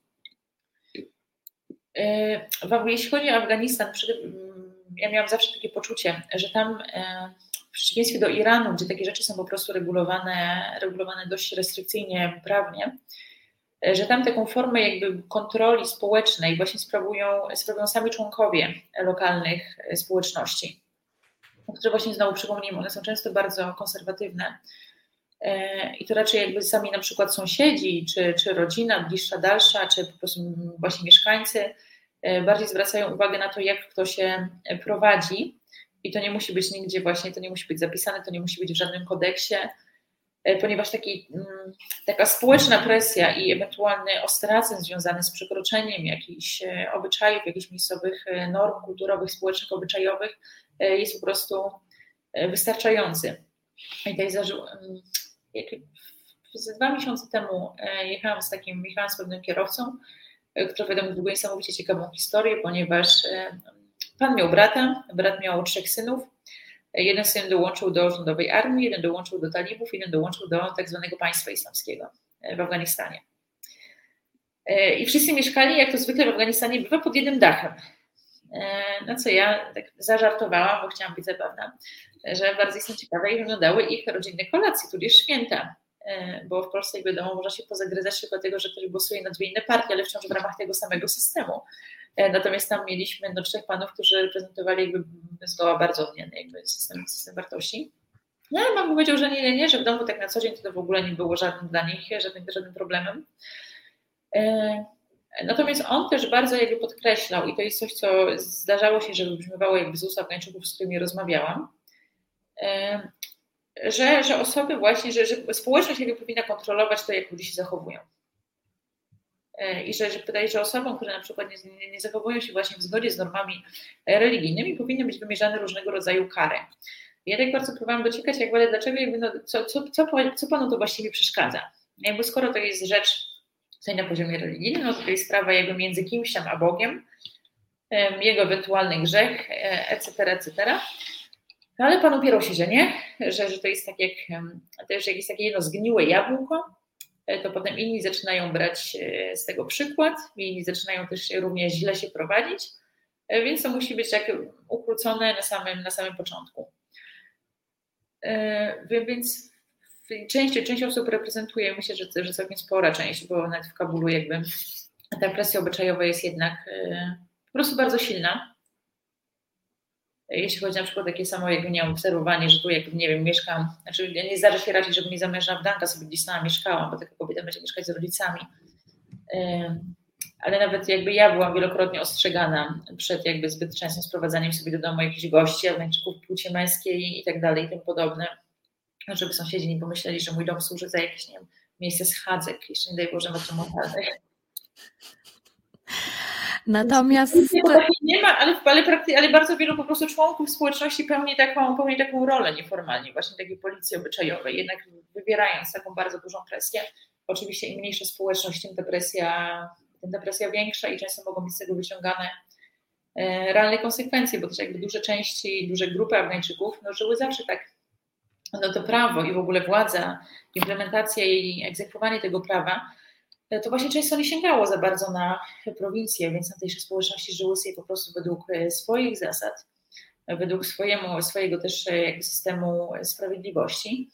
Jeśli chodzi o Afganistan, ja miałam zawsze takie poczucie, że tam w przeciwieństwie do Iranu, gdzie takie rzeczy są po prostu regulowane, regulowane dość restrykcyjnie prawnie, że tam taką formę jakby kontroli społecznej właśnie sprawują, sprawują sami członkowie lokalnych społeczności, które właśnie znowu przypomnijmy, one są często bardzo konserwatywne. I to raczej jakby sami na przykład sąsiedzi, czy, czy rodzina bliższa, dalsza, czy po prostu właśnie mieszkańcy bardziej zwracają uwagę na to, jak kto się prowadzi, i to nie musi być nigdzie właśnie, to nie musi być zapisane, to nie musi być w żadnym kodeksie, e, ponieważ taki, mm, taka społeczna presja i ewentualny ostracyzm związany z przekroczeniem jakichś e, obyczajów, jakichś miejscowych e, norm kulturowych, społecznych, obyczajowych jest po prostu wystarczający. I tutaj zażył, mm, dwa miesiące temu jechałam z takim, jechałam z pewnym kierowcą, który opowiadał mi w ogóle niesamowicie ciekawą historię, ponieważ Pan miał brata, brat miał trzech synów. Jeden syn dołączył do rządowej armii, jeden dołączył do talibów, jeden dołączył do tak zwanego państwa islamskiego e, w Afganistanie. E, I wszyscy mieszkali, jak to zwykle w Afganistanie bywa, pod jednym dachem. E, na co ja tak zażartowałam, bo chciałam być zabawna, że bardzo jestem ciekawa, jak wyglądały ich rodzinne kolacje, tudzież święta. Bo w Polsce, jak wiadomo, można się pozagryzać tylko dlatego, że ktoś głosuje na dwie inne partie, ale wciąż w ramach tego samego systemu. E, natomiast tam mieliśmy no, trzech panów, którzy reprezentowali jakby zgoła bardzo odmienny jakby system, system wartości. No ale mam powiedział, że nie, nie, nie, że w domu tak na co dzień to w ogóle nie było żadnym dla nich, żadnym, żadnym problemem. E, natomiast on też bardzo jakby podkreślał, i to jest coś, co zdarzało się, że wybrzmiewało jakby z ust Afgańczyków, z którymi rozmawiałam, e, że, że osoby właśnie, że, że społeczność jakby powinna kontrolować to, jak ludzie się zachowują. E, i że, że wydaje że osobom, które na przykład nie, nie zachowują się właśnie w zgodzie z normami e, religijnymi, powinny być wymierzane różnego rodzaju kary. Ja tak bardzo próbowałam dociekać, jak ale dlaczego, jakby no, co, co, co, co panu to właściwie przeszkadza? Jakby skoro to jest rzecz tutaj na poziomie religijnym, no to jest sprawa jakby między kimś tam a Bogiem, jego ewentualny grzech, etc., etc. No ale pan upierał się, że nie, że, że to jest tak jak, to jest jakieś takie jedno zgniłe jabłko, to potem inni zaczynają brać e, z tego przykład, inni zaczynają też również źle się prowadzić, e, więc to musi być tak ukrócone na samym, na samym początku. Więc część, część osób reprezentuje, myślę, że, że całkiem spora część, bo nawet w Kabulu jakby ta presja obyczajowa jest jednak po prostu bardzo silna jeśli chodzi na przykład o takie samo, jakby nie obserwowanie, że tu jak nie wiem, mieszkam, znaczy nie zdarza się raczej, żeby mi zamężna wdanka sobie gdzieś sama mieszkałam, bo taka kobieta będzie mieszkać z rodzicami. Ale nawet jakby ja byłam wielokrotnie ostrzegana przed jakby zbyt częstym sprowadzaniem sobie do domu jakichś gości, Afgańczyków płci męskiej i tak dalej i tym podobne, żeby sąsiedzi nie pomyśleli, że mój dom służy za jakieś, nie wiem, miejsce schadzek, jeszcze nie daj Boże, matrymonalnych. Natomiast. Nie ma, ale, ale, prakty, ale bardzo wielu po prostu członków społeczności pełni taką, pełni taką rolę nieformalnie, właśnie takiej policji obyczajowej, jednak wywierając taką bardzo dużą presję. Oczywiście im mniejsza społeczność, tym depresja, tym depresja większa i często mogą być z tego wyciągane e, realne konsekwencje, bo też jakby duże części, duże grupy Afgańczyków no, żyły zawsze tak, no to prawo i w ogóle władza, implementacja i egzekwowanie tego prawa to właśnie często nie sięgało za bardzo na prowincję, więc tamtejsze społeczności żyły sobie po prostu według e, swoich zasad, według swojemu, swojego też e, systemu sprawiedliwości.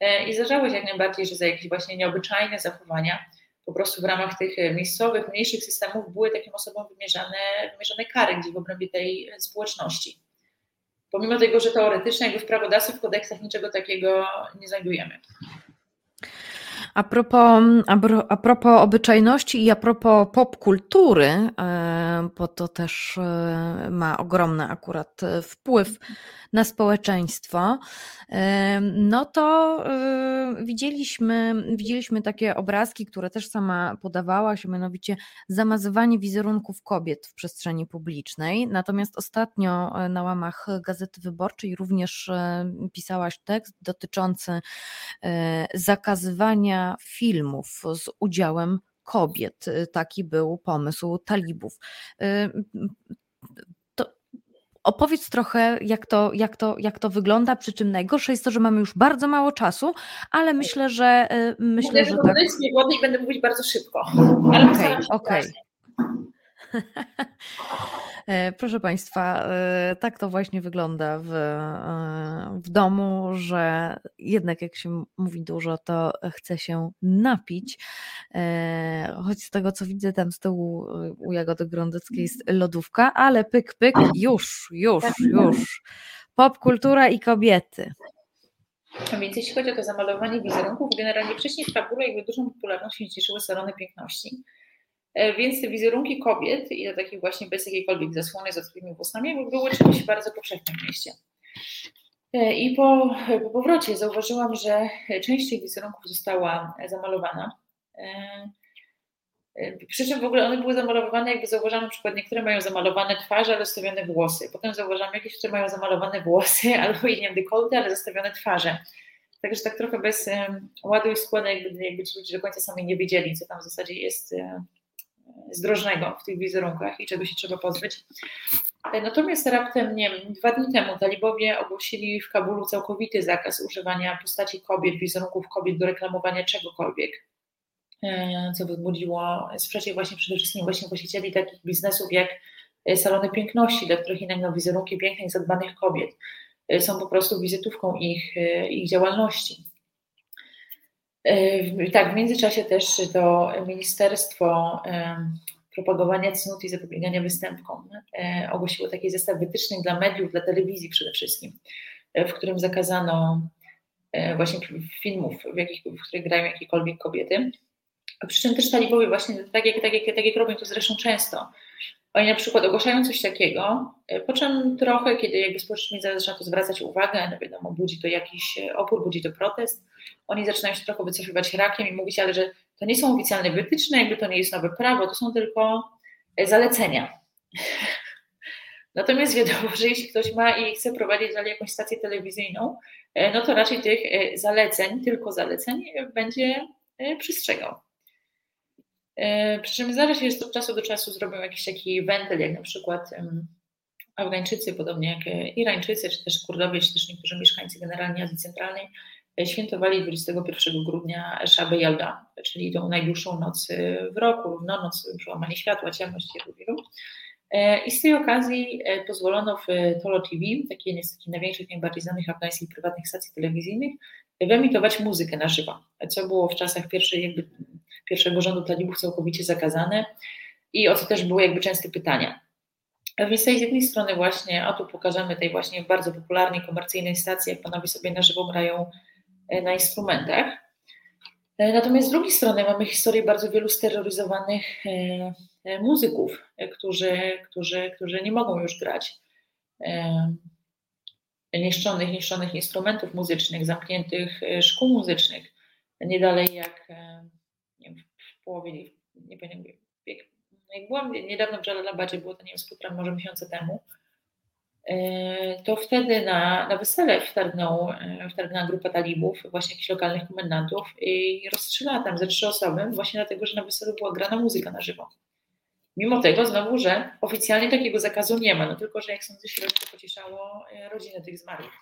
E, I zdarzało się jak najbardziej, że za jakieś właśnie nieobyczajne zachowania po prostu w ramach tych miejscowych, mniejszych systemów były takim osobom wymierzane, wymierzane kary gdzieś w obrębie tej społeczności. Pomimo tego, że teoretycznie jakby w prawodawstwie, w kodeksach niczego takiego nie znajdujemy. A propos, a propos obyczajności i a propos popkultury, e, bo to też e, ma ogromny akurat wpływ na społeczeństwo, no to widzieliśmy, widzieliśmy takie obrazki, które też sama podawałaś, mianowicie zamazywanie wizerunków kobiet w przestrzeni publicznej. Natomiast ostatnio e, na łamach Gazety Wyborczej również e, pisałaś tekst dotyczący e, zakazywania filmów z udziałem kobiet. Taki był pomysł talibów. Opowiedz trochę, jak to, jak, to, jak to wygląda, przy czym najgorsze jest to, że mamy już bardzo mało czasu, ale myślę, że y, myślę, że tak. wody i będę mówić bardzo szybko. Okej, okej. Okay, E, proszę Państwa, e, tak to właśnie wygląda w, e, w domu, że jednak jak się mówi dużo, to chce się napić. Choć z tego co widzę, tam z tyłu u Jagody Grądeckiej jest lodówka, ale pyk, pyk, już, już, już. Popkultura i kobiety. A więc jeśli chodzi o to zamalowanie wizerunków, generalnie wcześniej w fabule jakby dużą popularnością cieszyły salony piękności. E, więc te wizerunki kobiet i to takich właśnie bez jakiejkolwiek zasłony z otwartymi włosami były czymś bardzo powszechnym w mieście. E, I po, po powrocie zauważyłam, że część tych wizerunków została zamalowana. E, przy czym w ogóle one były zamalowane, jakby zauważam, na przykład niektóre mają zamalowane twarze, ale zostawione włosy. Potem zauważam jakieś, które mają zamalowane włosy albo i nie dekolty, ale zostawione twarze. Także tak trochę bez ładu i składu, jakby, jakby ci ludzie do końca sami nie wiedzieli, co tam w zasadzie jest zdrożnego w tych wizerunkach i czego się trzeba pozbyć. E, natomiast raptem, nie dwa dni temu talibowie ogłosili w Kabulu całkowity zakaz używania postaci kobiet, wizerunków kobiet do reklamowania czegokolwiek, e, co wzbudziło sprzeciw właśnie przede wszystkim właśnie właścicieli takich biznesów jak e, salony piękności, dla których no, wizerunki pięknych, zadbanych kobiet są po prostu wizytówką ich, ich działalności. Tak, w międzyczasie też to Ministerstwo Propagowania Cnót i Zapobiegania Występkom e, ogłosiło taki zestaw wytycznych dla mediów, dla telewizji przede wszystkim, e, w którym zakazano e, właśnie filmów, w, jakich, w których grają jakiekolwiek kobiety. Przy czym też talibowie właśnie, tak jak, tak, jak, tak jak robią to zresztą często, oni na przykład ogłaszają coś takiego, po czym trochę, kiedy jakby społeczność zaczyna to zwracać uwagę, no wiadomo, budzi to jakiś opór, budzi to protest, oni zaczynają się trochę wycofywać rakiem i mówić, ale że to nie są oficjalne wytyczne, jakby to nie jest nowe prawo, to są tylko e, zalecenia. Natomiast wiadomo, że jeśli ktoś ma i chce prowadzić dalej jakąś stację telewizyjną, no to raczej tych zaleceń, tylko zaleceń, będzie przestrzegał. E, przy czym się, że od czasu do czasu zrobią jakiś taki wentyl, jak na przykład Afgańczycy, podobnie jak e, Irańczycy, czy też Kurdowie, czy też niektórzy mieszkańcy generalnie Azji Centralnej, e, świętowali 21 grudnia Szabę Jalda, czyli tą najdłuższą noc w roku, równonoc, przełamanie światła, ciemność wielu. I z tej okazji pozwolono w Tolo TV, takiej z takich największych, najbardziej znanych afgańskich prywatnych stacji telewizyjnych, wyemitować muzykę na żywo, co było w czasach pierwszej jakby pierwszego rządu talibów całkowicie zakazane i o co też były jakby częste pytania. Więc z jednej strony właśnie, a tu pokażemy tej właśnie bardzo popularnej komercyjnej stacji, jak panowie sobie na żywo grają e, na instrumentach. E, natomiast z drugiej strony mamy historię bardzo wielu steroryzowanych e, muzyków, którzy, którzy, którzy nie mogą już grać niszczonych, niszczonych instrumentów muzycznych, zamkniętych szkół muzycznych, nie dalej jak nie wiem, w połowie, nie pamiętam, wiek jak byłam niedawno w Jalalabadzie, było to nie wiem, z półtora może miesiąca temu, e, to wtedy na, na wesele wtargnął, e, wtargnęła grupa talibów, właśnie jakichś lokalnych komendantów i rozstrzelała tam ze trzy osoby, właśnie dlatego, że na weselu była grana muzyka na żywo. Mimo tego znowu, że oficjalnie takiego zakazu nie ma, no tylko, że jak sądzę, środowisko pocieszało e, rodziny tych zmarłych.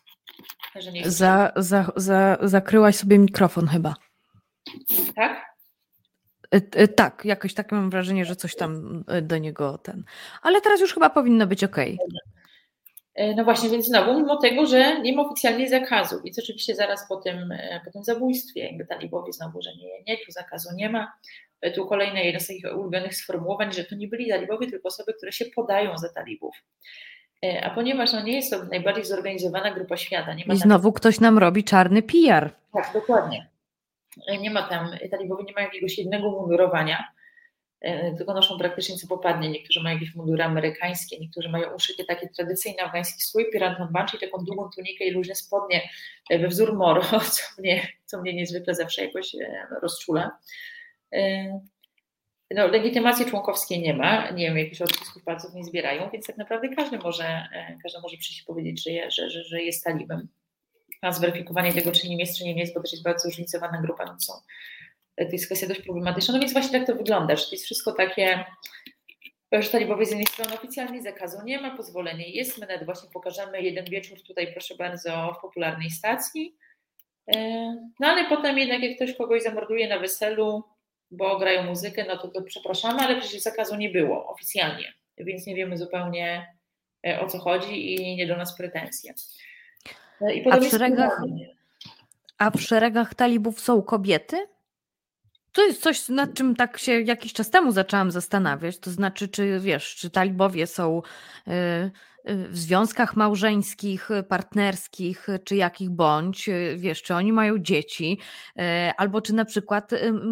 Że nie za, za, za, zakryłaś sobie mikrofon chyba. Tak? E, e, tak, jakoś tak mam wrażenie, że coś tam do niego ten. Ale teraz już chyba powinno być ok. No właśnie, więc znowu, mimo tego, że nie ma oficjalnie zakazu, więc oczywiście zaraz po tym, po tym zabójstwie, jakby talibowie znowu, że nie, nie, tu zakazu nie ma, tu kolejne jedno z takich ulubionych sformułowań, że to nie byli talibowie, tylko osoby, które się podają za talibów. E, a ponieważ no, nie jest to najbardziej zorganizowana grupa świata. Nie ma I znowu tam... ktoś nam robi czarny PR. Tak, dokładnie. E, nie ma tam, talibowie nie mają jakiegoś jednego mundurowania, e, tylko noszą praktycznie co popadnie. Niektórzy mają jakieś mundury amerykańskie, niektórzy mają uszycie takie tradycyjne afgański strój, piranton ban, czyli taką długą tunikę i luźne spodnie we wzór moro, co mnie, co mnie niezwykle zawsze jakoś rozczula. No, legitymacji członkowskiej nie ma, nie wiem, jakichś odcisków palców nie zbierają, więc tak naprawdę każdy może, e, każdy może przyjść i powiedzieć, że, że, że, że jest talibem. A zweryfikowanie tego, czy nim jest, czy nie jest, bo też jest bardzo zróżnicowana grupa, no są, to jest kwestia dość problematyczna. No więc właśnie tak to wygląda, że to jest wszystko takie, że talibowie z jednej strony oficjalnie zakazu nie ma, pozwolenie jest, my nawet właśnie pokażemy jeden wieczór tutaj, proszę bardzo, w popularnej stacji, e, no ale potem jednak jak ktoś kogoś zamorduje na weselu, bo grają muzykę, no to, to przepraszamy, ale przecież zakazu nie było oficjalnie, więc nie wiemy zupełnie e, o co chodzi i nie do nas pretensje. E, I a, w szeregach, a w szeregach talibów są kobiety? To jest coś, nad czym tak się jakiś czas temu zaczęłam zastanawiać. To znaczy, czy wiesz, czy talibowie są. Yy, w związkach małżeńskich, partnerskich, czy jakich bądź, wiesz, czy oni mają dzieci, e, albo czy na przykład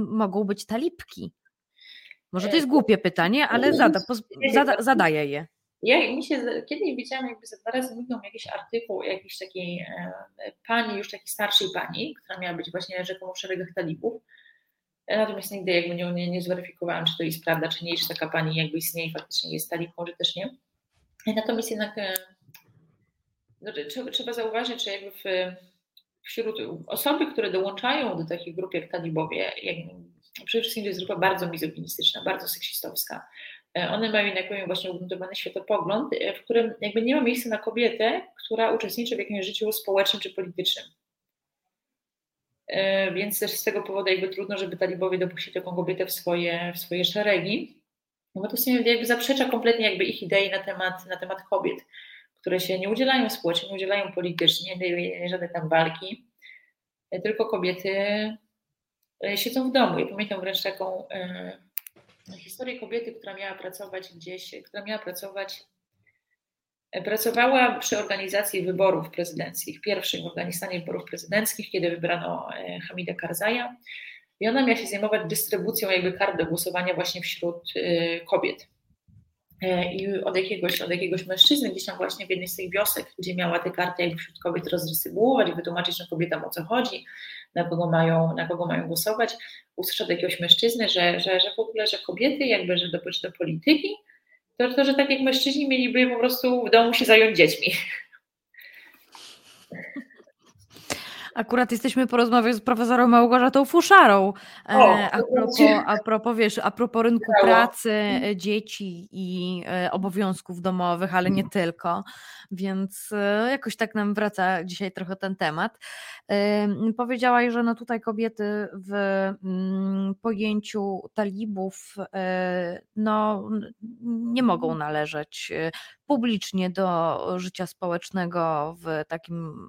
mogą być talipki. Może to jest głupie pytanie, ale zada, zada, zadaję je. Ja mi się kiedyś widziałam, jakby za dwa razy migał jakiś artykuł jakiejś takiej e, pani, już takiej starszej pani, która miała być właśnie rzekomo w szeregach talibów. Natomiast nigdy jakby nie, nie, nie zweryfikowałam, czy to jest prawda, czy nie, czy taka pani jakby istnieje faktycznie jest talibką, czy też nie. Natomiast jednak e, no, trzeba zauważyć, że jakby w, wśród osoby, które dołączają do takich grup jak talibowie, jak, przede wszystkim to jest grupa bardzo mizoginistyczna, bardzo seksistowska. E, one mają jednak właśnie ugruntowany światopogląd, e, w którym jakby nie ma miejsca na kobietę, która uczestniczy w jakimś życiu społecznym czy politycznym. Więc też z tego powodu jakby trudno, żeby talibowie dopuścili taką kobietę w swoje, w swoje szeregi. No bo to jakby zaprzecza kompletnie jakby ich idei na temat, na temat kobiet, które się nie udzielają społecznie, nie udzielają politycznie, nie, nie żadne tam walki, e, tylko kobiety e, siedzą w domu. Ja pamiętam wręcz taką e, historię kobiety, która miała pracować gdzieś, która miała pracować, e, pracowała przy organizacji wyborów prezydenckich, pierwszych w Afganistanie wyborów prezydenckich, kiedy wybrano Hamida Karzaja i ona miała się zajmować dystrybucją jakby kart do głosowania właśnie wśród y, kobiet. E, I od jakiegoś, od jakiegoś mężczyzny, gdzieś tam właśnie w jednej z tych wiosek, gdzie miała te karty jakby wśród kobiet rozdystrybuować wytłumaczyć że kobietom o co chodzi, na kogo mają, na kogo mają głosować, usłyszał od jakiegoś mężczyzny, że, że, że w ogóle, że kobiety jakby, że do, do polityki, to, to, że tak jak mężczyźni mieliby po prostu w domu się zająć dziećmi. Akurat jesteśmy po rozmowie z profesorem Małgorzatą Fuszarą. E, a, propos, a propos, wiesz, a propos rynku pracy, e, dzieci i e, obowiązków domowych, ale nie tylko. Więc jakoś tak nam wraca dzisiaj trochę ten temat. Powiedziałaś, że no tutaj kobiety w mm, pojęciu talibów no, nie mogą należeć publicznie do życia społecznego w takim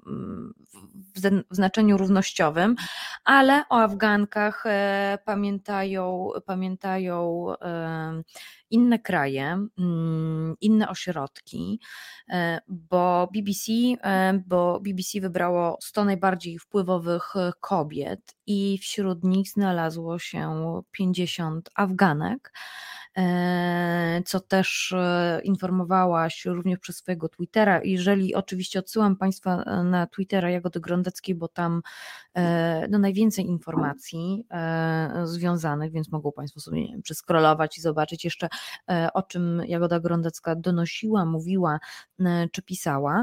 w znaczeniu równościowym, ale o Afgankach e, pamiętają, pamiętają e, inne kraje, mm, inne ośrodki, e, bo BBC, bo BBC wybrało 100 najbardziej wpływowych kobiet i wśród nich znalazło się 50 Afganek. Co też informowałaś również przez swojego Twittera. Jeżeli oczywiście odsyłam Państwa na Twittera Jagody Grondeckiej, bo tam no, najwięcej informacji związanych, więc mogą Państwo sobie wiem, przeskrolować i zobaczyć jeszcze o czym Jagoda Grondecka donosiła, mówiła czy pisała.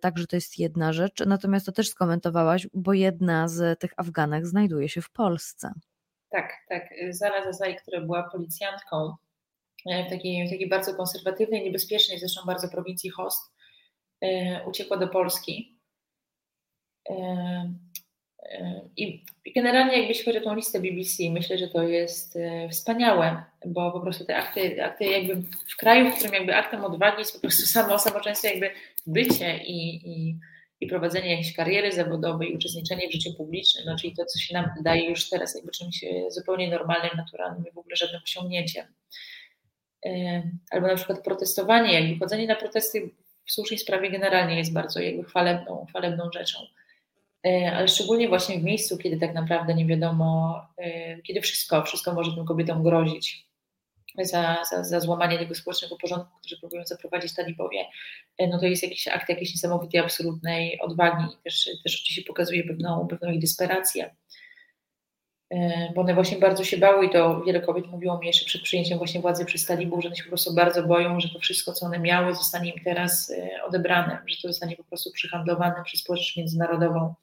Także to jest jedna rzecz. Natomiast to też skomentowałaś, bo jedna z tych Afganek znajduje się w Polsce. Tak, tak. Zara Zazaj, która była policjantką w takiej, w takiej bardzo konserwatywnej, niebezpiecznej zresztą bardzo prowincji Host, uciekła do Polski. I generalnie jakbyś chodzi o tą listę BBC, myślę, że to jest e, wspaniałe, bo po prostu te akty, akty jakby w kraju, w którym jakby aktem odwagi jest po prostu samo, samo często jakby bycie i, i, i prowadzenie jakiejś kariery zawodowej, uczestniczenie w życiu publicznym, no czyli to, co się nam wydaje już teraz jakby czymś e, zupełnie normalnym, naturalnym i w ogóle żadnym osiągnięciem. E, albo na przykład protestowanie, jakby chodzenie na protesty w słusznej sprawie generalnie jest bardzo jakby chwalebną, chwalebną rzeczą E, ale szczególnie właśnie w miejscu, kiedy tak naprawdę nie wiadomo, kiedy wszystko, wszystko może tym kobietom grozić za, za, za złamanie tego społecznego porządku, który próbują zaprowadzić talibowie, e, no to jest jakiś akt jakiejś niesamowitej, absolutnej odwagi i też, też oczywiście pokazuje pewną, pewną ich desperację. Bo one właśnie bardzo się bały i to wiele kobiet mówiło mi jeszcze przed przyjęciem właśnie władzy przez talibów, że one się po prostu bardzo boją, że to wszystko, co one miały, zostanie im teraz odebrane, że to zostanie po prostu przyhandlowane przez społeczność międzynarodową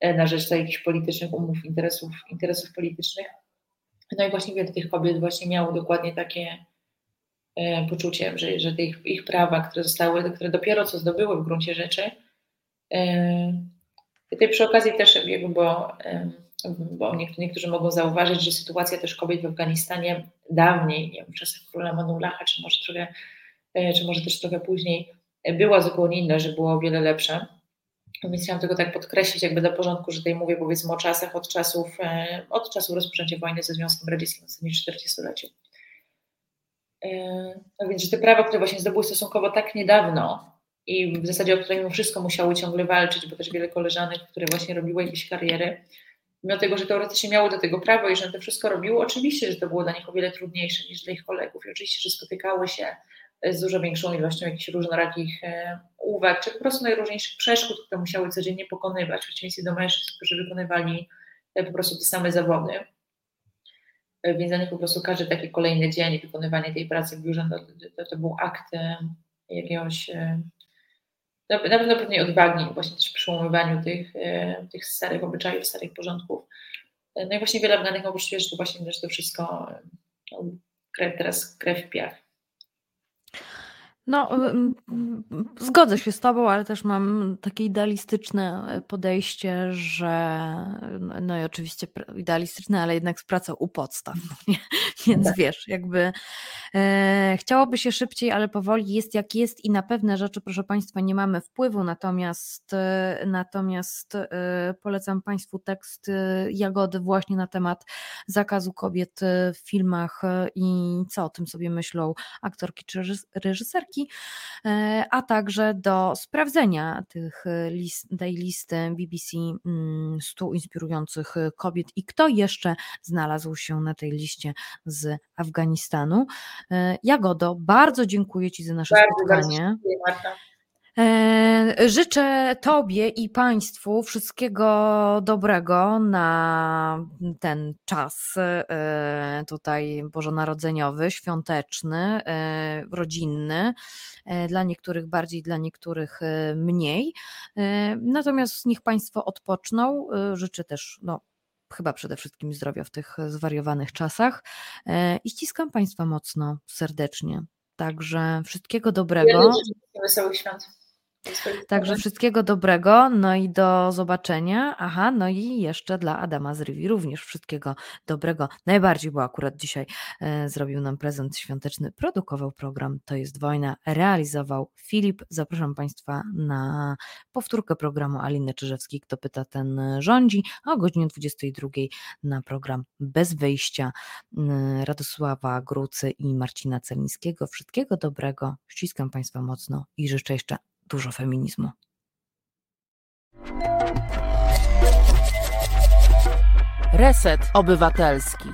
E, na rzecz jakichś politycznych umów, interesów, interesów politycznych. No i właśnie wiele tych kobiet właśnie miało dokładnie takie e, poczucie, że, że ich, ich prawa, które zostały, które dopiero co zdobyły w gruncie rzeczy. E, tutaj przy okazji też, bo, bo niektórzy mogą zauważyć, że sytuacja też kobiet w Afganistanie dawniej, nie wiem, w czasach króla Manullaha, czy może trochę, czy może też trochę później, była zupełnie inna, że było o wiele lepsza więc chciałam tylko tak podkreślić jakby do porządku, że tutaj mówię powiedzmy o czasach od czasów, e, od czasów rozpoczęcia wojny ze Związkiem Radzieckim w ostatnim 40-leciu. E, no więc, że te prawa, które właśnie zdobyły stosunkowo tak niedawno i w zasadzie o które mimo wszystko musiały ciągle walczyć, bo też wiele koleżanek, które właśnie robiły jakieś kariery, mimo tego, że teoretycznie miały do tego prawo i że to wszystko robiły, oczywiście, że to było dla nich o wiele trudniejsze niż dla ich kolegów i oczywiście, że spotykały się z dużo większą ilością jakichś różnorakich e, uwag, czy po prostu najróżniejszych przeszkód, które musiały codziennie pokonywać, w przeciwieństwie do mężczyzn, którzy wykonywali e, po prostu te same zawody. E, więc dla nich po prostu każdy taki kolejny dzień wykonywanie tej pracy w biurze, no, to, to był akt jakiegoś na pewno pewnej odwagi, właśnie też przy przełamywaniu tych, tych starych obyczajów, starych porządków. No i właśnie wiele Afganek oprócz że to właśnie że to wszystko no, krew, teraz krew w piach. No, zgodzę się z Tobą, ale też mam takie idealistyczne podejście, że no i oczywiście idealistyczne, ale jednak z pracą u podstaw. Nie? Więc tak. wiesz, jakby e, chciałoby się szybciej, ale powoli jest jak jest i na pewne rzeczy, proszę Państwa, nie mamy wpływu, natomiast, e, natomiast e, polecam Państwu tekst e, Jagody właśnie na temat zakazu kobiet w filmach i co o tym sobie myślą aktorki czy reżyserki E, a także do sprawdzenia tych list, tej listy BBC 100 mm, inspirujących kobiet i kto jeszcze znalazł się na tej liście z Afganistanu. E, Jagodo, bardzo dziękuję Ci za nasze bardzo, spotkanie. Bardzo dziękuję, Marta. E, życzę Tobie i Państwu wszystkiego dobrego na ten czas e, tutaj bożonarodzeniowy, świąteczny, e, rodzinny. Dla niektórych bardziej, dla niektórych mniej. Natomiast niech Państwo odpoczną. Życzę też no, chyba przede wszystkim zdrowia w tych zwariowanych czasach i ściskam Państwa mocno, serdecznie. Także wszystkiego dobrego. Wesołych świąt. Także wszystkiego dobrego, no i do zobaczenia. Aha, no i jeszcze dla Adama z Rivi również wszystkiego dobrego. Najbardziej, bo akurat dzisiaj e, zrobił nam prezent świąteczny, produkował program To jest wojna, realizował Filip. Zapraszam Państwa na powtórkę programu Aliny Czyżewskiej, kto pyta, ten rządzi, a o godzinie 22 na program Bez Wyjścia Radosława Grucy i Marcina Celińskiego. Wszystkiego dobrego, ściskam Państwa mocno i życzę jeszcze dużo feminizmu. Reset Obywatelski.